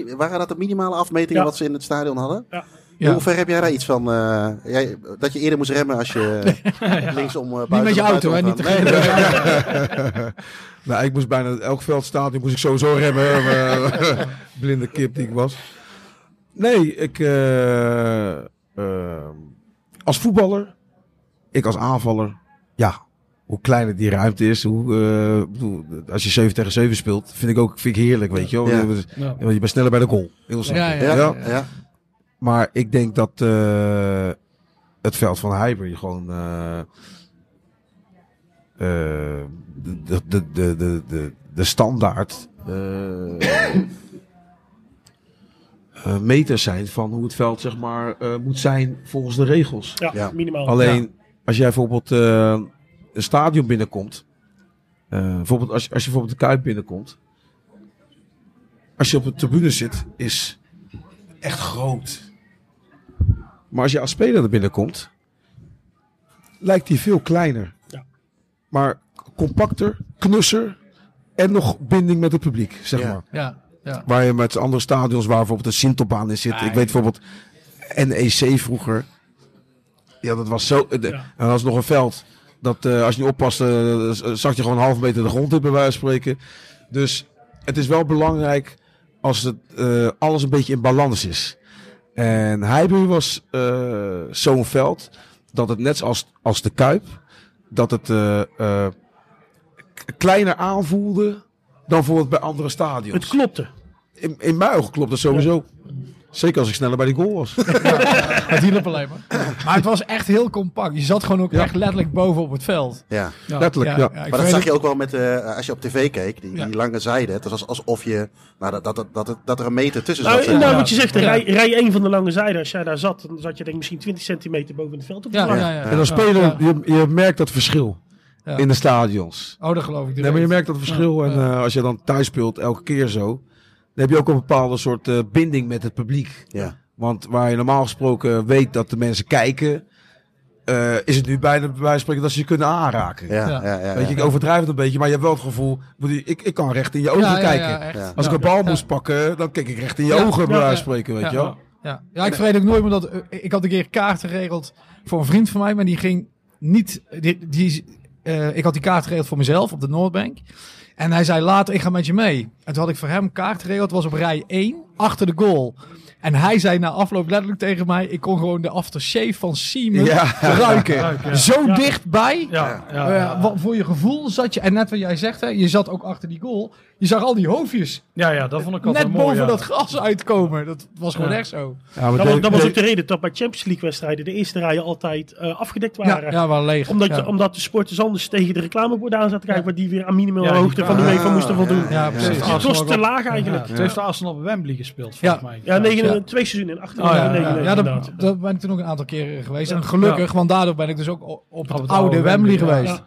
eh, waren dat de minimale afmetingen Ja. wat ze in het stadion hadden? Ja. Ja. Hoe ver heb jij daar iets van? eh, jij, dat je eerder moest remmen als je linksom uh, Niet met je auto, hè? Niet te nee, Nou, ik moest bijna elk veldstadion moest ik sowieso remmen. eh, blinde kip die ik was. Nee, ik eh, eh, als voetballer, ik als aanvaller, ja, hoe kleiner die ruimte is, hoe, eh, bedoel, als je 7 tegen 7 speelt, vind ik ook vind ik heerlijk, weet je wel. Ja. Ja. Want Je bent sneller bij de goal. Heel simpel. Ja, ja, Ja, ja. ja. Maar ik denk dat eh, het veld van Highbury gewoon eh, eh, de, de, de, de, de, de standaard eh, eh, meters zijn van hoe het veld zeg maar eh, moet zijn volgens de regels. Ja, Ja. minimaal. Alleen als jij bijvoorbeeld eh, een stadion binnenkomt, eh, bijvoorbeeld als, als je bijvoorbeeld de Kuip binnenkomt, als je op de tribune zit, is echt groot. Maar als je als speler er binnenkomt, lijkt die veel kleiner. Ja. Maar compacter, knusser en nog binding met het publiek, zeg Ja. maar. Ja, ja. Waar je met andere stadions waar bijvoorbeeld een Sintelbaan in zit. Ik weet bijvoorbeeld NEC vroeger. Ja, dat was zo. de- Ja. En dat was nog een veld. Dat eh, als je niet oppaste, eh, zag je gewoon een halve meter de grond in, bij wijze van spreken. Dus het is wel belangrijk als het, eh, alles een beetje in balans is. En Highbury was eh, zo'n veld dat het net als, als de Kuip, dat het eh, eh, kleiner aanvoelde dan bijvoorbeeld bij andere stadions. Het klopte. In, in mijn ogen klopt dat sowieso. Zeker als ik sneller bij die goal was. Het hielp alleen maar. Maar het was echt heel compact. Je zat gewoon ook Ja. echt letterlijk boven op het veld. ja. Ja. Letterlijk, ja. ik Maar dat weet zag het- je ook wel met, eh, als je op tv keek, die, Ja. die lange zijde. Het was alsof je, nou, dat, dat, dat, dat, dat er een meter tussen Nou, zat. zeg maar. wat je zegt, rij, rij 1 van de lange zijde, als jij daar zat, dan zat je denk ik misschien 20 centimeter boven het veld op de Ja, ja, ja. En als speler, Ja. je, je merkt dat verschil Ja. in de stadions. Oh, dat geloof ik. Nee, maar je merkt dat verschil. En eh, als je dan thuis speelt, elke keer zo. Dan heb je ook een bepaalde soort eh, binding met het publiek. Ja. Want waar je normaal gesproken weet dat de mensen kijken. eh, is het nu bijna bij wijze spreken dat ze je kunnen aanraken. Ja, Ja. ja, ja, Weet je, ik overdrijf het een beetje, maar je hebt wel het gevoel. Ik, ik kan recht in je ogen kijken. ja, echt. Ja. Als ik een bal moest pakken, dan keek ik recht in je Ja. ogen, bij Ja, wijze van ja. spreken, weet Ja. je wel. Ja, ja ik vergeet ook nooit meer dat... eh, ik had een keer kaart geregeld voor een vriend van mij, maar die ging niet... Die, die, eh, ik had die kaart geregeld voor mezelf op de Noordbank. En hij zei later, ik ga met je mee. En toen had ik voor hem kaart geregeld. Het was op rij 1, achter de goal. En hij zei na afloop letterlijk tegen mij... Ik kon gewoon de aftershave van Siemen Ja. ruiken. Ja. Zo Ja. dichtbij. Ja, ja, Eh, ja. wat voor je gevoel zat je... En net wat jij zegt, hè, je zat ook achter die goal. Je zag al die hoofdjes ja, ja, dat vond ik altijd net mooi. boven ja. dat gras uitkomen. Dat was gewoon Ja. echt zo. Ja, Dat, was, ook de reden dat bij Champions League wedstrijden de eerste rijen altijd eh, afgedekt waren. Ja, ja, wel leeg. Omdat, omdat de sporters anders tegen de reclameborden aan zaten te kijken, waar die weer aan minimaal hoogte van de UEFA moesten voldoen. Ja, Ja, precies. ja. Dus het was te laag eigenlijk. Het heeft de Arsenal op Wembley gespeeld, Ja. volgens mij. Ja, negen, Ja. twee seizoenen in acht Oh, ja, ja, negen, ja. negen, Ja, dat, ben ik toen ook een aantal keren geweest. En gelukkig, want daardoor ben ik dus ook op het, oude Wembley, geweest.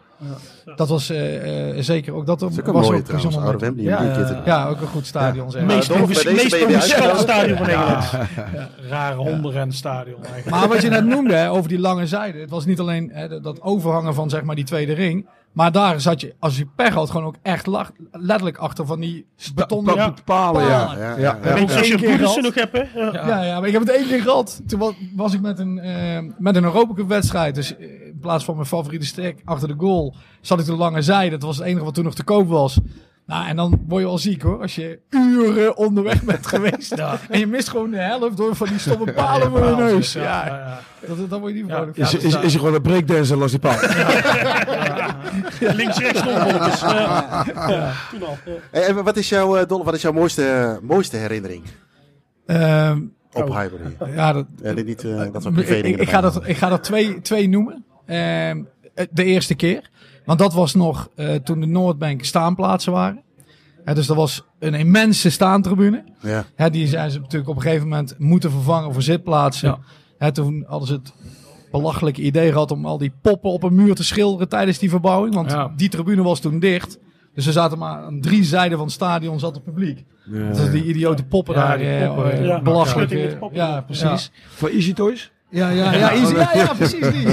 Ja. Dat was eh, eh, zeker ook. Dat Dat is ook een was mooie ook trouwens, bijzonder. oude Wembley. Ja, een ja, ook een goed stadion. zeg. Het meest Dolf, bij profes- deze meest ben je weer professionele uitgenodigd. stadion van Engeland. Ja, rare hondenrenstadion eigenlijk. Maar wat je net noemde over die lange zijde. Het was niet alleen hè, dat- overhangen van zeg maar, die tweede ring. Maar daar zat je, als je pech had, gewoon ook echt lach- letterlijk achter van die beton. Pa- Ja. palen, ja. Palen. Ja, Ja, ja, als je nog hebt, hè. Ja. Ja, ja, maar ik heb het één keer gehad. Toen wa- was ik met een, eh, met een Europa Cup wedstrijd. Dus plaats van mijn favoriete stek achter de goal, zat ik de lange zijde. Dat was het enige wat toen nog te koop was. Nou, en dan word je wel ziek hoor. Als je uren onderweg bent geweest. En je mist gewoon de helft door van die stomme palen voor je neus. Ja, Ja, ja. Dat, dat word je niet Ja. vrolijk Ja, Is, is, is er gewoon een breakdancer als die paal? Links, rechts. Ja. Ja, Toen al. En wat is jouw, eh, Dolle, wat is jouw mooiste, mooiste herinnering Ehm, op Oh. Highbury? ja, dat, Ja, dit niet eh, dat soort ik, ik, ga dat, ik ga dat twee, twee noemen. Ehm, de eerste keer. Want dat was nog eh, toen de Noordbank staanplaatsen waren. Hè, dus dat was een immense staantribune. Ja. Hè, die zijn ze natuurlijk op een gegeven moment moeten vervangen voor zitplaatsen. Ja. Hè, toen hadden ze het belachelijke idee gehad om al die poppen op een muur te schilderen tijdens die verbouwing. Want Ja. die tribune was toen dicht. Dus er zaten maar aan drie zijden van het stadion zat het publiek. Dus die idiote poppen Ja, daar, eh, poppen, eh, ja. belachelijk. Eh, ja, precies. Van Easy Toys? Ja, ja, ja, ja, ja, precies die.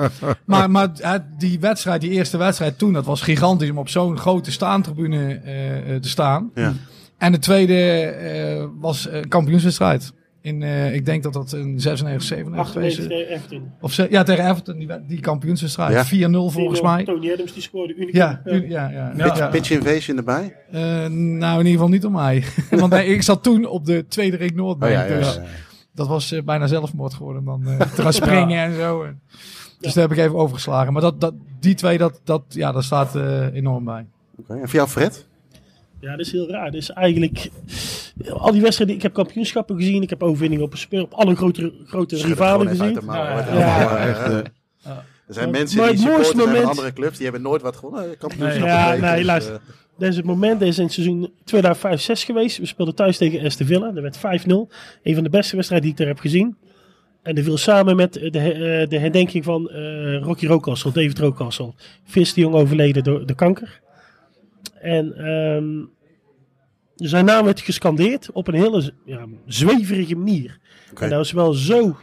maar maar hè, die wedstrijd, die eerste wedstrijd toen, dat was gigantisch om op zo'n grote staantribune eh, eh, te staan. Ja. En de tweede eh, was een kampioenswedstrijd. In, eh, ik denk dat dat in 96, 97 98 geweest is. tegen Everton. Of ze, ja, tegen Everton, die, die kampioenswedstrijd. Ja. 4-0 volgens mij. Tony Adams die scoorde. Unicum. Ja, ja, ja, ja. Ja. Pitch, invasion erbij. Eh, nou, in ieder geval niet om mij. Want nee, ik zat toen op de tweede Rick Noordbank. Oh, ja, ja, dus ja. Dat was eh, bijna zelfmoord geworden. Dan eh, te gaan springen en zo. En- Dus daar heb ik even overgeslagen. Maar dat, dat, die twee, dat, dat, ja, dat staat eh, enorm bij. Oké, En voor jou Fred? Ja, dat is heel raar. Dus eigenlijk, al die wedstrijden, ik heb kampioenschappen gezien, ik heb overwinningen op een speel, op alle grote, grote rivalen gezien. eh, Er zijn Maar- mensen maar die van moment- andere clubs, die hebben nooit wat gewonnen. eh, Kampioenschap Nee. Ja, gekregen, nee, dus, luister. Eh, Dat is het moment, dat is in het seizoen 2005-6 geweest. We speelden thuis tegen Aston Villa, dat werd 5-0. Een van de beste wedstrijden die ik daar heb gezien. En dat viel samen met de, eh, de herdenking van eh, Rocky Rookassel, David Rookassel. Vis de jong overleden door de kanker. En ehm, zijn naam werd gescandeerd op een hele ja, zweverige manier. En dat was wel zo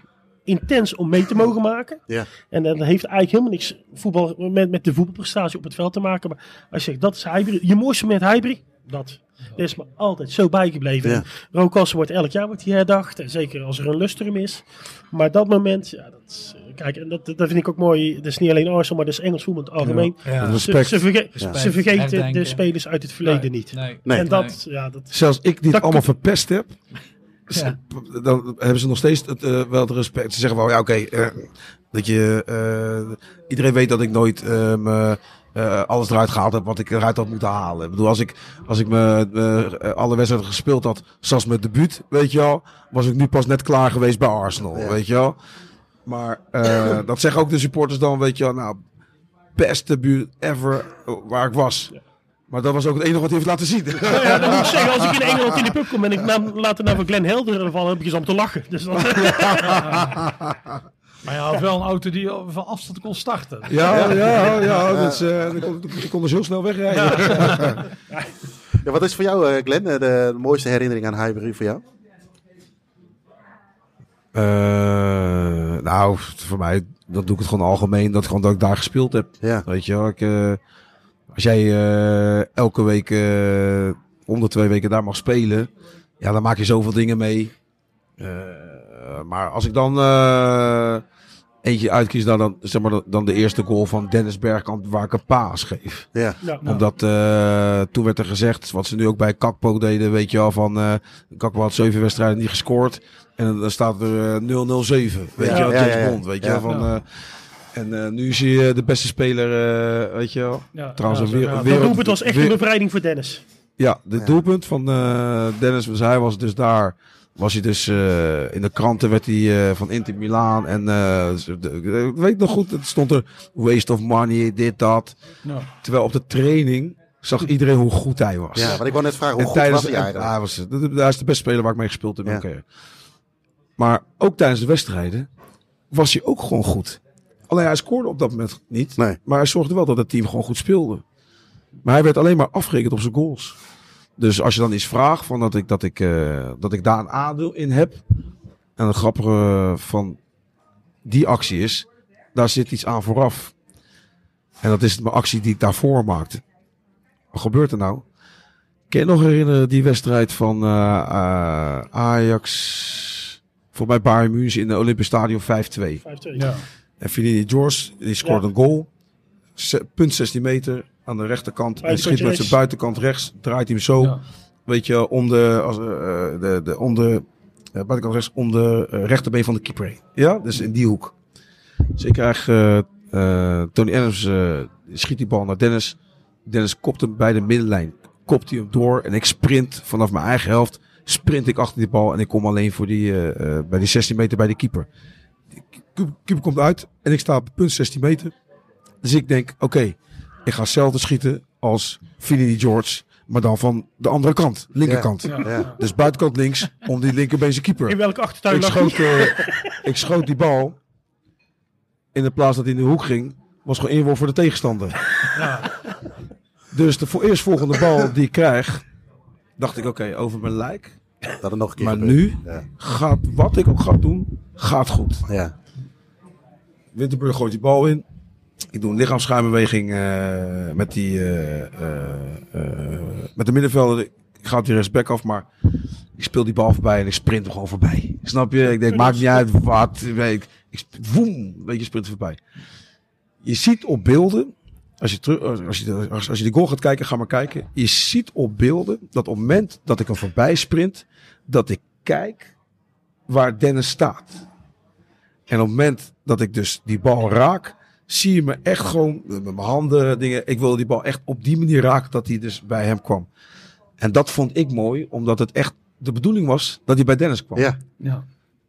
intens om mee te mogen maken. Ja. En dat heeft eigenlijk helemaal niks voetbal, met, met de voetbalprestatie op het veld te maken. Maar als je zegt, dat is Highbury. Je mooiste moment Highbury, dat. Dat is me altijd zo bijgebleven. Ja. Wordt elk jaar wordt die herdacht. En zeker als er een lustrum is. Maar dat moment, ja, dat is, eh, kijk, en dat, dat vind ik ook mooi. Dat is niet alleen Arsenal, maar dat is Engels voetbal in het algemeen. Ja. Ze, Respect. ze, verge- Respect, ze vergeten de spelers uit het verleden niet. Nee. Nee. en dat, ja, dat Zelfs ik die Dat het allemaal verpest heb. Ja. Dan hebben ze nog steeds het, eh, wel het respect. Ze zeggen wel, ja oké, eh, dat je, eh, iedereen weet dat ik nooit alles eruit gehaald heb wat ik eruit had moeten halen. Ik bedoel, als ik, als ik me, alle wedstrijden gespeeld had, zoals mijn debuut, weet je wel, was ik nu pas net klaar geweest bij Arsenal, Ja. weet je wel. Maar dat zeggen ook de supporters dan, weet je wel, nou, best debuut ever waar ik was. Maar dat was ook het enige wat hij heeft laten zien. Ja, dan moet ik zeggen, als ik in Engeland in de pub kom en ik naam, laat de naam van Glenn Helder vallen, heb ik eens om te lachen. Dus dat, Maar je had wel een auto die van afstand kon starten. Ja, ja, ja. Dus, eh, ik, kon, ik kon dus heel snel wegrijden. Ja, wat is voor jou, eh, Glenn, eh, de, mooiste herinnering aan Highbury voor jou? Eh, nou, voor mij, dat doe ik het gewoon algemeen. Dat, gewoon dat ik daar gespeeld heb. Ja. Weet je wel, ik, eh, als jij eh, elke week, eh om de twee weken daar mag spelen. Ja, dan maak je zoveel dingen mee. Eh, maar als ik dan eh, eentje uitkies, dan, dan, zeg maar, dan de eerste goal van Dennis Bergkamp, waar ik een paas geef. Ja. ja. Omdat eh, toen werd er gezegd, wat ze nu ook bij Kakpo deden, weet je wel, van eh Kakpo had zeven wedstrijden niet gescoord. En dan staat er eh, 007, weet Ja, je wel, ja, James ja, ja. Bond, weet je Ja. wel. Van, eh, en eh, nu is hij eh, de beste speler, eh, weet je wel. Ja, Trouwens, ja, een Dat wereld- doelpunt was echt weer- een bevrijding voor Dennis. Ja, de Ja. doelpunt van eh, Dennis, dus hij was dus daar. Was hij dus eh, in de kranten werd hij eh, van Inter Milaan en eh, de- ik weet nog goed, het stond er waste of money, dit dat. Ja. Terwijl op de training zag iedereen hoe goed hij was. ja, want ik wou net vragen, hoe En goed tijdens was hij en- eigenlijk? hij was, dat- hij is de beste speler waar ik mee gespeeld heb. in Ja. mijn carrière. Maar ook tijdens de wedstrijden was hij ook gewoon goed. Alleen hij scoorde op dat moment niet. Nee. Maar hij zorgde wel dat het team gewoon goed speelde. Maar hij werd alleen maar afgerekend op zijn goals. Dus als je dan iets vraagt van dat ik, dat ik, eh, dat ik daar een aandeel in heb. En het grappige van die actie is, daar zit iets aan vooraf. En dat is mijn actie die ik daarvoor maakte. Wat gebeurt er nou? Kan je nog herinneren die wedstrijd van eh, eh, Ajax voor bij Bayern München in de Olympisch Stadion 5-2? 5-2. Ja. En Finidi George, die scoort Ja. een goal. Se- punt 16 meter aan de rechterkant. En schiet met zijn buitenkant rechts. Draait hij hem zo. Ja. Weet je, om de, als, eh, eh, de, de, om de eh, buitenkant rechts, om de rechterbeen van de keeper heen. Ja, dus in die hoek. Dus ik krijg eh, eh, Tony Adams, eh, schiet die bal naar Dennis. Dennis kopt hem bij de middenlijn. Kopt hij hem door en ik sprint vanaf mijn eigen helft. Sprint ik achter die bal en ik kom alleen voor die, bij die 16 meter bij de keeper. Keeper komt uit en ik sta op punt 16 meter. Dus ik denk, oké, ik ga hetzelfde schieten als Finidi George. Maar dan van de andere kant, linkerkant. Ja. Dus buitenkant links, om die linkerbeen zijn keeper. In welke achtertuin Ik schoot, eh, ik schoot die bal. In de plaats dat hij in de hoek ging, was gewoon inworp voor de tegenstander. Dus de voor eerst volgende bal die ik krijg, dacht ik, oké, over mijn lijk. Dat er nog een keer Maar gebeurt. nu Ja. gaat, wat ik ook ga doen, gaat goed. Ja. Winterburg gooit die bal in. Ik doe een lichaamsschuimbeweging eh, met, die, eh, eh, met de middenvelder. Ik ga op die rechtsback af, maar ik speel die bal voorbij en ik sprint hem gewoon voorbij. Snap je? Ik denk, maakt niet uit wat. Ik, ik woem, weet je, sprint voorbij. Je ziet op beelden, als je, terug, als, je, als, als je die goal gaat kijken, ga maar kijken. Je ziet op beelden dat op het moment dat ik hem voorbij sprint, dat ik kijk waar Dennis staat. En op het moment dat ik dus die bal raak, zie je me echt gewoon met mijn handen dingen. Ik wilde die bal echt op die manier raken dat hij dus bij hem kwam. En dat vond ik mooi, omdat het echt de bedoeling was dat hij bij Dennis kwam. Ja. Ja.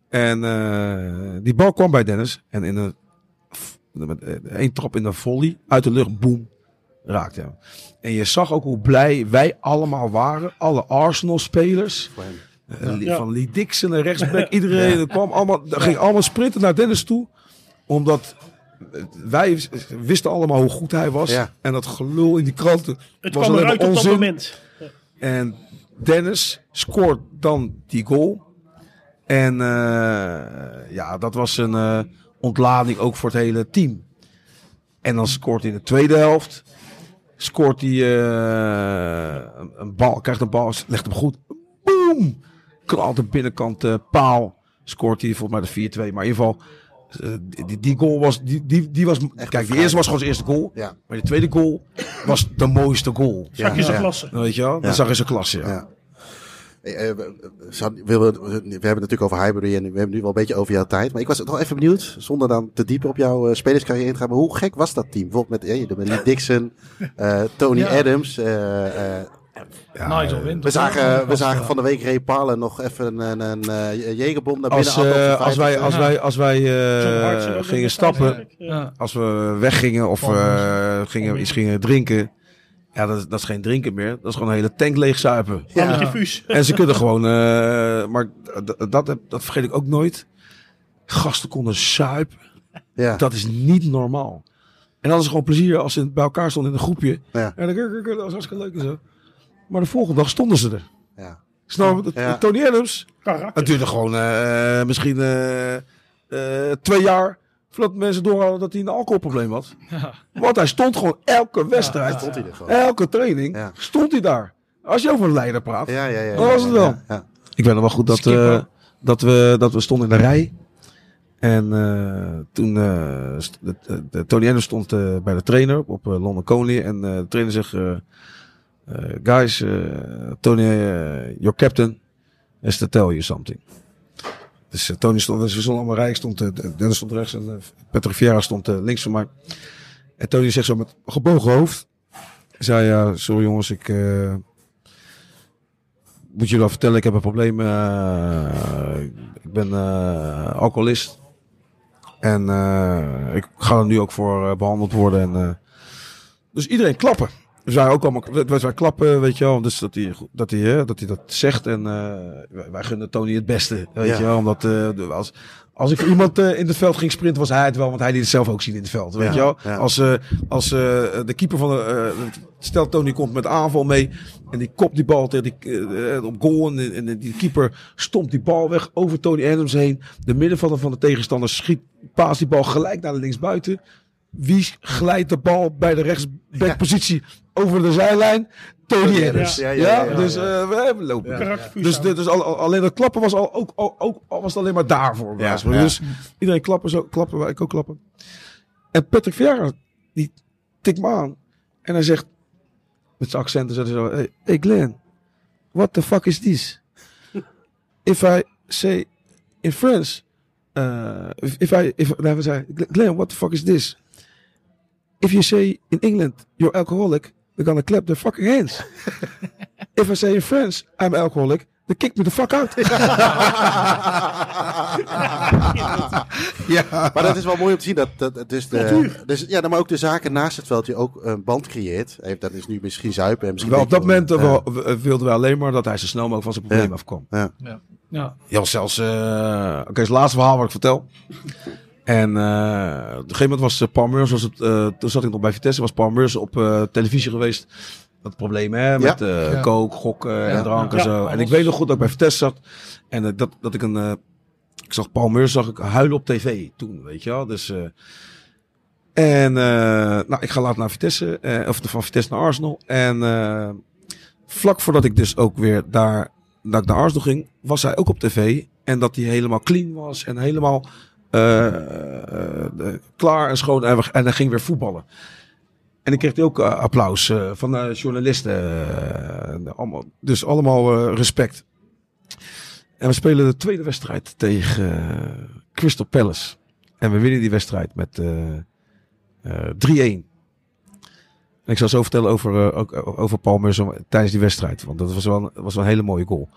En eh, die bal kwam bij Dennis. En in een, met eh, één trap in de volley, uit de lucht, boem, raakte hem. En je zag ook hoe blij wij allemaal waren. Alle Arsenal-spelers. Eh, Ja. Van Lee Dixon en rechtsback. Iedereen er kwam allemaal, ging allemaal sprinten naar Dennis toe. Omdat wij wisten allemaal hoe goed hij was. Ja. En dat gelul in die kranten Het was kwam alleen eruit op dat onzin. moment. En Dennis scoort dan die goal. En eh, ja, dat was een eh, ontlading ook voor het hele team. En dan scoort hij in de tweede helft. Scoort hij eh, een, een bal, krijgt een bal, legt hem goed. Boom! De binnenkant eh, paal. Scoort hij volgens mij de 4-2. Maar in ieder geval, eh, die, die goal was, die, die, die was, kijk, die eerste was gewoon zijn eerste goal. Ja. Maar die tweede goal was de mooiste goal. Zag je zijn ja. klasse. Weet je wel? Dat Ja. zag je zijn klasse, ja. Ja. Eh, eh, we, hebben het natuurlijk over Highbury en we hebben nu wel een beetje over jouw tijd. Maar ik was nog even benieuwd, zonder dan te diep op jouw eh, spelerscarrière te gaan. Maar hoe gek was dat team? Bijvoorbeeld met, eh, met Lee Dixon, eh, Tony Ja. Adams. eh, Nigel we zagen, we zagen van de week Ray Palen nog even een, een, een eh, Jegerbom naar binnen. Als, eh, als wij, 50. als wij, als wij eh, zat ook gingen stappen. Ja. Als we weggingen of eh, gingen, iets gingen drinken. Ja, dat, is- dat is geen drinken meer. Dat is gewoon een hele tank leeg zuipen. Ja. Diffuus. En ze kunnen gewoon, eh, maar dat, dat vergeet ik ook nooit. Gasten konden zuipen. ja. Dat is niet normaal. En dat is gewoon plezier als ze bij elkaar stonden in een groepje. Ja. En dan, dat was hartstikke leuk en zo. Maar de volgende dag stonden ze er. Ja. Snap je? Ja. Tony Adams, Karakter. Het duurde gewoon eh, misschien eh, eh, twee jaar voordat mensen doorhadden dat hij een alcoholprobleem had. Ja. Want hij stond gewoon elke wedstrijd, Stond hij er gewoon. elke training, Ja. stond hij daar. Als je over een leider praat. Ja, ja, ja. Was het wel. Ja, ja. Ik weet nog wel goed dat, eh, dat, we, dat we stonden in de rij. En eh, toen eh, st- de, de- de- Tony Adams stond bij de trainer op eh, London Colney. En eh, de trainer zegt, guys, eh, Tony, eh, your captain is to tell you something. Dus eh, Tony stond, we stonden allemaal rij. Ik stond, eh, Dennis stond rechts en uh, Patrick stond eh, links van mij. En Tony zegt zo met gebogen hoofd. Zei, ja, sorry jongens, ik... eh, moet je wel vertellen, ik heb een probleem. eh, ik ben eh, alcoholist. En eh, ik ga er nu ook voor eh, behandeld worden. En, eh, dus iedereen klappen. We zijn ook allemaal we zijn klappen, weet je wel. Dus dat hij dat, hij, dat, hij dat zegt. En eh, wij, wij gunnen Tony het beste, weet Ja. je wel. Omdat de- als, als ik voor iemand eh, in het veld ging sprinten, was hij het wel. Want hij liet het zelf ook zien in het veld, weet Ja, je wel. ja. Als, als de keeper van de... stel Tony komt met aanval mee. En die kopt die bal tegen die, op goal. En, en die keeper stompt die bal weg over Tony Adams heen. De middenvelder van de tegenstander schiet, paast die bal gelijk naar de linksbuiten. Wie glijdt de bal bij de rechtsbackpositie over de zijlijn? Tony. Ja, Ja, dus eh, we hebben lopen. Dus, dus al, al- alleen dat klappen was al, ook, ook, ook al was het alleen maar daarvoor. Ja, Ja, ja. Dus iedereen klappen, zo klappen, wij ook klappen. En Patrick Vieira, die tikt me aan. En hij zegt, met zijn accent, zegt hij zo, hey, hey Glenn, what the fuck is this? If I say in French, uh, if, if I, if, nee, we zei, Glenn, what the fuck is this? If you say in England, you're alcoholic, they're gonna clap their fucking hands. if I say in French, I'm alcoholic, Dan kick me the fuck out. ja. Maar dat is wel mooi om te zien. Dat, dat, dus de, dus, ja, maar ook de zaken naast het veldje ook een band creëert. Heeft- Dat is nu misschien zuipen. En misschien Wel, op dat moment wel, eh, w- wilden we alleen maar dat hij zo snel mogelijk van zijn probleem Ja. afkwam. ja. Ja. Ja, zelfs... eh Oké, het laatste verhaal wat ik vertel. En eh op een gegeven moment was eh, Paul Meurs, was het, eh, toen zat ik nog bij Vitesse, was Paul Meurs op eh, televisie geweest. Dat probleem hè, met eh Ja. kook, gokken en Ja. drank en Ja. zo. En ik weet nog goed dat ik bij Vitesse zat. En dat, dat ik een... eh, ik zag Paul Meurs zag ik huilen op tv toen, weet je wel. Dus... eh, en eh, nou, ik ga later naar Vitesse, eh, of van Vitesse naar Arsenal. En eh, vlak voordat ik dus ook weer daar, dat ik naar Arsenal ging, was hij ook op tv. En dat hij helemaal clean was en helemaal klaar en schoon. En, hij ging weer voetballen. En ik kreeg ook eh, applaus eh, van de journalisten. eh, allemaal, dus allemaal eh, respect. En we spelen de tweede wedstrijd tegen eh, Crystal Palace. En we winnen die wedstrijd met eh, eh, 3-1. En ik zal zo vertellen over, eh, ook over Paul Meurs tijdens die wedstrijd. Want dat was wel, was wel een hele mooie goal.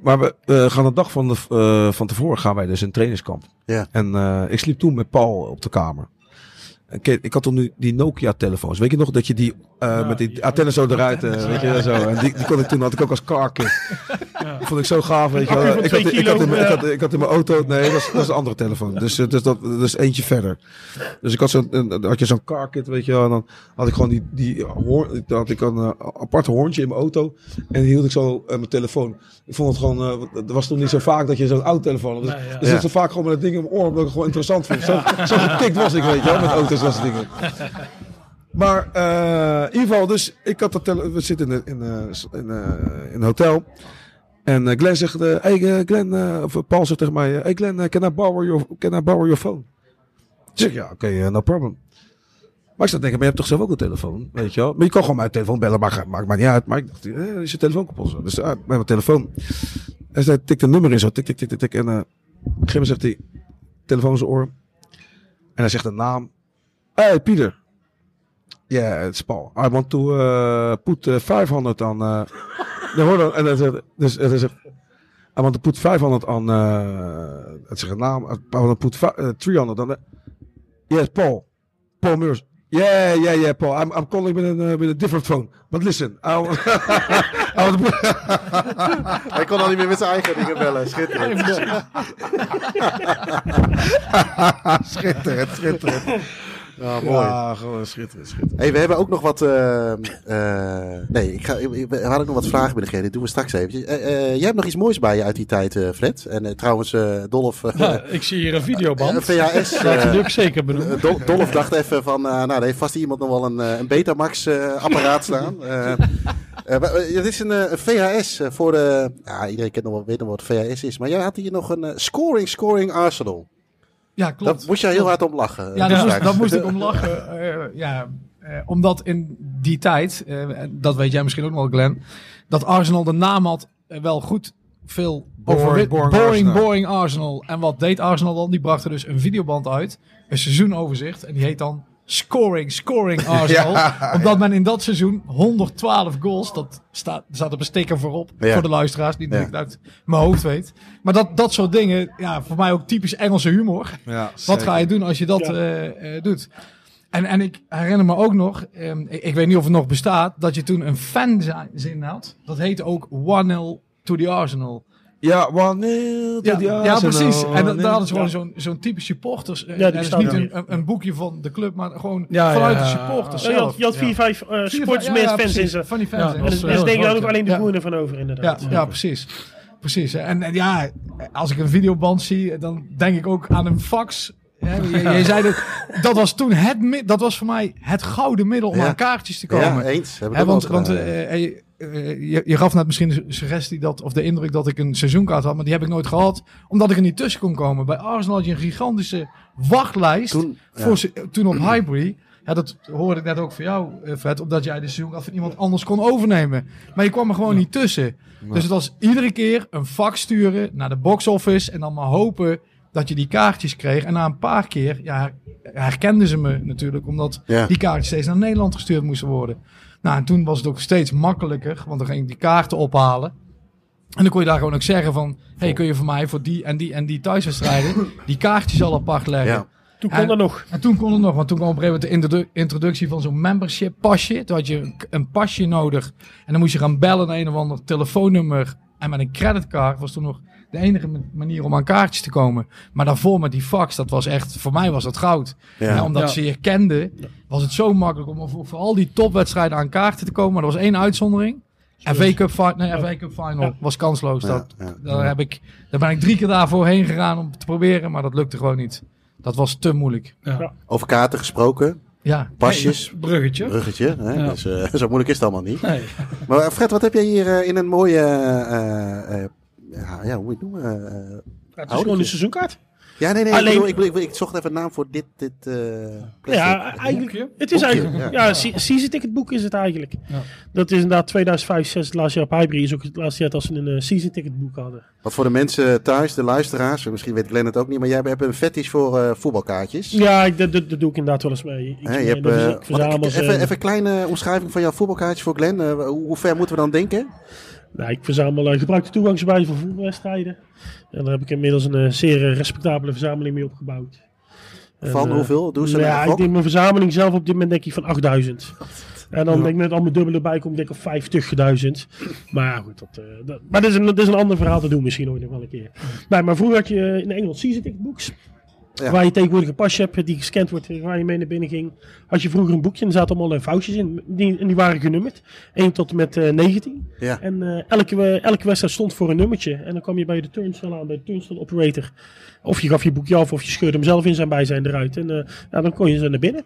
Maar we eh, gaan de dag van, de, eh, van tevoren gaan wij dus in trainingskamp. Ja. En eh, ik sliep toen met Paul op de kamer. En kijk, ik had toen nu die Nokia-telefoons. Weet je nog dat je die eh, met die antennes zo eruit, eh, weet je, zo. En die, die kon ik toen had ik ook als carkit. Die vond ik zo gaaf, weet je wel. Ik had, ik, had in, mijn- ik, kilo, had, ik had in mijn auto, nee, dat is, dat is een andere telefoon. Dus, eh, dus dat, dat is eentje verder. Dus ik had zo'n, had je zo'n carkit, weet je wel. En dan had ik gewoon die, die hoorn, dan had ik een eh, apart hoorntje in mijn auto. En die hield ik zo eh, mijn telefoon. Ik vond het gewoon, eh, want er was toen niet zo vaak dat je zo'n oude telefoon had. Dus, Nee, ja. dus Ja. ik zat vaak gewoon met dat ding in mijn oor, omdat ik het gewoon interessant vond. Zo, zo getikt was ik, weet je wel, met auto's en dat soort dingen. Maar eh, in ieder geval, dus ik had dat tele- we zitten in, in, eh, in, eh, in een hotel. En eh, Glenn zegt, eh, hey eh, Glenn, of Paul zegt tegen mij, hey Glenn, can, I borrow your, can I phone? Ik zeg, ja, oké, no problem. Maar ik zat te denken, maar je hebt toch zelf ook een telefoon, weet je wel? Maar je kan gewoon mijn telefoon bellen, maar maakt mij niet uit. Maar ik dacht, eh, is je telefoon kapot? Dus uh, met mijn telefoon. En hij tikt een nummer in zo, tik, tik, tik, tik, tik. En moment zegt hij, telefoon zijn oor. En hij zegt een naam. Hey, Pieter. Yeah, it's Paul. I want to uh, put uh, 500 on. Uh, dan. En dan zegt, dus, zegt, I want to put 500 on. Uh, het zegt een naam. I want to put fi- uh, 300 on. Uh, yes, Paul. Paul Meurs. Yeah, yeah, yeah, Paul. I'm, I'm calling with a, uh, with a different phone. But listen, I, want- I want Hij kon al niet meer met zijn eigen dingen bellen. Schitterend. schitterend, schitterend. Ja, mooi. Ja, gewoon schitterend, schitterend. Hey, we hebben ook nog wat. eh, eh, nee, ik ga, ik- we hadden nog wat vragen binnengekregen. Dat doen we straks even. Eh, eh, jij hebt nog iets moois bij je uit die tijd, eh, Fred. En trouwens, eh Dolf. Ja, ik zie hier een videoband. VHS. Eh, ook zeker benoemen. eh, Dol- Dolf dacht even van. eh, nou, er heeft vast iemand nog wel een, eh, een Betamax-apparaat staan. Eh eh, eh, het is een, eh, een VHS voor de. Ja, iedereen kent nog wel, weet nog wat VHS is. Maar jij had hier nog een scoring, scoring Arsenal. Ja, klopt. Daar moest je heel hard om lachen. Ja, eh, daar moest, straks. daar moest ik om lachen. Eh, ja, eh, omdat in die tijd, eh, en dat weet jij misschien ook nog wel, Glenn, dat Arsenal de naam had eh, wel goed veel Boring, boring boring, Arsenal. boring Arsenal. En wat deed Arsenal dan? Die brachten dus een videoband uit, een seizoenoverzicht, en die heet dan Scoring, Scoring Arsenal. Ja, omdat men in dat seizoen 112 goals, dat staat, er staat op een sticker voorop, Ja. voor de luisteraars, die Ja. ik uit mijn hoofd weet. Maar dat, dat soort dingen, ja, voor mij ook typisch Engelse humor. Ja, Wat ga je doen als je dat Ja. eh, eh, doet? En, en ik herinner me ook nog, ehm, ik, ik weet niet of het nog bestaat, dat je toen een fanzin had. Dat heette ook 1-0 to the Arsenal. Ja, wanneer Ja, die ja, Arsenal, precies. En da- daar hadden ze gewoon Ja. zo'n zo'n type supporters. eh, Ja, die dat is staan niet een, een, boekje van de club, maar gewoon Ja, vanuit ja, de ja. supporters Ja, je zelf. had, je had vier, vijf eh ja, ja, fans in ze. Van die fans. Ja, in. En dat er is is heel denk ik ook alleen de ja. groene van over, Ja, inderdaad. ja, precies. Precies. En, en ja, als ik een videoband zie, dan denk ik ook aan een fax. Hè, je, je zei dat, dat was toen het, dat was voor mij het gouden middel om Ja. aan kaartjes te komen. Ja, eens. Heb ik ook want eh, eh, je, je gaf net misschien de suggestie dat, of de indruk dat ik een seizoenkaart had, maar die heb ik nooit gehad, omdat ik er niet tussen kon komen. Bij Arsenal had je een gigantische wachtlijst Toen, voor, toen op Highbury. Ja, dat hoorde ik net ook van jou, eh, Fred, omdat jij de seizoenkaart van iemand anders kon overnemen. Maar je kwam er gewoon niet tussen. Dus het was iedere keer een fax sturen naar de box office en dan maar hopen dat je die kaartjes kreeg. En na een paar keer, ja, herkenden ze me natuurlijk, omdat die kaartjes steeds naar Nederland gestuurd moesten worden. Nou, en toen was het ook steeds makkelijker, want dan ging ik die kaarten ophalen. En dan kon je daar gewoon ook zeggen van... hey, kun je voor mij voor die en die en die thuiswedstrijden... die kaartjes al apart leggen. Ja. Toen kon En- dat nog. En toen kon het nog, want toen kwam op een gegeven moment de introdu- introductie van zo'n membership pasje. Toen had je een, een pasje nodig en dan moest je gaan bellen naar een of ander telefoonnummer. En met een creditcard was toen nog de enige ma- manier om aan kaartjes te komen. Maar daarvoor met die fax, dat was echt, voor mij was dat goud. Ja. Ja, omdat Ja. ze je kenden, was het zo makkelijk om voor, voor al die topwedstrijden aan kaarten te komen. Maar er was één uitzondering. FA Cup, fi- nee, FA Cup Final Ja. was kansloos. Ja, Dat, ja. Daar, heb ik, daar ben ik drie keer daarvoor heen gegaan om te proberen, maar dat lukte gewoon niet. Dat was te moeilijk. Over kaarten gesproken, Ja, pasjes, Bruggetje. bruggetje. Hè? Ja. Dus, eh, zo moeilijk is het allemaal niet. Nee. Maar Fred, wat heb jij hier eh, in een mooie... eh, eh, ja, ja, hoe moet je het noemen? Eh, Ja, het is gewoon een seizoenkaart. ja, nee, nee. Alleen- Ik, bedoel, ik, bedoel, ik, ik zocht even een naam voor dit, dit eh. Ja, eigenlijk. Het is Boekje, eigenlijk. ja. Ja, se- season ticket boek is het eigenlijk. Ja. Dat is inderdaad 2005, 6 het laatste jaar op Highbury. Is ook het laatste jaar dat ze een eh, season ticket boek hadden. Wat voor de mensen thuis, de luisteraars, misschien weet Glenn het ook niet, maar jij hebt een fetish voor eh, voetbalkaartjes. Ja, ik, dat, dat, dat doe ik inderdaad wel eens mee. Je mee. hebt, eh, wat- verzamel ze. even, even een kleine omschrijving van jouw voetbalkaartjes voor Glenn. Eh, hoe ver moeten we dan denken? Nou, ik verzamel uh, gebruikte toegangsbewijzen voor voetbalwedstrijden. En daar heb ik inmiddels een eh, zeer eh, respectabele verzameling mee opgebouwd. Van eh, hoeveel? Doe ze ja, een ik denk mijn verzameling zelf op dit moment denk ik van 8000. En dan Ja. denk ik met al mijn dubbele bij kom denk ik op 50.000. Maar ja, goed, dat, eh, dat, maar dat is, een, dat is een ander verhaal te doen misschien ooit nog wel een keer. Nee, maar vroeger had je eh, in Engeland season ticket books. Ja. Waar je tegenwoordig een pasje hebt die gescand wordt eh, waar je mee naar binnen ging. Had je vroeger een boekje en er zaten allemaal eh, foutjes in. Die, en die waren genummerd. 1 tot en met eh, 19. Ja. En eh, elke, elke wedstrijd stond voor een nummertje. En dan kwam je bij de turnstile aan, bij de turnstile operator. Of je gaf je boekje af of je scheurde hem zelf in zijn bijzijn eruit. En eh, ja, dan kon je ze naar binnen.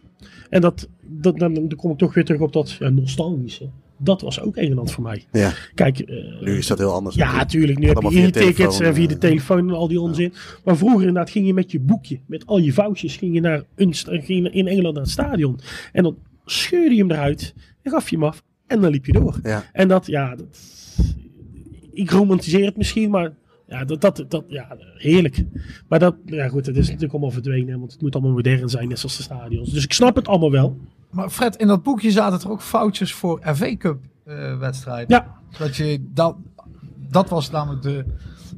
En dat, dat, dan, dan kom ik toch weer terug op dat ja, nostalgische. Dat was ook Engeland voor mij. Ja, Kijk, eh, nu is dat heel anders. ja, natuurlijk. Nu heb je e-tickets en via de eh, telefoon en al die onzin. Maar vroeger inderdaad ging je met je boekje, met al je foutjes, ging je, naar een, sta- ging je in Engeland naar het stadion. En dan scheurde je hem eruit en gaf je hem af en dan liep je door. Ja. En dat, ja, dat, ik romantiseer het misschien, maar ja, dat, dat, dat, ja, heerlijk. Maar dat, ja goed, het is natuurlijk allemaal verdwenen, want het moet allemaal modern zijn, net zoals de stadions. Dus ik snap het allemaal wel. Maar Fred, in dat boekje zaten er ook foutjes voor FA Cup eh, wedstrijden. Ja, Dat, je, dat, dat was namelijk de,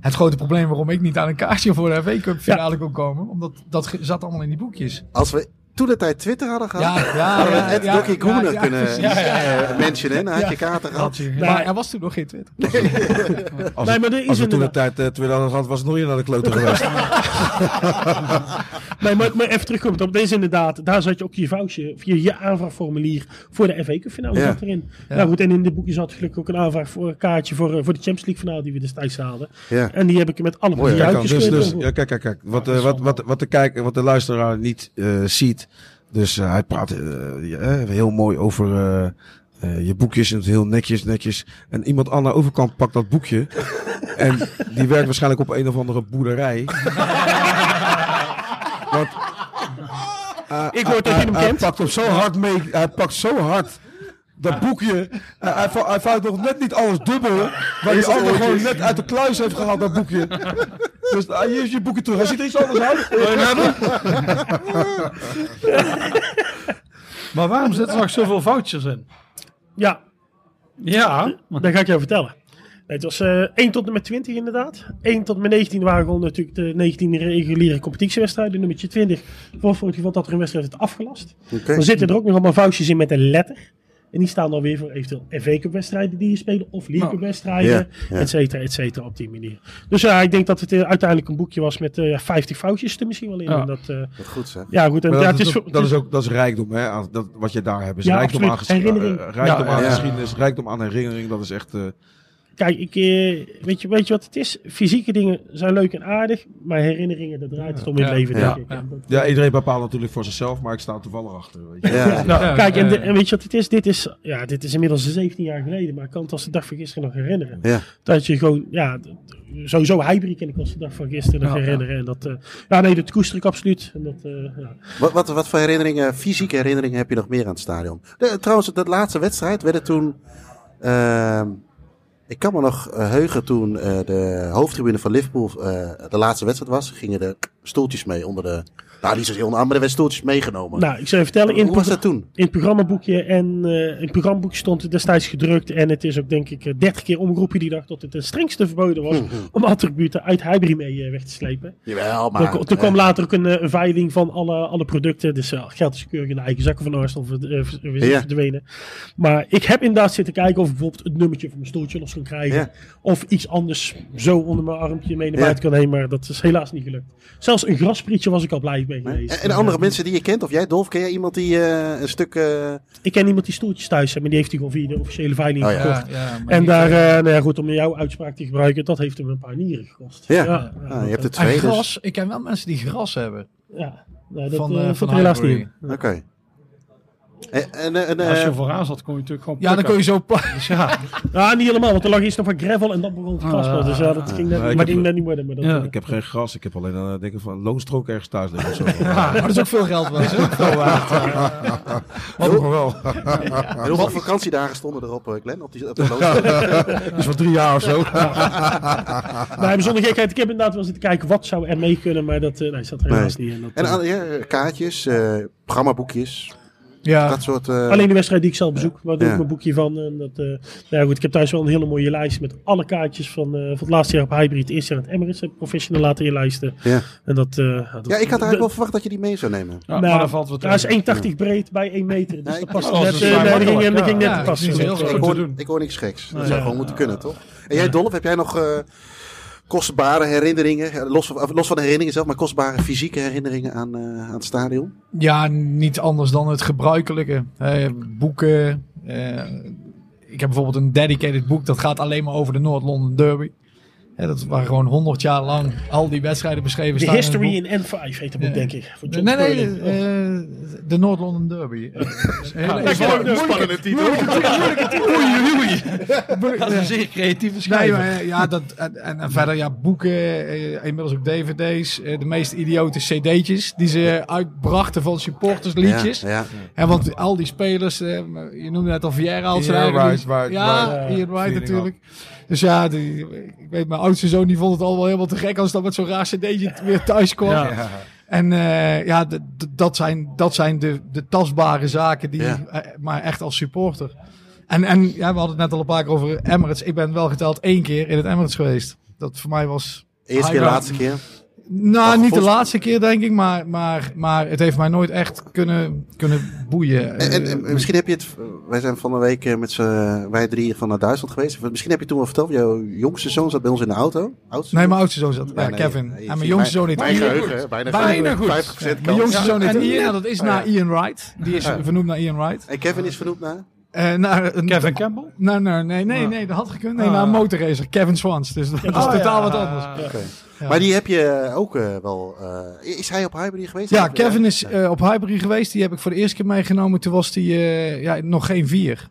het grote probleem waarom ik niet aan een kaartje voor de FA Cup finale kon komen. Omdat dat zat allemaal in die boekjes. Als we toen de tijd Twitter hadden gehad, Ja, ja, hadden we ja, Ed ja, Ducky ja, Groener ja, kunnen precies. Ja, ja, ja. eh, mentionen. Dan had je kaarten gehad. maar er was toen nog geen Twitter. Als, Nee, maar er is als we toen de tijd uh, Twitter hadden gehad, was het nog niet naar de kloten geweest. Nee, maar, maar even terugkomen op deze inderdaad. Daar zat je ook je foutje, via je aanvraagformulier voor de FA Cup finale Ja. zat erin. Ja. Nou goed, en in dit boekje zat gelukkig ook een aanvraag voor een kaartje voor, eh, voor de Champions League finale die we destijds hadden. Ja. En die heb ik met alle Mooi, dus, dus, ja, kijk, kijk, kijk. Wat, eh, wat, wat, wat, de kijk, wat de luisteraar niet eh, ziet. Dus eh, hij praat eh, eh, heel mooi over eh, eh, je boekjes. En het heel netjes, netjes. En iemand aan de overkant pakt dat boekje. en die werkt waarschijnlijk op een of andere boerderij. Want, Ik hoor dat hij- je hem hij kent. pakt hem zo hard mee. Hij pakt zo hard. Dat boekje, hij, hij, vouwt nog net niet alles dubbel. Maar die ander gewoon net uit de kluis heeft gehaald, dat boekje. Dus ah, hier is je boekje terug. Hij ziet er iets anders uit. Wil je hebben? Maar waarom zitten er nog zoveel foutjes in? Ja, Ja, dat ga ik jou vertellen. Nee, het was eh 1 tot en met 20 inderdaad. 1 tot en met 19 waren gewoon natuurlijk de 19 reguliere competitiewedstrijden. Nummertje 20 voor, voor het geval dat er een wedstrijd werd afgelast. Dan zitten er ook nog allemaal foutjes in met een letter. En die staan dan weer voor eventueel FA Cup wedstrijden die je spelen. Of League Cup wedstrijden. Ja. Et cetera, et cetera op die manier. Dus ja, ik denk dat het eh, uiteindelijk een boekje was met eh 50 foutjes er misschien wel in. Ja. En dat, eh, Wat goed zeg. ja goed, en, dat, het is, dat is ook dat is rijkdom, hè? aan- Dat, wat je daar hebt. Is Ja, rijkdom, aan, absoluut. Herinnering. eh, rijkdom Ja, aan ja. geschiedenis, rijkdom aan herinnering. Dat is echt. Kijk, ik, eh, weet, je, weet je wat het is? Fysieke dingen zijn leuk en aardig, maar herinneringen, dat draait het om in het leven, Ja. denk ik. Ja. En dat- ja, iedereen bepaalt natuurlijk voor zichzelf, maar ik sta er toevallig achter. Weet je. Ja. Ja, kijk, en, de- weet je wat het is? Dit is, ja, dit is inmiddels 17 jaar geleden, maar ik kan het als de dag van gisteren nog herinneren. Ja. Dat je gewoon, ja, sowieso Highbury ken ik als de dag van gisteren nog Ja, herinneren. En dat, eh, ja, nee, dat koester ik absoluut. En dat, eh, ja. Wat, wat, wat voor herinneringen, fysieke herinneringen heb je nog meer aan het stadion? De, trouwens, de laatste wedstrijd werden toen... ik kan me nog eh, heugen toen eh, de hoofdtribune van Liverpool eh, de laatste wedstrijd was. Gingen de stoeltjes mee onder de... Nou, niet zozeer onder andere, er stoeltjes meegenomen. Nou, ik zou je vertellen, in Hoe was dat toen? in het programmaboekje en eh, in het programmaboekje stond het destijds gedrukt en het is ook denk ik eh, 30 keer omgeroepen die dag dat het ten strengste verboden was om attributen uit Highbury mee eh, weg te slepen. Jawel, maar... er kwam later ook een, eh, een veiling van alle, alle producten, dus uh, geld is keurig in de eigen zakken van Arsenal eh, Ja. verdwenen. Maar ik heb inderdaad zitten kijken of ik bijvoorbeeld het nummertje van mijn stoeltje los kan krijgen Ja. of iets anders zo onder mijn armpje mee naar Ja. buiten kan nemen, maar dat is helaas niet gelukt. Zelfs een grasprietje was ik al blij Nee. En, en andere mensen die je kent, of jij Dolf, ken jij iemand die eh, een stuk... eh, Ik ken iemand die stoeltjes thuis heeft, maar die heeft hij gewoon via de officiële veiling Oh ja. gekocht. Ja, ja, maar En daar, eh, nou ja, goed, om jouw uitspraak te gebruiken, dat heeft hem een paar nieren gekost. Ja. ja, ah, je hebt er en twee, dus... gras, ik ken wel mensen die gras hebben. ja. Nee, dat Van, zat van helaas niet. Oké. En, en, en, Als je eh, vooraan zat, kon je natuurlijk gewoon Ja, dan kun je zo... Dus ja, Ja, niet helemaal, want er lag eerst nog wat gravel en dan begon het gras. Ah, dus ja, dat ging net, maar ging net niet worden. Maar dat, Ja. eh, Ik heb geen gras, ik heb alleen een denk ik, van loonstrook ergens thuis liggen of zo. Maar dat is ook veel geld. Dat. Wat nog wel. en hoeveel vakantiedagen stonden erop, eh, Glenn? Op die, op de? Dus voor drie jaar of zo. nee, zonder gekheid, ik heb inderdaad wel zitten kijken wat zou er mee kunnen, maar dat eh, nee, zat er helaas niet in. Dat, En eh, kaartjes, eh, programmaboekjes, Ja, dat soort... eh, Alleen de wedstrijd die ik zelf bezoek, waar doe Ja. ik mijn boekje van. En dat, eh, nou ja, goed, ik heb thuis wel een hele mooie lijst met alle kaartjes van, eh, van het laatste jaar op Hybrid. Het eerste jaar aan het Emirates heb ik professional laten inlijsten. ja. En dat, eh, dat- ja, ik had eigenlijk wel verwacht dat je die mee zou nemen. ja, Nou, maar dan valt wat Hij is tegen. 1,80 breed bij 1 meter. Dus dat past net. dat ging, net ja. te passen. Ik hoor, niks geks. Dat zou gewoon moeten kunnen, toch? En jij, Dolf, heb jij nog eh, kostbare herinneringen, eh, los van, of los van de herinneringen zelf, maar kostbare fysieke herinneringen aan, eh, aan het stadion? ja, niet anders dan het gebruikelijke. Eh, boeken. eh, ik heb bijvoorbeeld een dedicated boek dat gaat alleen maar over de Noord-London Derby. Hè, dat waren gewoon 100 jaar lang al die wedstrijden beschreven het History in N5 heet dat boek, Ja. denk ik. Voor John Nee, nee. Oh. eh, de Noord-London Derby. Eh, hele- dat is een spannende titel. Oei, oei. Dat is een zeer creatieve Nee, schrijver. maar eh, ja, dat, en, verder ja, boeken, eh, inmiddels ook dvd's, eh, de meest idiote cd'tjes die ze uitbrachten van supportersliedjes. Ja, ja. En want al die spelers, eh, je noemde net al Vieira als Ja. Ian Wright natuurlijk. Dus ja, die, ik weet, mijn oudste zoon die vond het al wel helemaal te gek als dat met zo'n raar cd'tje weer thuis kwam. Ja. En eh, ja, dat zijn, dat zijn de, de tastbare zaken die, Ja. eh, maar echt als supporter. En, en ja, we hadden het net al een paar keer over Emirates. Ik ben wel geteld één keer in het Emirates geweest. Dat voor mij was... Eerste keer, laatste keer. Nou, niet de laatste keer denk ik, maar, maar, maar het heeft mij nooit echt kunnen, kunnen boeien. En, en, Eh, en misschien heb je het, wij zijn van de week eh, met z'n, wij drie van naar Duitsland geweest. Misschien heb je toen wel verteld, jouw jongste zoon zat bij ons in de auto. Oudste nee, mijn oudste zoon zat. Ja, nee, Kevin. nee, en mijn jongste zoon mijn- heet Mijn Ian. geheugen, bijna, Bijna goed. 50% Mijn jongste zoon heet En, Ian. Dat is naar. Ian Wright. Die is vernoemd naar Ian Wright. En Kevin is vernoemd naar? Eh, naar een, Kevin Campbell? Nou, nou, nee, nee, Ah. nee, dat had gekund. Nee, Ah. naar een motorracer, Kevin Swans. Dus dat is Oh, totaal ja. wat anders. Oké. Ja. Maar die heb je ook eh, wel... eh, is hij op Highbury geweest? Ja, Kevin is eh, op Highbury geweest. Die heb ik voor de eerste keer meegenomen. Toen was hij eh, ja, nog geen vier.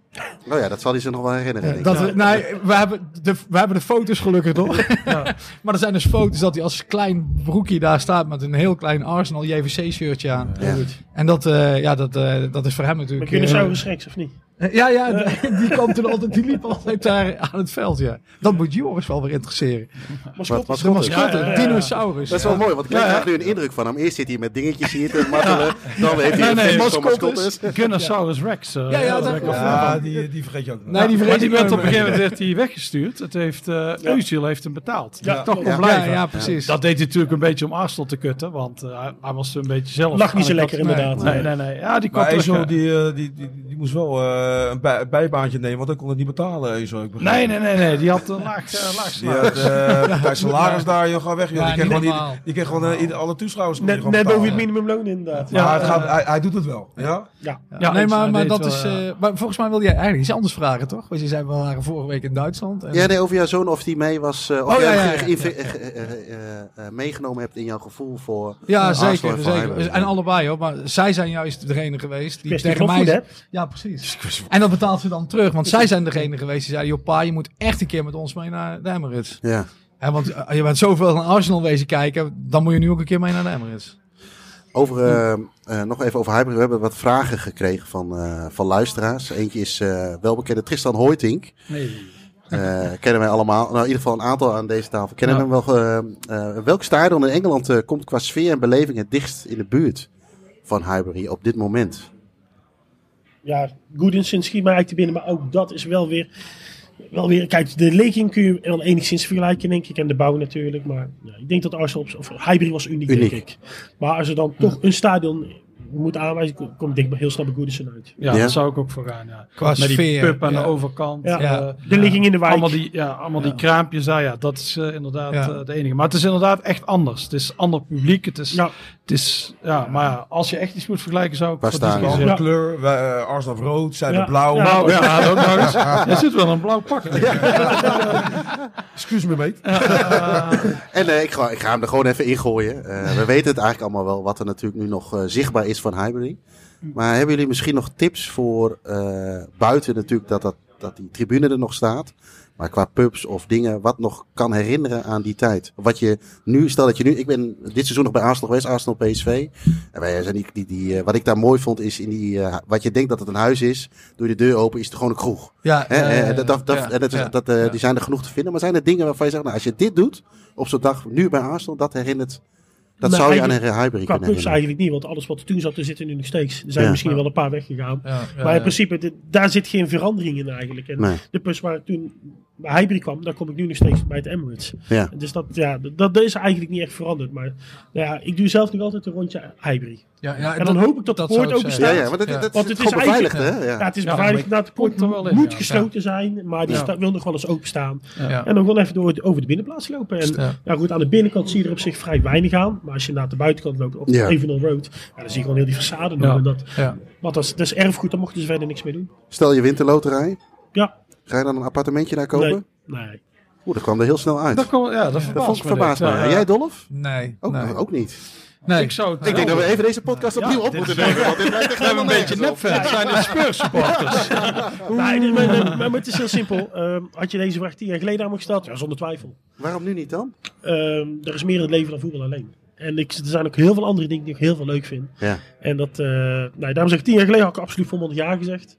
Oh ja, dat zal hij zich nog wel herinneren. denk ik. Dat, we- nee, we, hebben de, we hebben de foto's gelukkig toch? maar er zijn dus foto's dat hij als klein broekje daar staat met een heel klein Arsenal JVC-shirtje aan. Ja. En dat, eh, ja, dat, eh, dat is voor hem Maar natuurlijk... kunnen eh, Saurus Rex of niet? Ja, ja, die, die kwam toen altijd, die liep altijd daar aan het veld, ja. Dat moet Joris wel weer interesseren. Mascotte. wat De mascotte, Ja, ja, ja. dinosaurus. Dat is wel mooi, want ik krijg nu een indruk van hem. Eerst zit hij met dingetjes hier te martelen. Dan heeft hij Nee, nee, een mascottes. mascottes. Gunnosaurus Rex. eh, Ja, ja, Ja, die, die vergeet je ook. Nee, die maar vergeet die ik werd op een gegeven moment werd hij weggestuurd. Het heeft, eh Özil heeft hem betaald. Ja, Ja, toch Ja, blijven. ja, precies. Dat deed hij natuurlijk een beetje om Arsenal te kutten, want eh, hij- was een beetje zelf. Lag niet zo lekker inderdaad. Nee, nee, nee. Ja, die kwam Maar die, die, die, die moest wel eh, een bij- bijbaantje nemen, want hij kon het niet betalen. Ik. Nee, nee, nee, nee. Die had een laag, eh, laag Die salaris. had uh, bij salaris daar, joh, ga weg. Joh. Ja, die kreeg niet gewoon, die, normaal. die kreeg gewoon eh, alle toeschouwers. Net, gewoon net boven het minimumloon inderdaad. Maar Ja, het gaat, eh, hij, hij doet het wel. Ja? Ja. Ja, nee, maar, maar dat wel, is. eh, eh, maar volgens mij wilde jij eigenlijk iets anders vragen, toch? Want je zei we waren vorige week in Duitsland. En, Ja, nee, over jouw zoon of die mee was. eh, of Oh, jij eh, eh, eh, meegenomen hebt in jouw gevoel voor. Ja, zeker. en allebei hoor. Maar zij zijn juist degene geweest die tegen mij. Ja, precies. En dat betaalt ze dan terug. Want zij zijn degene geweest die zeiden: joh, pa, je moet echt een keer met ons mee naar de Emirates. Ja. Hè, want eh, je bent zoveel naar Arsenal wezen kijken. Dan moet je nu ook een keer mee naar de Emirates. Over, eh, eh, nog even over Highbury. We hebben wat vragen gekregen van, eh, van luisteraars. Eentje is eh welbekende Tristan Hoytink. nee. eh, kennen wij allemaal. Nou, in ieder geval een aantal aan deze tafel kennen Ja. hem wel. welk stadion in Engeland eh, komt qua sfeer en beleving het dichtst in de buurt van Highbury op dit moment? Ja, Goodinson schiet mij eigenlijk te binnen, maar ook dat is wel weer, wel weer kijk, de ligging kun je wel enigszins vergelijken, denk ik, en de bouw natuurlijk, maar ja, ik denk dat Arsenal, of Highbury was uniek, Uniek. denk ik. Maar als er dan toch een stadion moet aanwijzen, kom kom ik denk ik heel snel bij Goodinson uit. Ja, Ja. daar zou ik ook voor gaan. Ja. Qua Met die pub aan ja. de overkant. Ja. eh, De ligging in de wijk. Allemaal die, ja, allemaal die kraampjes daar. Ja, dat is eh, inderdaad Ja. eh, het enige. Maar het is inderdaad echt anders. Het is ander publiek. Het is, Ja. het is ja, maar als je echt iets moet vergelijken, zou ik Waar voor staan. Andere Ja. kleur, wij, eh, Arsenal rood, zij Ja. blauw. Ja. Nou, ja, ook nog eens. Je zit wel in een blauw pak. Excuse me, mate. En eh, ik, ga, ik ga hem er gewoon even ingooien. Eh we weten het eigenlijk allemaal wel wat er natuurlijk nu nog zichtbaar is van Highbury. Maar hebben jullie misschien nog tips voor eh, buiten natuurlijk dat, dat, dat die tribune er nog staat. Maar qua pubs of dingen wat nog kan herinneren aan die tijd. Wat je nu, stel dat je nu, ik ben dit seizoen nog bij Arsenal geweest, Arsenal PSV. En wij zijn die, die, die, eh, wat ik daar mooi vond is in die, eh, wat je denkt dat het een huis is. Doe je de deur open, is het gewoon een kroeg. Ja, dat. Die zijn er genoeg te vinden. Maar zijn er dingen waarvan je zegt, nou, als je dit doet op zo'n dag, nu bij Arsenal, dat herinnert. Dat zou je aan een Qua kunnen herinneren. eigenlijk niet, want alles wat er toen zat, er zitten nu nog steeds. Er zijn Ja. misschien wel een paar weggegaan. Ja, ja, maar in ja. principe, daar zit geen verandering in eigenlijk. En Nee. de pubs waar ik toen Highbury kwam, daar kom ik nu nog steeds bij het Emirates. Ja. Dus dat, ja, dat, dat is eigenlijk niet echt veranderd. Maar ja, ik doe zelf nog altijd een rondje Highbury. Ja, ja, En dan hoop ik dat de zou poort open. Ja, ja, dat, dat, Want het is beveiligd, eigenlijk- hè? Ja. Ja, het is Ja, beveiligd. inderdaad, de poort komt wel in, moet ja. gesloten zijn, maar die wil nog wel eens openstaan. Ja. En dan gewoon even door, over de binnenplaats lopen. En Ja. ja, goed, aan de binnenkant zie je er op zich vrij weinig aan. Maar als je naar de buitenkant loopt, op Ja. Evenal Road, ja, dan zie je gewoon heel die façade nog. En dat, Ja. want dat is, dat is erfgoed, daar mochten ze verder niks mee doen. Stel je wint de loterij, Ja, ga je dan een appartementje daar kopen? nee. nee. Oeh, dat kwam er heel snel uit. Dat, kan, ja, dat dat verbaast vond ik me verbaasd. Ja, jij, Dolf? Nee, Ook, nee. ook niet. nee. Ik zou het Ik denk dat we even deze podcast opnieuw op moeten is- nemen. Want dit lijkt echt We hebben een beetje op. nepfans. zijn de Spurs supporters. Nee, nee, maar, nee, maar het is heel simpel. Ehm, had je deze vraag tien jaar geleden aan me gesteld? Ja, zonder twijfel. Waarom nu niet dan? Ehm, er is meer in het leven dan voetbal alleen. En ik, er zijn ook heel veel andere dingen die ik heel veel leuk vind. Ja. En dat, eh nee, daarom zeg ik tien jaar geleden had ik absoluut volmondig ja gezegd.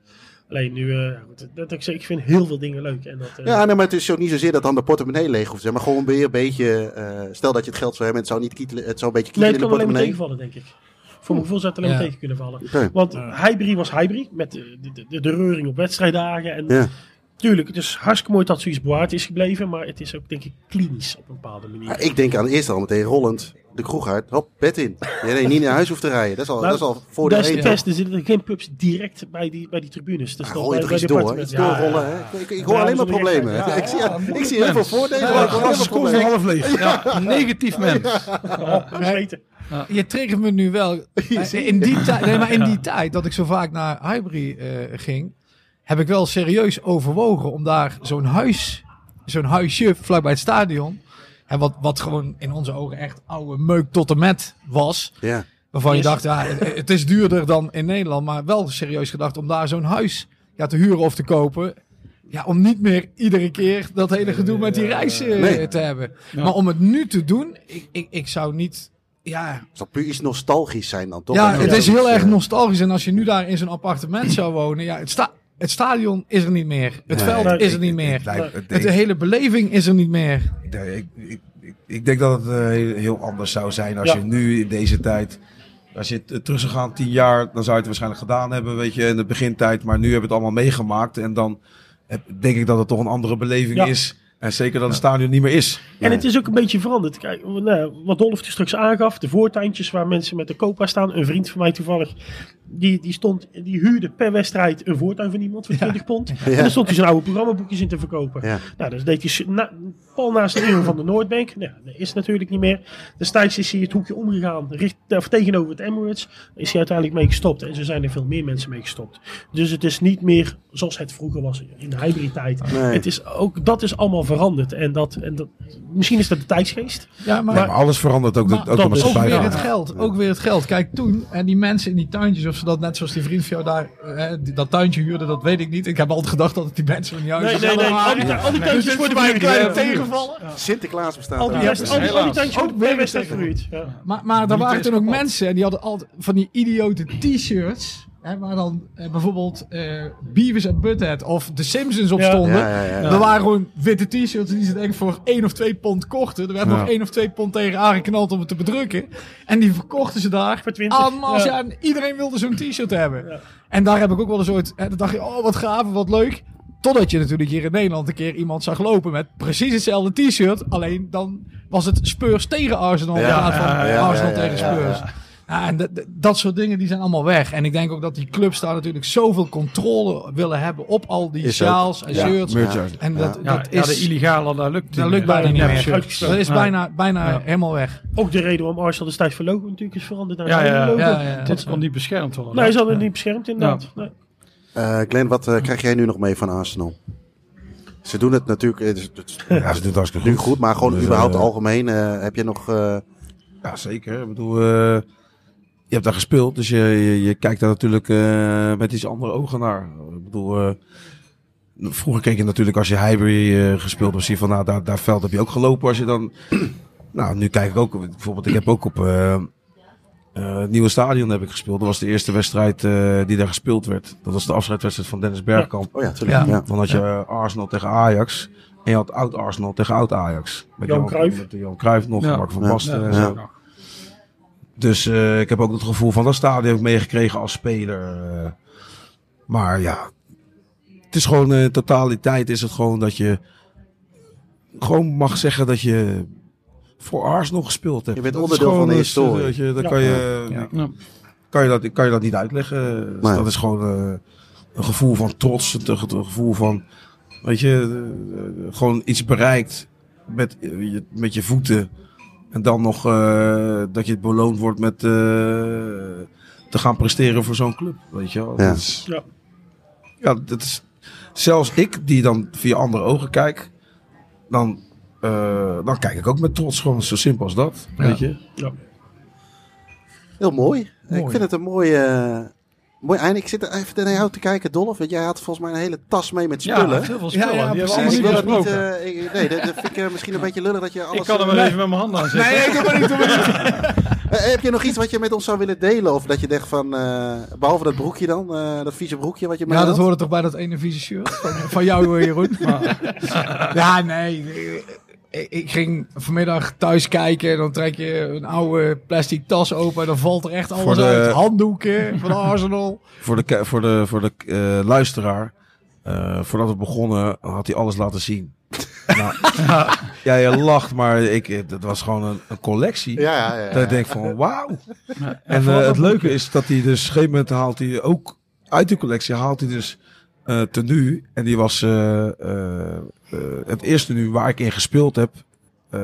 Alleen nu, eh, goed, dat, ik, zeg, ik vind heel veel dingen leuk. En dat, eh, Ja, nee, maar het is ook niet zozeer dat dan de portemonnee leeg hoeft te zijn. Maar gewoon weer een beetje... eh, stel dat je het geld zou hebben, het zou niet kietelen, het zou een beetje nee, kietelen het in de kan alleen maar portemonnee. tegenvallen, denk ik. Voor mijn gevoel zou het alleen maar Ja. tegen kunnen vallen. Want Highbury was Highbury, met de, de, de, de reuring op wedstrijddagen. En Ja. tuurlijk, het is hartstikke mooi dat zoiets bewaard is gebleven. Maar het is ook, denk ik, klinisch op een bepaalde manier. Ja, ik denk aan eerst al meteen rollend de kroeg uit. Hop, bed in. Ja, nee, niet naar huis hoeft te rijden. Dat is al, Nou, dat is al voor de Dat is. Er zitten geen pubs direct bij die, bij die tribunes. Dus Ja, dan gooi je toch door. Iets doorrollen. Ja? Ik, ik Ja, hoor alleen maar dat is problemen. ik, zie, ik zie heel veel voordelen. maar ik hoor alleen problemen. half leeg. Negatief mens. ja, dat is. Je triggert me nu wel. Eh, In die, tijd, nee, maar in die tijd dat ik zo vaak naar Highbury eh, ging, heb ik wel serieus overwogen om daar zo'n huis, zo'n huisje vlakbij het stadion, en wat, wat gewoon in onze ogen echt oude meuk tot en met was, Ja. waarvan je dacht, ja, het, is duurder dan in Nederland, maar wel serieus gedacht om daar zo'n huis ja, te huren of te kopen. Ja, om niet meer iedere keer dat hele gedoe met die reis eh, Nee. te hebben. Ja. Maar om het nu te doen, ik, ik, ik zou niet... Ja, Het zal puur iets nostalgisch zijn dan, toch? ja, het is heel erg eh, nostalgisch. En als je nu daar in zo'n appartement zou wonen, ja, het, sta het stadion is er niet meer. Het Nee. veld Nee, is er niet meer. Het de hele beleving is er niet meer. Ik, ik, ik, ik denk dat het eh, heel, heel anders zou zijn als Ja. je nu in deze tijd. Als je het terug zou gaan tien jaar, dan zou je het waarschijnlijk gedaan hebben, weet je, in de begintijd. Maar nu hebben we het allemaal meegemaakt. En dan heb- denk ik dat het toch een andere beleving Ja. is. En zeker dat het stadion niet meer is. En het is ook een beetje veranderd. Kijk, nou, wat Dolf straks aangaf, de voortuintjes waar mensen met de copa staan. Een vriend van mij toevallig, die, die, stond, die huurde per wedstrijd een voortuin van iemand voor 20 pond. En daar stond hij zijn oude programmaboekjes in te verkopen. Ja. Nou, dus deed hij na, pal naast de ingang van de Noordbank. Nou, dat is natuurlijk niet meer. Destijds is hij het hoekje omgegaan, richt, of tegenover het Emirates. Is hij uiteindelijk mee gestopt. En zo zijn er veel meer mensen mee gestopt. Dus het is niet meer zoals het vroeger was in de hybrid-tijd. Nee. Het is ook, dat is allemaal veranderd. En dat, en dat, misschien is dat de tijdsgeest. Ja, maar, alles verandert ook, de, Maar ook dat is ook weer het geld. Ook weer het geld. Kijk, toen, en die mensen in die tuintjes, of dat net zoals die vriend van jou daar, eh, die- dat tuintje huurden, dat weet ik niet. Ik heb altijd gedacht dat het die mensen van jou Nee, nee, nee. Al die, al die tuintjes worden mij een kleine tegenvallen. Sinterklaas bestaat Al die, er. al die, al die tuintjes worden per wedstrijd verhuurd. Ja. Maar, maar er waren toen ook mensen en die hadden altijd van die idiote t-shirts Hè, waar dan eh, bijvoorbeeld eh Beavis en Butthead of The Simpsons op Ja. stonden. Ja, ja, ja. Er waren gewoon witte t-shirts die ze denk ik voor 1 of 2 pond kochten. Er werd Ja. nog 1 of 2 pond tegen aangeknald om het te bedrukken. En die verkochten ze daar. Voor 20. Allemaal, Ja. ja. en iedereen wilde zo'n t-shirt hebben. Ja. En daar heb ik ook wel eens ooit... Hè, dan dacht je, oh wat gaaf, wat leuk. Totdat je natuurlijk hier in Nederland een keer iemand zag lopen met precies hetzelfde t-shirt. Alleen dan was het Spurs tegen Arsenal in Ja, plaats van ja, ja, Arsenal ja, ja, tegen ja, Spurs. Ja, en dat- dat- dat soort dingen die zijn allemaal weg. En ik denk ook dat die clubs daar natuurlijk zoveel controle willen hebben op al die Is sjaals en Ja. shirts. En dat, Ja, dat ja, is... de illegale, dat lukt, dat niet lukt bijna niet Ja, meer. Dat is Ja. bijna, bijna Ja. helemaal weg. Ook de reden waarom Arsenal destijds voor logo natuurlijk is veranderd naar Ja, ja. Ja, ja, ja. Dit kon niet beschermd worden. Nee, ze hadden het niet beschermd inderdaad. Nee. Eh, Glenn, wat eh, krijg jij nu nog mee van Arsenal? Ze doen het natuurlijk het is- het Ja, ze doen het hartstikke nu goed. goed, maar gewoon Dus, überhaupt eh, algemeen. eh, heb je nog... eh, Ja, zeker. Ik bedoel, eh, je hebt daar gespeeld, dus je, je, je kijkt daar natuurlijk eh, met iets andere ogen naar. Ik bedoel, eh, vroeger keek je natuurlijk als je Highbury eh, gespeeld was, zie je van, nou, daar, daar veld heb je ook gelopen als je dan... nou, nu kijk ik ook, bijvoorbeeld, ik heb ook op eh, eh, het nieuwe stadion heb ik gespeeld. Dat was de eerste wedstrijd eh, die daar gespeeld werd. Dat was de afscheidswedstrijd van Dennis Bergkamp. oh ja, tuurlijk. Ja. Dan had je Arsenal tegen Ajax. En je had oud Arsenal tegen oud Ajax. Met Johan Cruijff. Met Johan Cruijff nog, Ja. Mark van. Basten. Ja, en zo. Dus eh, ik heb ook het gevoel van dat stadion meegekregen als speler. eh. maar ja, het is gewoon eh, totaliteit is het gewoon dat je gewoon mag zeggen dat je voor Arsenal gespeeld hebt. Je bent Dat onderdeel van de historie. dat je- Dan Ja. kan, je, Ja. Ja. kan, je dat, kan je dat niet uitleggen. Dus Nee. Dat is gewoon eh, een gevoel van trots, een, een gevoel van, weet je, gewoon iets bereikt met, je, met je voeten. En dan nog eh, dat je beloond wordt met eh, te gaan presteren voor zo'n club. Weet je wel. Ja. Dat is, Ja. ja, dat is zelfs ik die dan via andere ogen kijk, dan, eh, dan kijk ik ook met trots. Gewoon zo simpel als dat. Weet je. Heel mooi. Ik Mooi. vind het een mooi, eh, mooi einde. Ik zit er even naar jou te kijken, Dolph. Want jij had volgens mij een hele tas mee met Ja, spullen. heel veel Ja, spullen. ja, precies. ik wil niet dat niet... eh, ik- nee, dat, dat vind ik eh, misschien een beetje lullig dat je alles... Ik kan er eh, wel even met mijn handen aan zitten. Nee, ik doe maar niet, heb je nog iets wat je met ons zou willen delen? Of dat je denkt van, eh, behalve dat broekje dan, eh, dat vieze broekje wat je mee Ja, dat hoorde toch bij dat ene vieze shirt van, van jou, Jeroen? Ja, nee. Ik, ging vanmiddag thuis kijken en dan trek je een oude plastic tas open en dan valt er echt alles de- uit. Handdoeken van Arsenal. Voor de, voor de, voor de eh, luisteraar, eh, voordat we begonnen, had hij alles laten zien. nou, ja, je lacht, maar ik, eh, dat was gewoon een, een collectie. Ja, ja, ja. Dat ik denk van, wauw. En het leuke is dat hij dus, op een gegeven moment haalt hij ook, uit die collectie haalt hij dus eh tenue. En die was het eerste nu waar ik in gespeeld heb. eh,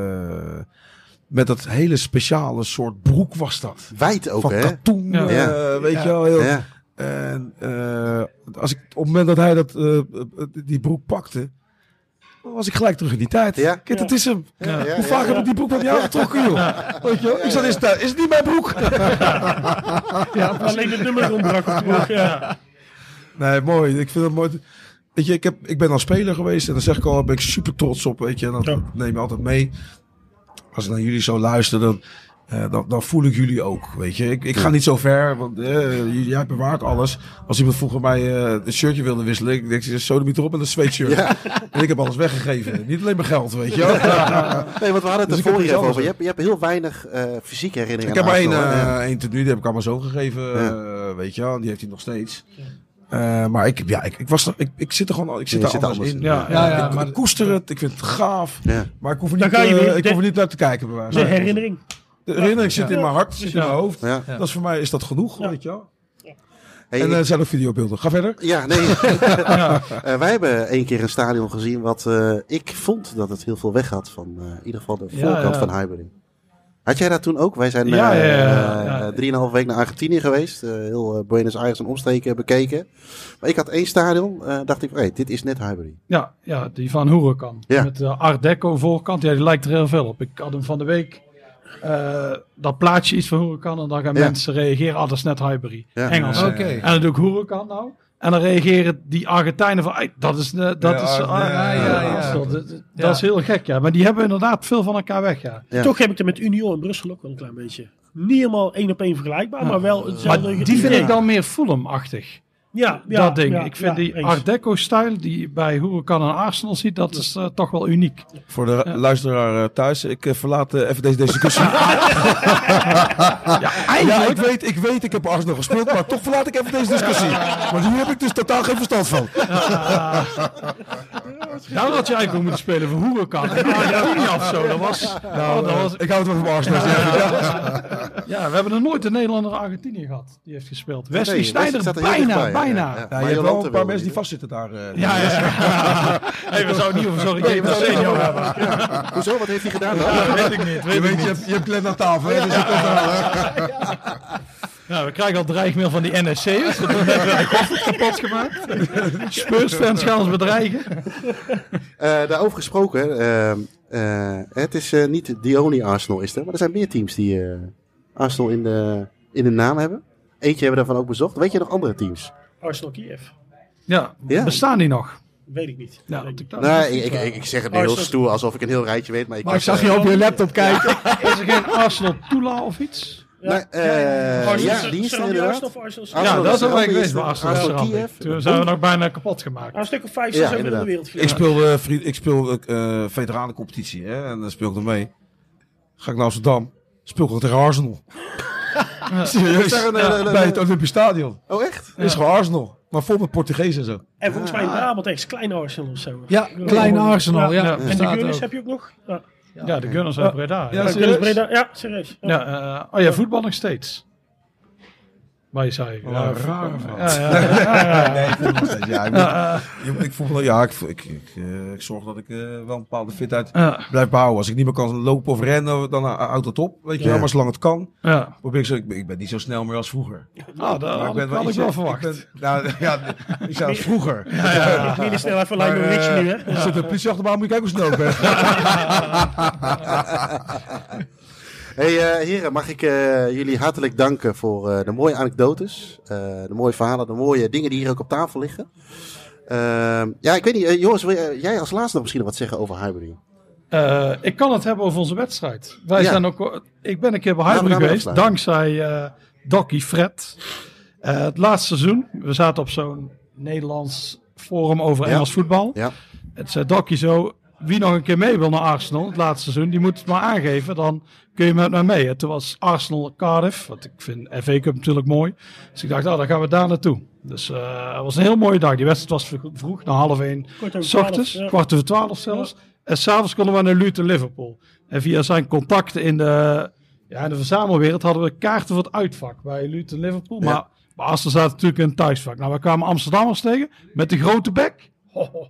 met dat hele speciale soort broek was dat. Wijd ook, Van hè? katoen, Ja. eh, Ja. weet Ja. je wel. Heel, Ja. en eh, als ik, op het moment dat hij dat, eh, eh, die broek pakte, was ik gelijk terug in die tijd. Ja. Kijk, dat is hem. Ja, ja, Hoe vaak ja, heb ik die broek met jou getrokken, joh? Weet je wel? Ik zat eens thuis. Is het niet mijn broek? Alleen het nummer ontbrak op de broek, ja. Nee, mooi. Ik vind het mooi. Weet je, ik, heb, ik ben al speler geweest en dan zeg ik al, daar ben ik super trots op. Weet je, en dat Ja. neem je altijd mee. Als ik naar jullie zo luister, dan, eh, dan, dan voel ik jullie ook. Weet je, ik, ik ga niet zo ver, want eh, jij bewaart alles. Als iemand vroeger mij eh een shirtje wilde wisselen, ik denk, zo de erop met een sweatshirt. Ja. En ik heb alles weggegeven. Niet alleen mijn geld, weet je. Nee, want we hadden het Dus er over. Je hebt, je hebt heel weinig eh fysieke herinneringen Ik heb maar één, één tenue, die heb ik mijn zoon gegeven, Ja. weet je Die heeft hij nog steeds. Eh, maar ik, ja, ik, ik, was, er- ik, ik zit er gewoon ik zit anders, anders in. in. Ja, Ja, ja, ik, maar ik koester het, ik vind het gaaf. Ja. Maar ik hoef er niet, eh, weer. ik De- hoef er niet naar te kijken. Bij wijze De herinnering. De herinnering zit Ja. in mijn hart, zit in Ja. mijn hoofd. Ja. Ja. Dat is voor mij is dat genoeg, Ja. weet je wel. Hey, en er zijn ook videobeelden. Ga verder. Ja, nee. Eh, wij hebben één keer een stadion gezien wat eh, ik vond dat het heel veel weg had van eh, in ieder geval de Ja, voorkant ja. van Highbury. Had jij dat toen ook? Wij zijn eh, Ja, ja, ja, eh, ja. eh, drieënhalve week naar Argentinië geweest. eh, heel Buenos Aires en omstreken bekeken. Maar ik had één stadion, eh, dacht ik, hey, dit is net Highbury. Ja, ja, die van. Ja. Met de Art Deco voorkant. Ja, die lijkt er heel veel op. Ik had hem van de week. eh, dat plaatje iets van Huracan. En dan gaan Ja. mensen reageren. Ah, dat is net Highbury. Ja. Engels. Oké. En dan doe ik Huracan nou. En dan reageren die Argentijnen van, "Ei, dat is, dat is, ja, ja, ja, ja. Arsenal." Dat, is heel gek, ja. Maar die hebben inderdaad veel van elkaar weg, ja. Ja. Toch heb ik het met Union in Brussel ook wel een klein beetje. Niet helemaal één op één vergelijkbaar, maar wel Maar die vind ik dan meer Fulham-achtig. Ja, ja, dat ding. ja, ik vind ja, die. Art Deco-stijl die je bij Huracan en Arsenal ziet, dat is eh, toch wel uniek. Voor de luisteraar eh, thuis, ik eh, verlaat even deze discussie. ja, ik weet, ik weet, ik heb Arsenal gespeeld, maar toch verlaat ik even deze discussie. Want hier heb ik dus totaal geen verstand van. Nou had je eigenlijk moeten spelen voor Huracan en Argentinië of zo. Dat was, Nou, oh, dat was, ik hou het wel van Arsenal. Ja. ja, we hebben nog nooit een Nederlander Argentinië gehad. Die heeft gespeeld. Wesley Nee, Sneijder, er bijna, ja, bijna. ja, ja. Ja, Maar je hebt wel een paar mensen die vastzitten daar. eh. Ja, ja. Hey, we zouden niet over senior niet hebben. Hoezo, wat heeft hij gedaan dan? Ja, weet ik niet. Je Weet je hebt, je hebt aan tafel. Hè, dus. Ja, we krijgen al dreigmail van die NSC'ers. Dat hebben de kapot gemaakt. Spurs-fans gaan ons bedreigen. Eh, daarover gesproken, eh, eh, het is eh, niet the only Arsenal is er, maar er zijn meer teams die eh, Arsenal in de, in de naam hebben. Eentje hebben we daarvan ook bezocht. Weet je nog andere teams? Arsenal Kiev. Ja, Ja. bestaan die nog? Weet ik niet. Ja, Weet ik ik niet. dat- Nee, ik, ik, ik zeg het nu heel Arsenal- stoer, alsof ik een heel rijtje weet. Maar ik, Maar ik zag eh, je op je laptop kijken. Is er geen Arsenal Tula of iets? nee, eh, Arsenal- ja, die is er Zullen inderdaad. Arsenal of Arsenal? Arsenal Ja, dat is wel bij er. Arsenal. Arsenal. Kiev. Toen zijn we nog bijna kapot gemaakt. Een stuk of vijf, Ja, zes hebben we in de wereld Ik gedaan. speel, eh, vriend, ik speel eh veteranencompetitie hè, en dan speel ik er mee. Ga ik naar Amsterdam, speel ik tegen Arsenal. Serieus, eh, eh, bij het Olympisch Stadion. Oh, echt? is gewoon Arsenal, maar vol met Portugezen en zo. En volgens mij in Brabant ergens klein Arsenal of zo. Ja, klein Arsenal. Ja, Ja. En de bestaat Gunners ook. heb je ook nog? Ja. Ja, de Gunners uit Breda. Ja, Ja, Ja, serieus? Breda. Ja, serieus. Ja. ja, eh, oh ja, voetbal nog steeds. Maar je zei... Wat ja, een rare vraag. Ja, ja, ja, ja. Nee, ik voel steeds. Ja, ik, ik voel wel- ja, ik, ik, ik, eh, ik zorg dat ik eh, wel een bepaalde fitheid Ja, blijf behouden. Als ik niet meer kan lopen of rennen, dan uh, houdt het op. Weet je Ja. wel, maar zolang het kan, ja. probeer ik zo. Ik ben, ik ben niet zo snel meer als vroeger. Nou, dat had ik, had ik wel verwacht. ben- nou, ja, ik zei als vroeger. Minder snel even Maar, Richie eh, nu, hè? Er zit een politie achter me aan, moet je kijken hoe snel ik ben. Hey eh, heren, mag ik eh, jullie hartelijk danken voor eh, de mooie anekdotes, de mooie verhalen, de mooie dingen die hier ook op tafel liggen. Ehm, ja, ik weet niet, Joris, wil jij- als laatste nog misschien wat zeggen over Highbury? Ik kan het hebben over onze wedstrijd. Wij Ja. zijn ook, ik ben een keer bij Highbury geweest, afsluiten. dankzij eh Dokkie Fred. Het laatste seizoen, we zaten op zo'n Nederlands forum over Ja. Engels voetbal. Ja. Het zei Dokkie zo, wie nog een keer mee wil naar Arsenal, het laatste seizoen, die moet het maar aangeven, dan kun je met mij mee. En toen was Arsenal Cardiff, wat ik vind FA Cup natuurlijk mooi. Dus ik dacht, nou, dan gaan we daar naartoe. Dus eh, het was een heel mooie dag. Die wedstrijd was vroeg- na half één S ochtends, 12, ja. kwart over twaalf zelfs. En s'avonds konden we naar Luton Liverpool. En via zijn contacten in de, ja, in de verzamelwereld hadden we kaarten voor het uitvak bij Luton Liverpool. Maar Arsenal zaten natuurlijk in het thuisvak. Nou, we kwamen Amsterdammers tegen met de grote bek. Ho, ho.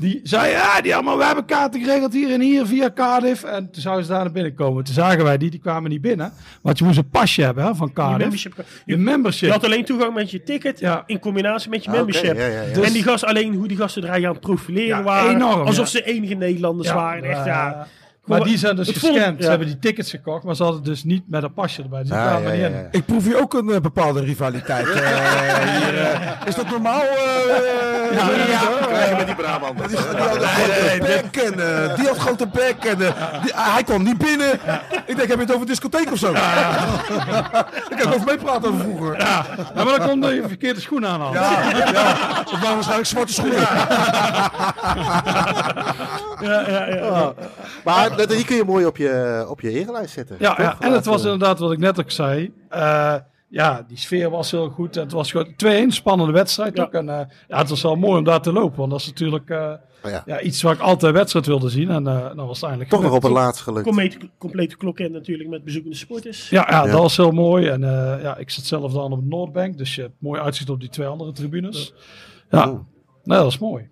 Die zei, ja, die allemaal, we hebben kaarten geregeld hier en hier via Cardiff. En toen zouden ze daar naar binnen komen. Toen zagen wij die, die kwamen niet binnen. Want je moest een pasje hebben hè, van Je Cardiff. membership. Je membership. je had alleen toegang met je ticket Ja. in combinatie met je Ah, membership. ja, ja, ja. Dus- en die gasten alleen hoe die gasten er aan het profileren Ja, waren. enorm, alsof ja. ze enige Nederlanders Ja, waren. Echt, ja. Maar die zijn dus gescand. ja. Ze hebben die tickets gekocht, maar ze hadden dus niet met een pasje erbij. Dus die Ah, kwamen ja, niet ja. Ik proef hier ook een eh, bepaalde rivaliteit. eh, hier, eh. is dat normaal? eh, Ja, ja, krijg je met die Brabant. Die had een grote bek en die had grote bek en die- hij kwam niet binnen. Ik denk, heb je het over discotheek of zo? Ik kan over meepraten over vroeger. Ja, Ja, maar dan komt je verkeerde schoen aan. al. ja, Het waren waarschijnlijk zwarte schoenen. Ja, ja, ja. Ah. Maar dat- die kun je mooi op je, op je erenlijst zetten. Ja, ja, en het was inderdaad wat ik net ook zei. Eh, ja, die sfeer was heel goed. Het was gewoon 2-1, spannende wedstrijd Ja. ook. En eh, ja, het was wel mooi om daar te lopen. Want dat is natuurlijk eh, oh ja. ja, iets waar ik altijd wedstrijd wilde zien. En eh dan was Toch nog op het laatst gelukt. Complete, complete klokend natuurlijk met bezoekende supporters. Ja, ja, Ja. dat was heel mooi. En eh, ja, ik zit zelf dan op de Noordbank. Dus je hebt mooi uitzicht op die twee andere tribunes. Ja, Oh. nee, dat is mooi.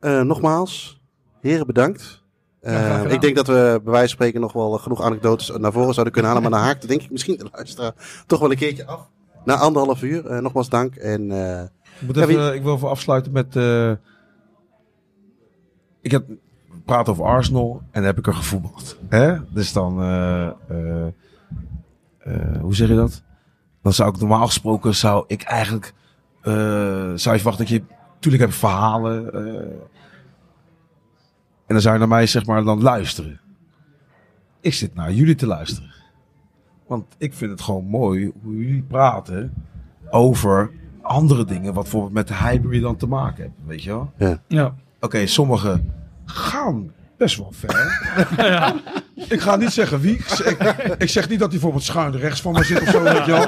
Eh, nogmaals, heren bedankt. Eh, ik denk dat we bij wijze van spreken nog wel genoeg anekdotes naar voren zouden kunnen halen. Maar dan haakt denk ik misschien de luisteraar toch wel een keertje af. Na anderhalf uur. Eh, nogmaals dank. En eh, Ik, moet Ja, even, wie- ik wil even afsluiten met... eh, ik heb praat over Arsenal en dan heb ik er gevoetbald. Hè? Dus dan... eh, eh, eh, hoe zeg je dat? Dan zou ik normaal gesproken zou ik eigenlijk eh, zou je verwachten dat je... Tuurlijk heb ik verhalen. En dan zou je naar mij zeg maar dan luisteren. Ik zit naar jullie te luisteren. Want ik vind het gewoon mooi hoe jullie praten over andere dingen. Wat bijvoorbeeld met de Highbury dan te maken hebben. Weet je wel? Ja. Oké, sommigen gaan best wel ver. Ik ga niet zeggen wie. Ik, zeg- ik, ik zeg niet dat hij bijvoorbeeld schuin rechts van me zit of zo. Weet je wel.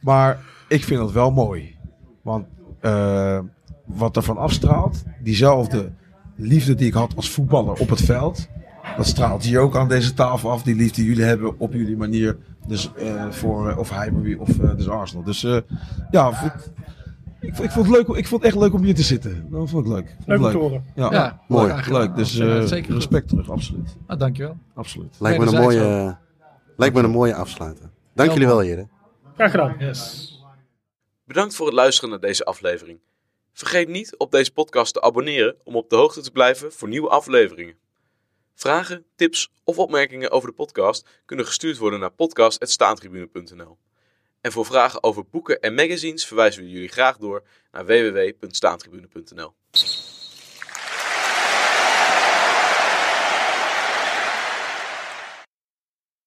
Maar ik vind het wel mooi. Want eh, wat er van afstraalt, diezelfde liefde die ik had als voetballer op het veld. Dat straalt hier ook aan deze tafel af. Die liefde die jullie hebben op jullie manier. Dus eh, voor eh, of Highbury of eh, dus Arsenal. Dus eh, ja, ik, ik, ik vond het leuk. Ik vond het echt leuk om hier te zitten. Dat vond ik leuk. Vond Leuk om te horen. Ja, Ja, mooi. leuk. Dus eh, zeker goed. respect terug, absoluut. Ah, dankjewel. absoluut. Lijkt me een mooie, lijkt me een mooie afsluiter. Dank jullie wel, heren. Graag gedaan. Yes. Bedankt voor het luisteren naar deze aflevering. Vergeet niet op deze podcast te abonneren om op de hoogte te blijven voor nieuwe afleveringen. Vragen, tips of opmerkingen over de podcast kunnen gestuurd worden naar podcast.staantribune.nl. En voor vragen over boeken en magazines verwijzen we jullie graag door naar www.staantribune.nl.